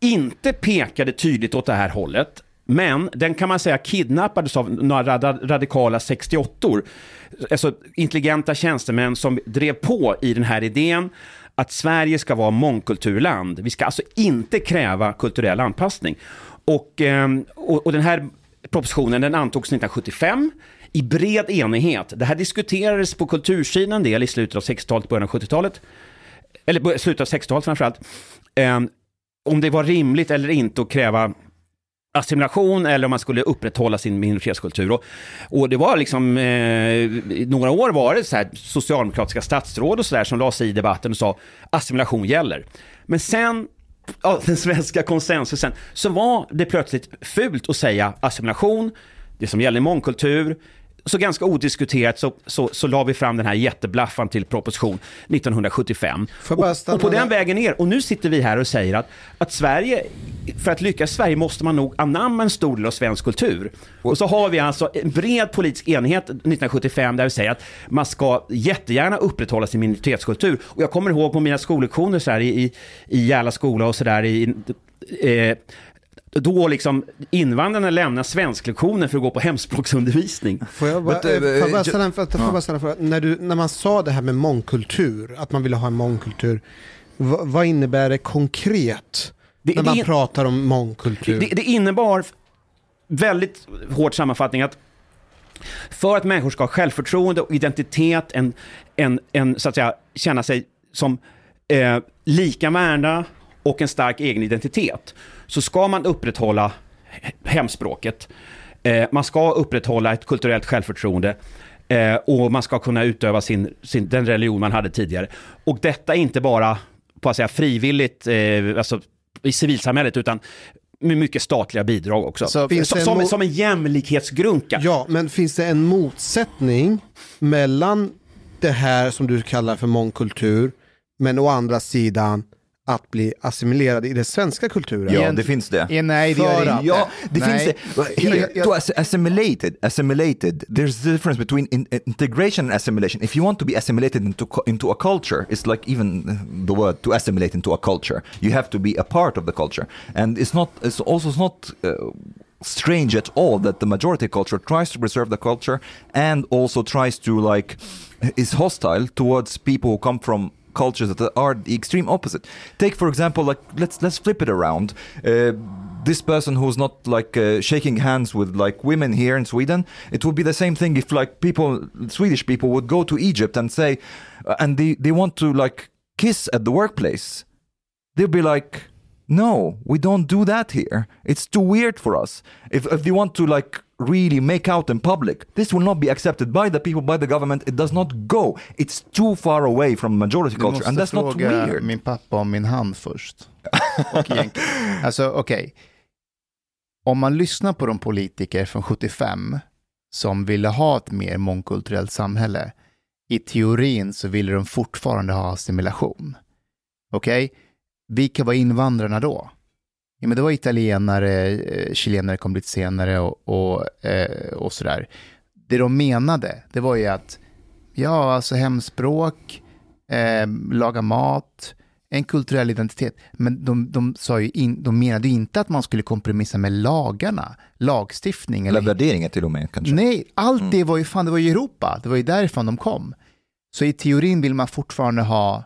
inte pekade tydligt åt det här hållet. Men den kan man säga kidnappades av några rad- radikala 68or. Alltså intelligenta tjänstemän som drev på i den här idén att Sverige ska vara mångkulturland. Vi ska alltså inte kräva kulturell anpassning. Och, ehm, och, och den här propositionen den antogs 1975 i bred enighet. Det här diskuterades på kultursidan en del i slutet av 60-talet, början av 70-talet. Eller slutet av 60-talet framförallt. Eh, om det var rimligt eller inte att kräva assimilation eller om man skulle upprätthålla sin minoritetskultur. Och, och det var liksom, eh, i några år var det så här socialdemokratiska statsråd och så där som la sig i debatten och sa assimilation gäller. Men sen, ja, den svenska konsensusen, så var det plötsligt fult att säga assimilation, det som gäller mångkultur, så ganska odiskuterat så, så, så la vi fram den här jätteblaffan till proposition 1975. Får jag bara Och, och på den där? vägen ner. Och nu sitter vi här och säger att, att Sverige, för att lyckas Sverige måste man nog anamma en stor del av svensk kultur. Och så har vi alltså en bred politisk enighet 1975 där vi säger att man ska jättegärna upprätthålla sin minoritetskultur. Och jag kommer ihåg på mina skollektioner så här i, i, i Järla skola och sådär i, eh, då liksom invandrarna lämnar svensklektionen för att gå på hemspråksundervisning. Får jag bara, But, uh, får jag bara ju- ställa en, fråga? När, du, när man sa det här med mångkultur, att man ville ha en mångkultur, vad, vad innebär det konkret? Det- när man det- pratar om mångkultur? Det, det innebar, väldigt hård sammanfattning, att för att människor ska ha självförtroende och identitet, en, en, en, så att säga, känna sig som eh, lika värda och en stark egen identitet, så ska man upprätthålla he- hemspråket. Eh, man ska upprätthålla ett kulturellt självförtroende eh, och man ska kunna utöva sin, sin, den religion man hade tidigare. Och detta är inte bara på att säga frivilligt, eh, alltså i civilsamhället, utan med mycket statliga bidrag också. Så- som, en som, som en jämlikhetsgrunka. Ja, men finns det en motsättning mellan det här som du kallar för mångkultur, men å andra sidan att bli assimilerad i den svenska kulturen? Ja, det finns det. Ja, nej, det gör det inte. Ja, det Nej. finns det. Here, to ass- assimilated, assimilated. There's a difference between in, integration and assimilation. If you want to be assimilated into into a culture, it's like even the word to assimilate into a culture. You have to be a part of the culture, and it's not. It's also not. Uh, strange at all that the majority culture tries to preserve the culture and also tries to like is hostile towards people who come from cultures that are the extreme opposite. Take for example, like let's let's flip it around. Uh, this person who's not like uh, shaking hands with like women here in Sweden, it would be the same thing if like people, Swedish people, would go to Egypt and say, uh, and they they want to like kiss at the workplace. They'll be like, no, we don't do that here. It's too weird for us. If if they want to like really make out in public, this will not be accepted by the people, by the government. It does not go. It's too far away from majority Du culture, and måste that's not fråga weird. min pappa om min hand först. Och alltså okej. Om man lyssnar på de politiker från 75 som ville ha ett mer mångkulturellt samhälle, i teorin så ville de fortfarande ha assimilation. Okej? Vilka var invandrarna då? Ja, men det var italienare, eh, chilenare kom lite senare och, och, eh, och sådär. Det de menade, det var ju att, ja, alltså hemspråk, eh, laga mat, en kulturell identitet. Men de, de, sa ju in, de menade ju inte att man skulle kompromissa med lagarna, lagstiftning. Eller Eller, värderingar till och med kanske. nej, allt det var ju fan, det var ju Europa. Det var ju därifrån de kom. Så i teorin vill man fortfarande ha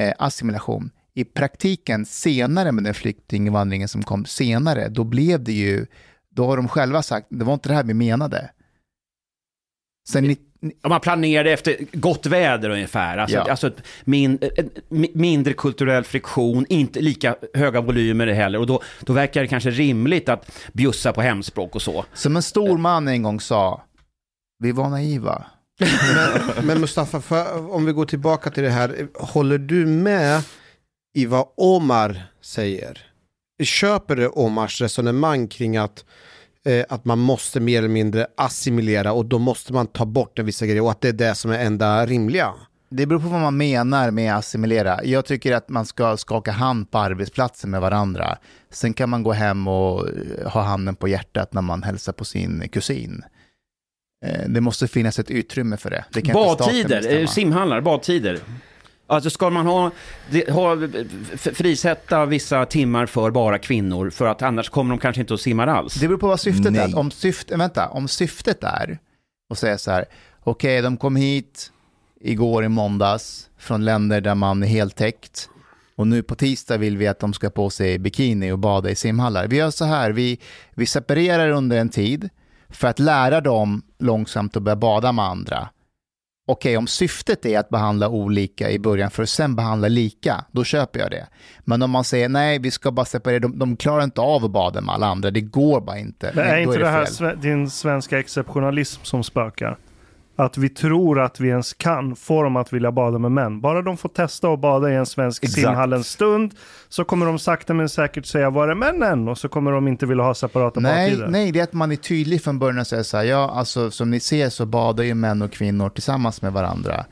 eh, assimilation. I praktiken senare med den flyktinginvandringen som kom senare, då blev det ju, då har de själva sagt, det var inte det här vi menade. Sen ni, Om man planerade efter gott väder ungefär. Alltså, Ja. alltså min, en mi- mindre kulturell friktion, inte lika höga volymer heller. Och då, då verkar det kanske rimligt att bjussa på hemspråk och så. som en stor man en gång sa, vi var naiva. Men, men Mustafa, för, om vi går tillbaka till det här, håller du med i vad Omar säger? Köper du Omars resonemang kring att, eh, att man måste mer eller mindre assimilera och då måste man ta bort en vissa grejer och att det är det som är enda rimliga? Det beror på vad man menar med assimilera. Jag tycker att man ska skaka hand på arbetsplatsen med varandra. Sen kan man gå hem och eh, ha handen på hjärtat när man hälsar på sin kusin. Eh, Det måste finnas ett utrymme för det. det Badtider, eh, simhallar, badtider. Alltså ska man ha, ha frisätta vissa timmar för bara kvinnor för att annars kommer de kanske inte att simma alls. Det beror på vad syftet Nej. är. Om, syfte, vänta, om syftet är att säga så här, okej, de kom hit igår i måndags från länder där man är heltäckt och nu på tisdag vill vi att de ska på sig bikini och bada i simhallar. Vi gör så här, vi, vi separerar under en tid för att lära dem långsamt att börja bada med andra. Okej, om syftet är att behandla olika i början för att sen behandla lika, då köper jag det. Men om man säger nej, vi ska bara separera, de, de klarar inte av att bada med alla andra, det går bara inte. Men är Nej, inte det här fel. sve- din svenska exceptionalism som spökar? Att vi tror att vi ens kan få dem att vilja bada med män. Bara de får testa att bada i en svensk Exakt. simhall en stund så kommer de sakta men säkert säga var är männen? Och så kommer de inte vilja ha separata Nej, badtider. nej, det är att man är tydlig från början och säger så här, ja, alltså som ni ser så badar ju män och kvinnor tillsammans med varandra.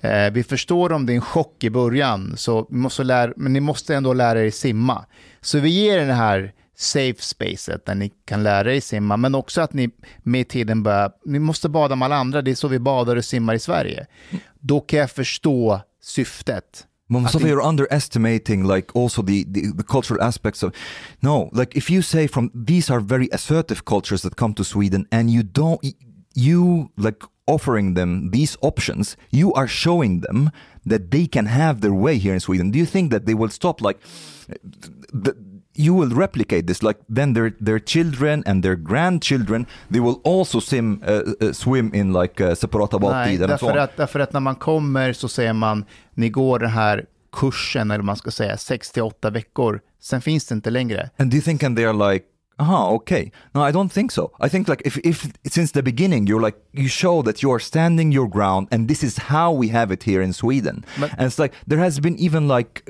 Eh, vi förstår om det är en chock i början, så måste lära, men ni måste ändå lära er simma. Så vi ger er det här safe spacet där ni kan lära er simma, men också att ni med tiden börjar, ni måste bada med alla andra, det är så vi badar och simmar i Sverige. Då kan jag förstå syftet. Mustafa, think- you're underestimating like also the, the, the cultural aspects of no like if you say from these are very assertive cultures that come to Sweden and you don't you like offering them these options you are showing them that they can have their way here in Sweden do you think that they will stop like the, you will replicate this like then their their children and their grandchildren they will also sim uh, uh, swim in like uh, separata badtider därför att, därför att när man kommer så säger man, ni går den här kursen, eller man ska säga, 6-8 veckor, sen finns det inte längre. And do you think and they're like, aha, okay. No, I don't think so. I think like if, if since the beginning you're like you show that you are standing your ground and this is how we have it here in Sweden. But- and it's like there has been even like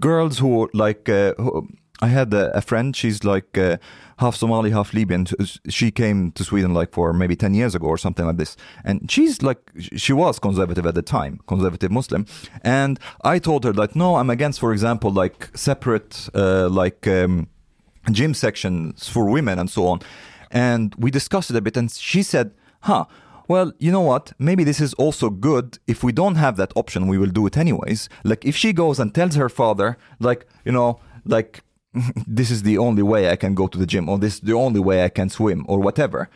girls who like uh, who, I had a, a friend. She's like uh, half Somali, half Libyan. She came to Sweden like for maybe ten years ago or something like this, and she's like she was conservative at the time, conservative Muslim. And I told her like, no, I'm against, for example, like separate uh, like. Um, gym sections for women and so on. And we discussed it a bit, and she said, huh, well, you know what? Maybe this is also good. If we don't have that option, we will do it anyways. Like, if she goes and tells her father, like, you know, like, this is the only way I can go to the gym, or this is the only way I can swim, or whatever,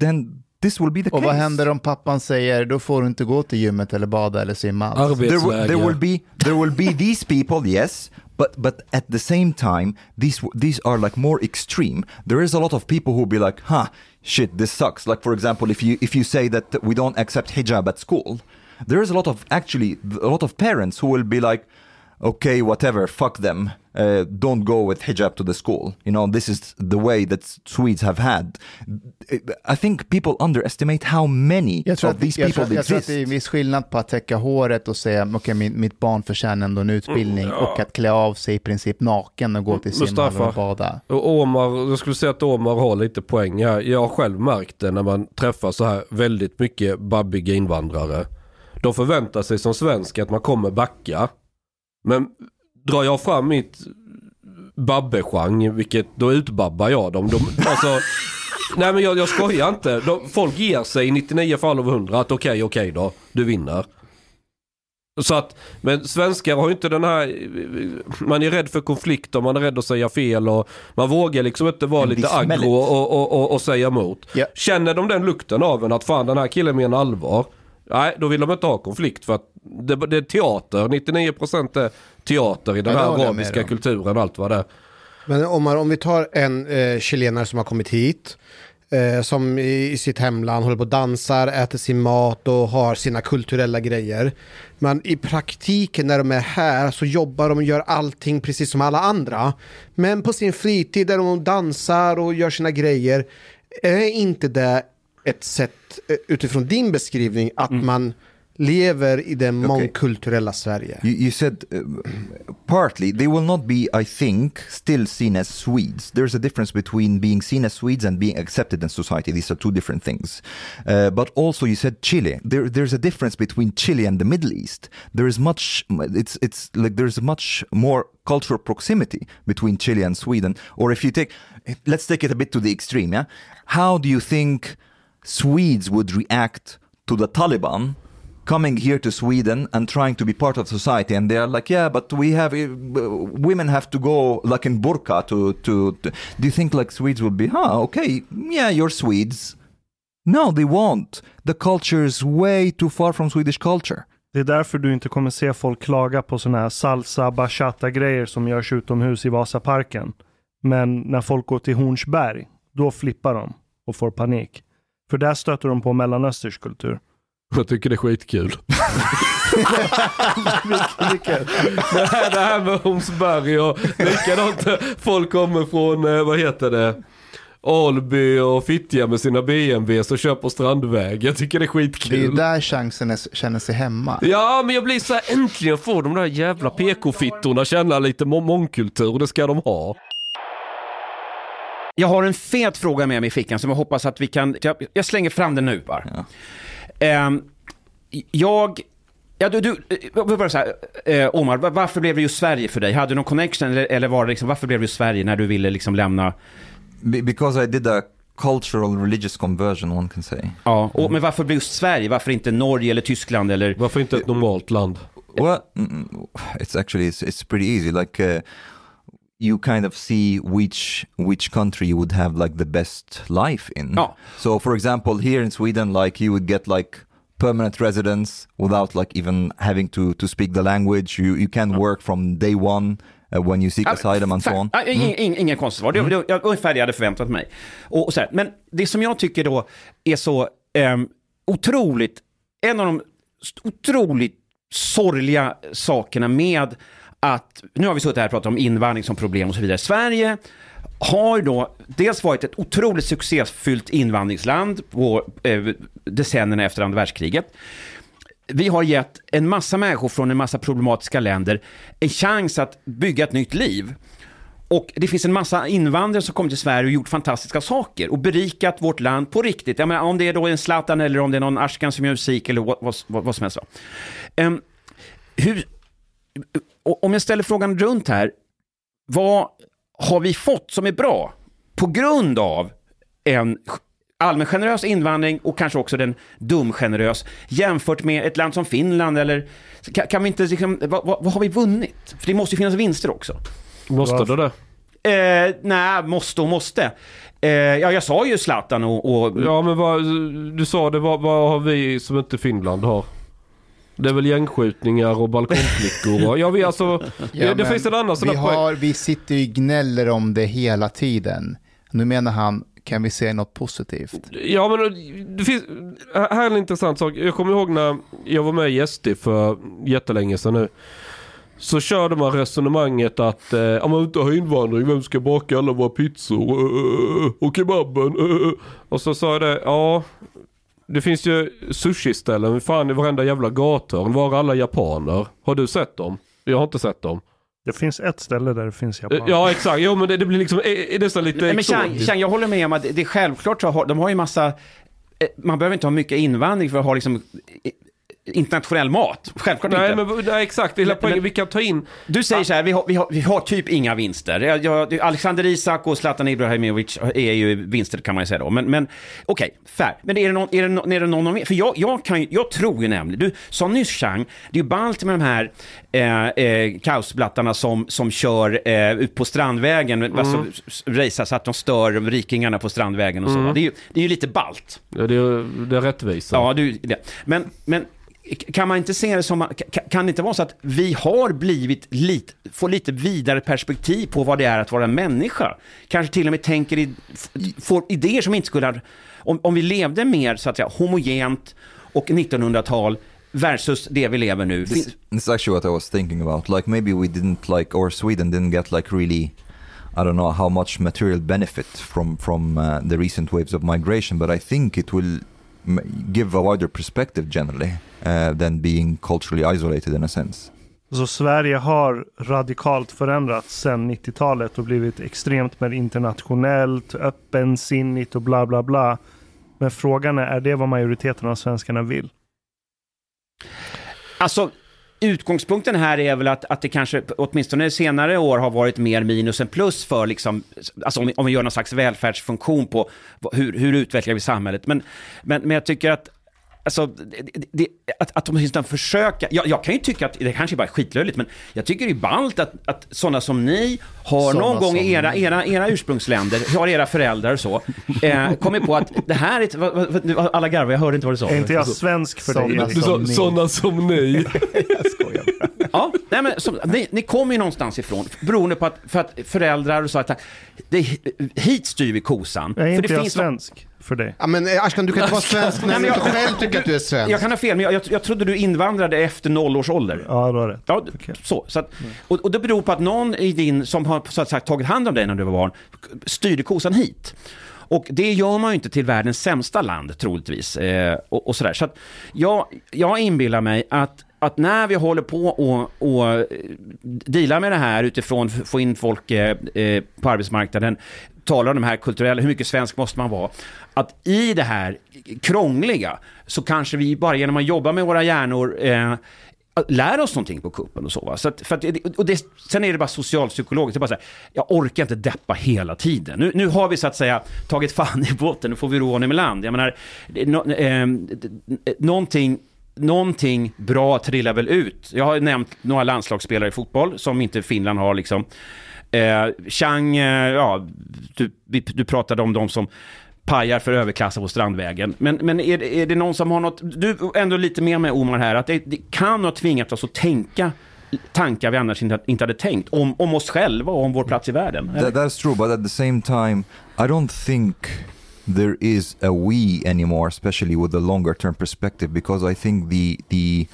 then this will be the Och case. vad händer om pappan säger, då får du inte gå till gymmet eller bada eller simma alls? there, will, there will be there will be these people yes but but at the same time these these are like more extreme there is a lot of people who be like huh shit this sucks like for example if you if you say that we don't accept hijab at school there is a lot of actually a lot of parents who will be like okay whatever fuck them uh, don't go with hijab to the school you know this is the way that swedes have had i think people underestimate how many Jag tror, of att, these jag, people tror, jag tror att exist det är en viss skillnad på att täcka håret och säga okej min, mitt barn förtjänar ändå en utbildning Mm, och att klä av sig i princip naken och gå till simhallen Mustafa. och bada. Och Omar, jag skulle säga att Omar har lite poäng här. Jag har själv märkt det när man träffar så här väldigt mycket babbiga invandrare. De förväntar sig som svensk att man kommer backa. Men drar jag fram mitt babbechang, vilket då utbabbar jag dem. De, alltså, nej men jag, jag skojar inte. De, folk ger sig i 99 fall av 100 att okej, okej då, du vinner. Så att, men svenskar har ju inte den här, man är rädd för konflikter, man är rädd att säga fel och man vågar liksom inte vara lite aggro och, och, och, och säga emot. Ja. Känner de den lukten av en att fan den här killen menar allvar, nej då vill de inte ha konflikt för att det, det är teater, 99% är teater i den Ja, här arabiska kulturen allt vad det är. Men Omar, om vi tar en eh, chilenare som har kommit hit, eh, som i, i sitt hemland håller på och dansar, äter sin mat och har sina kulturella grejer. Men i praktiken när de är här så jobbar de och gör allting precis som alla andra. Men på sin fritid där de dansar och gör sina grejer, är inte det ett sätt eh, utifrån din beskrivning att man lever i det mångkulturella Sverige? You, you said uh, partly they will not be, I think, still seen as Swedes. There's a difference between being seen as Swedes and being accepted in society. These are two different things. Uh, but also, you said Chile. There, there's a difference between Chile and the Middle East. There is much. It's it's like there's much more cultural proximity between Chile and Sweden. Or if you take, let's take it a bit to the extreme. Yeah, how do you think Swedes would react to the Taliban? Coming here to Sweden and trying to be part of society, and they are like, yeah, but we have uh, women have to go like in burqa to, to to. Do you think like Swedes will be, huh? Okay, yeah, you're Swedes. No, they won't. The culture is way too far from Swedish culture. Det är därför du inte kommer se folk klaga på sådana här salsa, bachata-grejer som görs utomhus i Vasaparken. Men när folk går till Hornsberg, då flippar de. och får panik. För där stöter de på mellanösters kultur. Jag tycker det är skitkul. det, här, det här med Holmsberg och likadant folk kommer från, eh, vad heter det? Alby och Fittja med sina BMWs och kör på Strandväg. Jag tycker det är Det är skitkul. där chansen är, känner sig hemma. Ja, men jag blir så här, äntligen får de där jävla PK-fittorna känna lite må- mångkultur, det ska de ha. Jag har en fet fråga med mig i fickan som jag hoppas att vi kan... Jag, jag slänger fram den nu bara. Ehm, jag... Ja, du, du, eh, var så här, eh, Omar, va- varför blev det just Sverige för dig? Hade du någon connection eller, eller var det liksom, varför blev det just Sverige när du ville liksom lämna? Be- because I did a cultural religious conversion, one can say. Ja, och, men varför blev just Sverige? Varför inte Norge eller Tyskland eller? Varför inte ett normalt land? Well, mm, it's actually it's, it's pretty easy. Like uh, you kind of see which which country you would have like the best life in. Oh. So, for example, here in Sweden, like you would get like permanent residence without like even having to to speak the language. You you can work from day one uh, when you seek Ja, asylum and so on. ja, ing, ing, Inga konstigt svar. Det, det, jag, ungefär det jag hade förväntat mig. Och, och så här, men det som jag tycker då är så ehm, otroligt, en av de otroligt sorgliga sakerna med att, nu har vi suttit här och pratat om invandring som problem och så vidare. Sverige har då dels varit ett otroligt succéfyllt invandringsland på eh, decennierna efter andra världskriget. Vi har gett en massa människor från en massa problematiska länder en chans att bygga ett nytt liv. Och det finns en massa invandrare som kommit till Sverige och gjort fantastiska saker och berikat vårt land på riktigt. Jag menar, om det är då en Zlatan eller om det är någon Ashkan som gör musik eller vad, vad, vad, som helst. Um, hur, och om jag ställer frågan runt här, vad har vi fått som är bra på grund av en allmän generös invandring och kanske också den dumgenerös jämfört med ett land som Finland eller kan, kan vi inte liksom, vad, vad, vad har vi vunnit? För det måste ju finnas vinster också. Måste det det? Eh, nej, måste och måste. Eh, ja, jag sa ju Zlatan och... och Ja men vad, du sa det, vad, vad har vi som inte Finland har? Det är väl gängskjutningar och balkongflickor och, ja vi alltså, det, det finns en annan sån vi, har, vi sitter ju gnäller om det hela tiden. Nu menar han, kan vi se något positivt? Ja men det finns, här är en intressant sak. Jag kommer ihåg när jag var med i SD för jättelänge sedan nu. Så körde man resonemanget att eh, om man inte har invandring, vem ska baka alla våra pizzor Eh, och kebaben? Eh. Och så sa jag det, ja det finns ju sushi-ställen fan i varenda jävla gathörn. Var är alla japaner? Har du sett dem? Jag har inte sett dem. Det finns ett ställe där det finns Eh, japaner. Ja exakt, jo men det, det blir liksom eh, eh, nästan lite Nej, men Chang. Chang, jag håller med om att det är självklart så har de har ju massa... eh, Man behöver inte ha mycket invandring för att ha liksom eh, internationell mat. Självklart Nej inte. men nej, exakt, hela Men- poängen, vi kan ta in Du säger så här, vi har, vi, har, vi har typ inga vinster. Jag, jag, Alexander Isak och Zlatan Ibrahimovic är ju vinster kan man ju säga då. Men, men okej, fair. Men är det någon, är det, nå- är det någon av er- För jag, jag, kan, jag tror ju nämligen, du sa nyss Chang, det är ju ballt med de här eh, eh, kaosblattarna som, som kör eh, ut på Strandvägen, alltså s- racear så att de stör rikingarna på Strandvägen och så. va? Det, är ju, det är ju lite ballt. Ja, det, är, det är rättvisa. Ja, du, det. Men, men kan man inte se det som, kan, det inte vara så att vi har blivit lite, får lite vidare perspektiv på vad det är att vara människa? Kanske till och med tänker i, får idéer som inte skulle ha, om, om vi levde mer så att säga homogent och 1900-tal versus det vi lever nu. This, this is actually what I was thinking about. Like maybe we didn't like, or Sweden didn't get like really, I don't know how much material benefit from from uh, the recent waves of migration, but I think it will give a wider perspective generally uh, than being culturally isolated in a sense. Så Sverige har radikalt förändrats sedan 90-talet och blivit extremt mer internationellt, öppensinnigt och bla bla bla. Men frågan är, är det vad majoriteten av svenskarna vill? Alltså, utgångspunkten här är väl att, att det kanske åtminstone senare år har varit mer minus än plus för liksom, alltså om vi, om vi gör någon slags välfärdsfunktion på hur, hur utvecklar vi samhället. Men, men, men jag tycker att Alltså, det, det, att, att de åtminstone försöka, jag, jag kan ju tycka att det kanske bara är skitlöjligt, men jag tycker det är ballt att, att sådana som ni har Såna någon gång som i era, era, era ursprungsländer, har era föräldrar och så, eh, kommit på att det här är, ett, vad, vad, vad, alla garvar, jag hörde inte vad du sa. Är inte jag svensk för dig? Sådana Erik? Du sa Som ni. sådana som ni. Jag skojar bara. Ja, nej men som, ni, ni kommer ju någonstans ifrån, beroende på att, för att föräldrar och så att det, hit styr vi kosan. Är för inte det jag finns svensk? För dig? Ja, men eh, Ashkan, du kan inte vara svensk när Nej, du men inte jag- själv tycker att du är svensk. Jag kan ha fel, men jag, jag, jag trodde du invandrade efter noll års ålder. Ja, du har rätt. Ja, så. så att, och, och det beror på att någon i din, som har så att sagt, tagit hand om dig när du var barn, styrde kosan hit. Och det gör man ju inte till världens sämsta land, troligtvis. Eh, och, och sådär. Så att jag, jag inbillar mig att, att när vi håller på och, och eh, dealar med det här utifrån f- få in folk eh, eh, på arbetsmarknaden, talar om de här kulturella, hur mycket svensk måste man vara? Att i det här krångliga så kanske vi bara genom att jobba med våra hjärnor eh, lär oss någonting på kuppen och så. Va? så att, för att, och det, sen är det bara socialpsykologiskt. Det är bara så här, jag orkar inte deppa hela tiden. Nu, nu har vi så att säga tagit fan i båten, nu får vi ro honom i land. Jag menar, no, eh, någonting, någonting bra trillar väl ut. Jag har nämnt några landslagsspelare i fotboll som inte Finland har liksom. Eh, Chang, eh, ja, du, du pratade om de som pajar för överklassen på Strandvägen. Men, men är, det- är det någon som har något, du är ändå lite med mig Omar här, att det, det kan ha tvingat oss att tänka tankar vi annars inte, inte hade tänkt om, om oss själva och om vår plats i världen. That, that's true, but at the same time, I don't think there is a we anymore, especially with the longer term perspective, because I think the the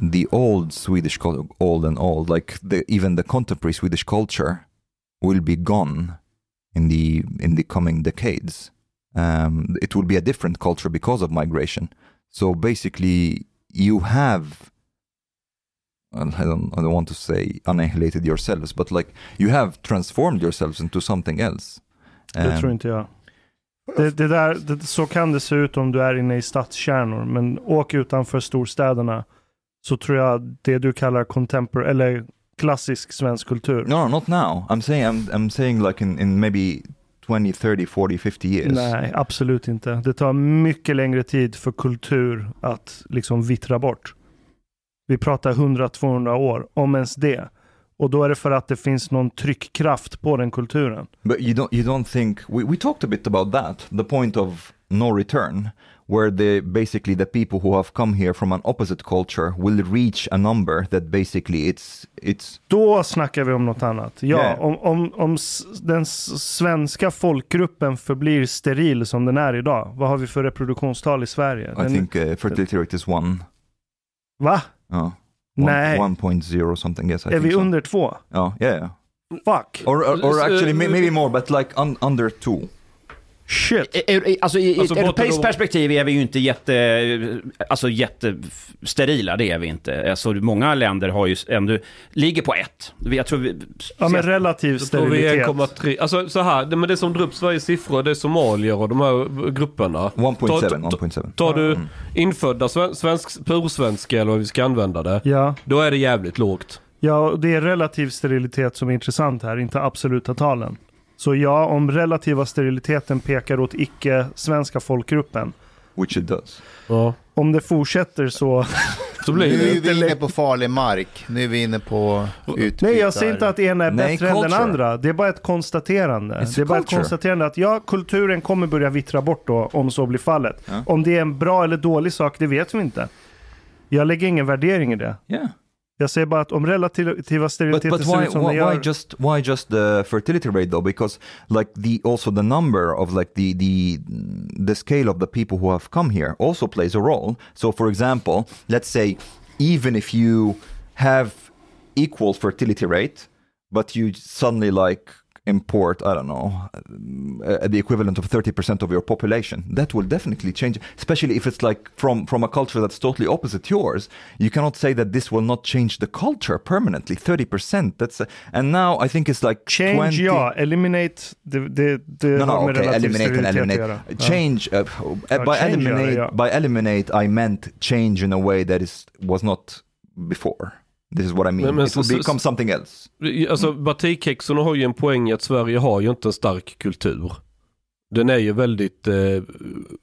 the old Swedish old and old, like the, even the contemporary Swedish culture, will be gone in the in the coming decades. Um, it will be a different culture because of migration. So basically, you have I don't I don't want to say annihilated yourselves, but like you have transformed yourselves into something else. Det Um, tror inte jag. Det, det där, det, så kan det se ut om du är inne i stadskärnor, men åk utanför storstäderna så tror jag det du kallar contemporary, eller klassisk svensk kultur. No, no, not now. I'm saying I'm I'm saying like in, in maybe 20, 30, 40, 50 years. Nej, absolut inte. Det tar mycket längre tid för kultur att liksom vittra bort. Vi pratar 100-200 år, om ens det. Och då är det för att det finns någon tryckkraft på den kulturen. But you don't you don't think we, we talked a bit about that, the point of no return, where the basically the people who have come here from an opposite culture will reach a number that basically it's it's Då snackar vi om något annat. Ja, Yeah. om, om, om den svenska folkgruppen förblir steril som den är idag. Vad har vi för reproduktionstal i Sverige? I Den, think uh, fertility rate is one. Va? Uh, one Nej. 1.0 something. Yes, I är think vi so. under två? Oh, yeah, yeah. Fuck. Or, or, or actually, may, maybe more, but like un, under two. Shit. Alltså i Alltså, ett europeiskt perspektiv är vi ju inte jätte, alltså jättesterila, det är vi inte. Alltså många länder har ju ändå, ligger på ett. Vi- Jag tror vi, Ja, men relativ sterilitet. 1,3. Alltså så här, det, men det som drar upp Sveriges siffror det är somalier och de här grupperna. 1.7, Ta- ta- 1.7. Tar du infödda sven, svensk, pursvenska eller vad vi ska använda det. Ja, Då är det jävligt lågt. ja, och det är relativ sterilitet som är intressant här, inte absoluta talen. Så ja, om relativa steriliteten pekar åt icke-svenska folkgruppen, Which it does. Ja. om det fortsätter så... Så Nu blir det. är vi inne på farlig mark. Nu är vi inne på utbytar. Nej, jag säger inte att ena är Nej, bättre än den culture. andra. Det är bara ett konstaterande. It's det är bara ett culture. konstaterande att ja, kulturen kommer börja vittra bort då, om så blir fallet. Ja. Om det är en bra eller dålig sak, det vet vi inte. Jag lägger ingen värdering i det. Yeah. Jag säger bara att om relativa But, steriliteter but ser why, ut som why, de gör... why just why just the fertility rate though? Because like the also the number of like the the the scale of the people who have come here also plays a role. So for example, let's say even if you have equal fertility rate, but you suddenly like import, I don't know, uh, the equivalent of 30% of your population, that will definitely change, especially if it's like from, from a culture that's totally opposite yours. You cannot say that this will not change the culture permanently, 30%. That's, a, and now I think it's like Change 20, ja, eliminate, det, det, det No, no, okay, eliminate and eliminate. Change, uh, uh, by, change, eliminate yeah, yeah. by eliminate, I meant change in a way that is was not before. This is what I mean. Men- men it will become something else. Alltså batikhäxorna har ju en poäng att Sverige har ju inte en stark kultur. Den är ju väldigt, eh,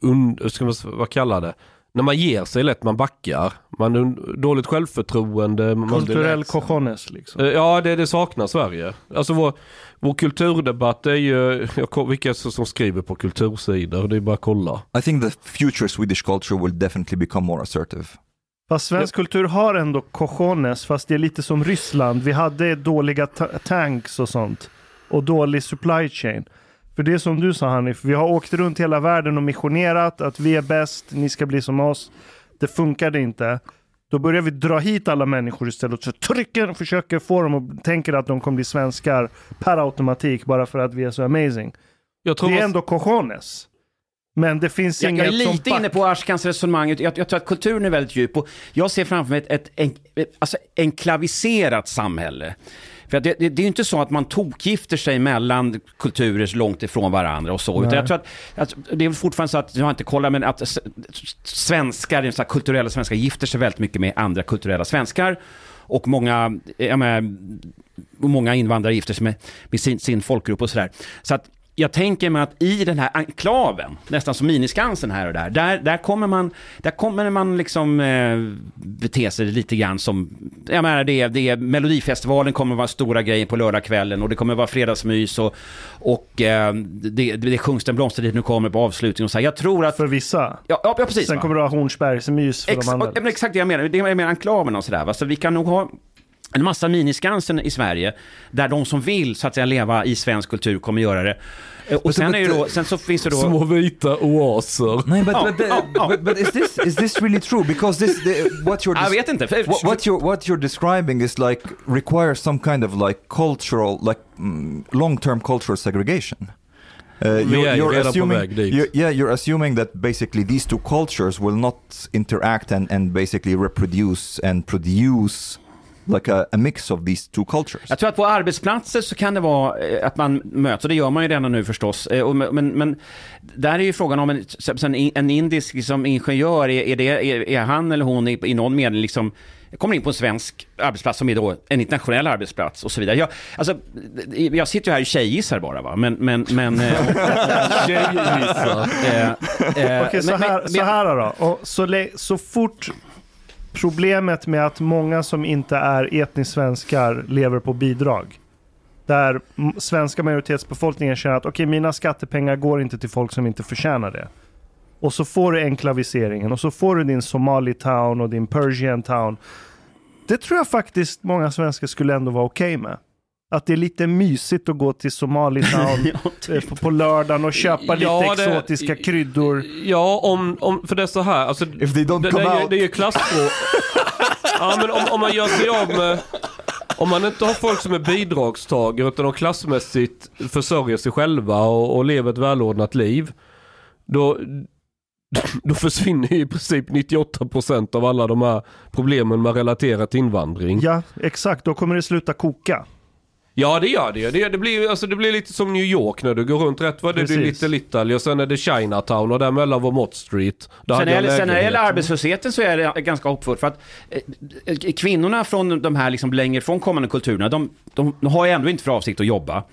un, ska man, vad kallar det? När man ger sig lätt, man backar. Man har dåligt självförtroende. Kulturell cojones liksom. Eh, Ja, det, det saknar Sverige. Alltså vår, vår kulturdebatt är ju, jag, vilka som som skriver på kultursidor, det är bara att kolla. I think the future Swedish culture will definitely become more assertive. Fast svensk kultur har ändå cojones, fast det är lite som Ryssland. Vi hade dåliga ta- tanks och sånt. Och dålig supply chain. För det är som du sa Hanif, vi har åkt runt hela världen och missionerat att vi är bäst, ni ska bli som oss. Det funkade inte. Då börjar vi dra hit alla människor istället. Så trycker och försöker få dem och tänker att de kommer bli svenskar per automatik bara för att vi är så amazing. Det är ändå cojones. Men det finns Jag, inget jag är lite inne på Ashkans resonemang. Jag, jag tror att kulturen är väldigt djup. Och jag ser framför mig ett, ett, en, ett alltså enklaviserat samhälle. För det, det, det är ju inte så att man tokgifter sig mellan kulturer långt ifrån varandra och så. Utan jag tror att, att det är fortfarande så att, jag har inte kollat, men att svenskar, så kulturella svenskar gifter sig väldigt mycket med andra kulturella svenskar. Och många, menar, många invandrare gifter sig med, med sin, sin folkgrupp och sådär. Så att jag tänker mig att i den här enklaven, nästan som miniskansen här och där, där, där kommer man, där kommer man liksom eh, bete sig lite grann som, jag menar det, är- det är, Melodifestivalen kommer vara stora grejer på lördagskvällen och det kommer vara fredagsmys och, och eh, det, det sjungs den blomstertid nu kommer på avslutning och så här. Jag tror att, för vissa. ja, ja precis. Sen va? kommer du ha Hornsbergsmys för Ex de andra. exakt det jag menar. Det är med enklaven och sådär. va. Så vi kan nog ha en massa miniskansen i Sverige där de som vill så att säga leva i svensk kultur kommer göra det. Eh, Och sen, är det då, sen så finns det då... Små vita oaser. No, but but, oh, but but is this is this really true? Because this the, what you're Jag vet inte. what, what you're what you're describing is like requires some kind of like cultural like mm, long-term cultural segregation. Uh, redan på assuming, you're- yeah, you're assuming that basically these two cultures will not interact and, and basically reproduce and produce like a, a mix of these two cultures. Jag tror att på arbetsplatser så kan det vara eh, att man möts, och det gör man ju redan nu förstås. Eh, Men, men där är ju frågan om en, en, indisk liksom, ingenjör, är, är, det, är, är han eller hon i, i någon mening liksom kommer in på en svensk arbetsplats som är då en internationell arbetsplats och så vidare. Jag, alltså, jag sitter ju här och tjejgissar bara va, men... men, men eh, Tjejgissar. eh, eh, Okej, så här, men- så här då. Och så, så fort problemet med att många som inte är etniskt svenskar lever på bidrag. Där svenska majoritetsbefolkningen känner att okej, mina skattepengar går inte till folk som inte förtjänar det. Och så får du enklaviseringen och så får du din Somali town och din Persian town. Det tror jag faktiskt många svenskar skulle ändå vara okej med. Att det är lite mysigt att gå till Somali town eh, på, på lördagen och köpa lite Ja, det- exotiska kryddor. Ja, om, om, för det är så här. Alltså, If they don't det, come det, är, ju- out. det är ju klassfråga. ja, men om, om man gör sig av med... Om man inte har folk som är bidragstagare utan de klassmässigt försörjer sig själva och, och lever ett välordnat liv. Då, då försvinner ju i princip 98% av alla de här problemen med relaterat invandring. Ja, exakt. Då kommer det sluta koka. Ja det gör det ju. det, det, blir, alltså, det blir lite som New York när du går runt rätt vad det är. Little Italy och sen är det Chinatown och däremellan var Mott Street. Där Sen gäller- sen när det gäller lägenhet. arbetslösheten så är det ganska hoppfullt. För att eh, kvinnorna från de här liksom längre från kommande kulturerna, de, de har ju ändå inte för avsikt att jobba.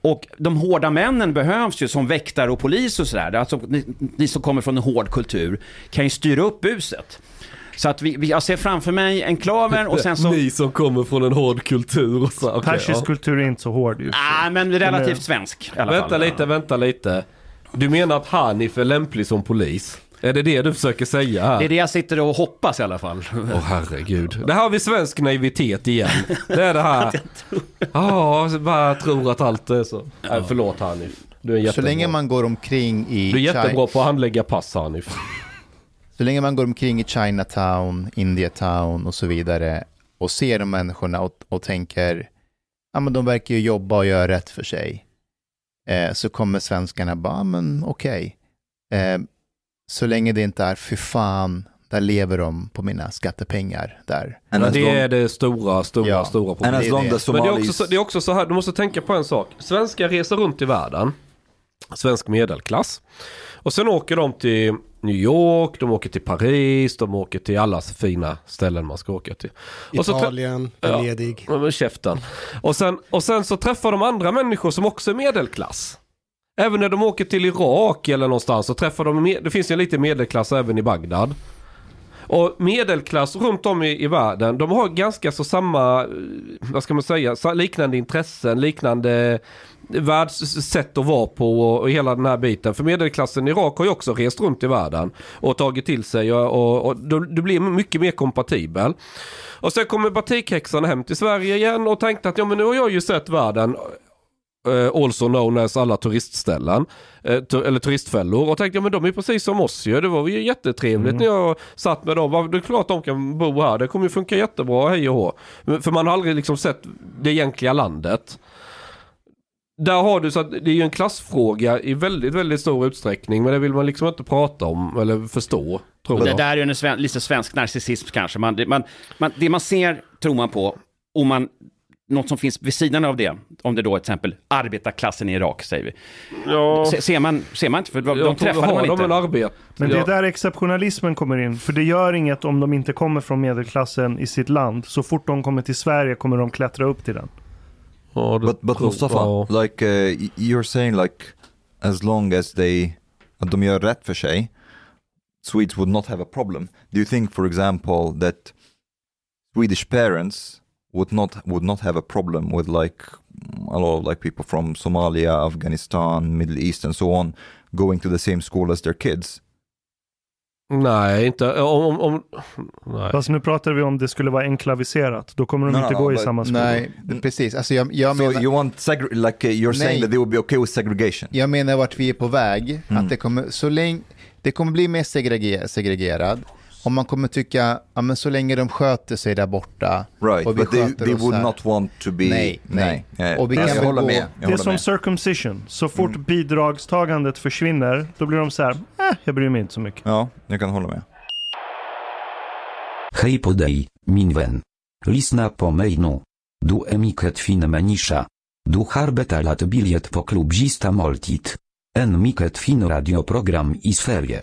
Och de hårda männen behövs ju som väktare och polis och sådär. Alltså, ni, ni som kommer från en hård kultur kan ju styra upp buset. Så att vi, vi, jag ser framför mig enklaven och sen så... Ni som kommer från en hård kultur och så. Okay, Persisk ja. kultur är inte så hård ju. Ah, men relativt svensk i alla Vänta fall. lite, vänta lite. Du menar att Hanif är lämplig som polis? Är det det du försöker säga här? Det är det jag sitter och hoppas i alla fall. Åh herregud. Det här har vi svensk naivitet igen. Det är det här. Ja, så bara tror att allt är så. Nej, förlåt Hanif. Du är Så jättebra. länge man går omkring i Du är jättebra på att handlägga pass Hanif. Så länge man går omkring i Chinatown, Indiatown och så vidare och ser de människorna och, och tänker, ja men de verkar ju jobba och göra rätt för sig. Eh, så kommer svenskarna bara, ja men okej. Eh, så länge det inte är, fy fan, där lever de på mina skattepengar där. And as Det är det stora, stora, Ja. stora and problemet. det är det. Men det är, också så, det är också så här, du måste tänka på en sak. Svenskar reser runt i världen. Svensk medelklass. Och sen åker de till New York, de åker till Paris, de åker till alla fina ställen man ska åka till. Italien. Venedig. Ja, men käften. Och sen, och sen så träffar de andra människor som också är medelklass. Även när de åker till Irak eller någonstans så träffar de, det finns ju lite medelklass även i Bagdad. Och medelklass runt om i, i världen, de har ganska så samma, eh, vad ska man säga, liknande intressen, liknande världssätt att vara på och, hela den här biten. För medelklassen i Irak har ju också rest runt i världen och tagit till sig och, och, det blir mycket mer kompatibel. Och sen kommer batikhäxan hem till Sverige igen och tänkte att ja men nu har jag ju sett världen. eh, also known as alla turistställen, eh, eller turistfällor och tänkte ja men de är precis som oss ju. Det var ju jättetrevligt när jag satt med dem. Det är klart de kan bo här, det kommer ju funka jättebra, hej och hå. För man har aldrig liksom sett det egentliga landet. Där har du så att det är ju en klassfråga i väldigt, väldigt stor utsträckning men det vill man liksom inte prata om eller förstå. Tror Och det jag. där är ju en sven, lite svensk narcissism kanske. Man, det, man, man, det man ser tror man på, och man, något som finns vid sidan av det, om det då är till exempel arbetarklassen i Irak, säger vi. Ja, Se, ser, man, ser man inte, för de, de har man inte. en arbete. Men det är där exceptionalismen kommer in. För det gör inget om de inte kommer från medelklassen i sitt land. Så fort de kommer till Sverige kommer de klättra upp till den. Det But but Mustafa, ja. like uh, you're saying, like as long as they att de gör rätt för sig, Swedes would not have a problem. Do you think, for example, that Swedish parents would not would not have a problem with like a lot of like people from Somalia, Afghanistan, Middle East, and so on going to the same school as their kids? Nej, inte om... om, om nej. Fast nu pratar vi om det skulle vara enklaviserat. Då kommer de No, inte no, gå i samma skola. Nej, precis. Alltså jag, jag, so menar, you want like uh, you're saying Nej. that they would be okay with segregation? jag menar vart vi är på väg. Mm. Att det kommer, så länge, det kommer bli mer segreger, segregerad. Om man kommer tycka, ja men så länge de sköter sig där borta. Right, och vi but they, they would not want to be... Nej, nej. nej. Och vi jag kan väl håller gå- med. Jag Det är som med. circumcision. Så fort Mm. bidragstagandet försvinner, då blir de så här, eh, jag bryr mig inte så mycket. Ja, jag kan hålla med. Hej podej, min vän. Lisna po mejnu. Du emiket fin menisza. Du harbeta lat biliet po klubzista moltit. En miket fin radioprogram i sferie.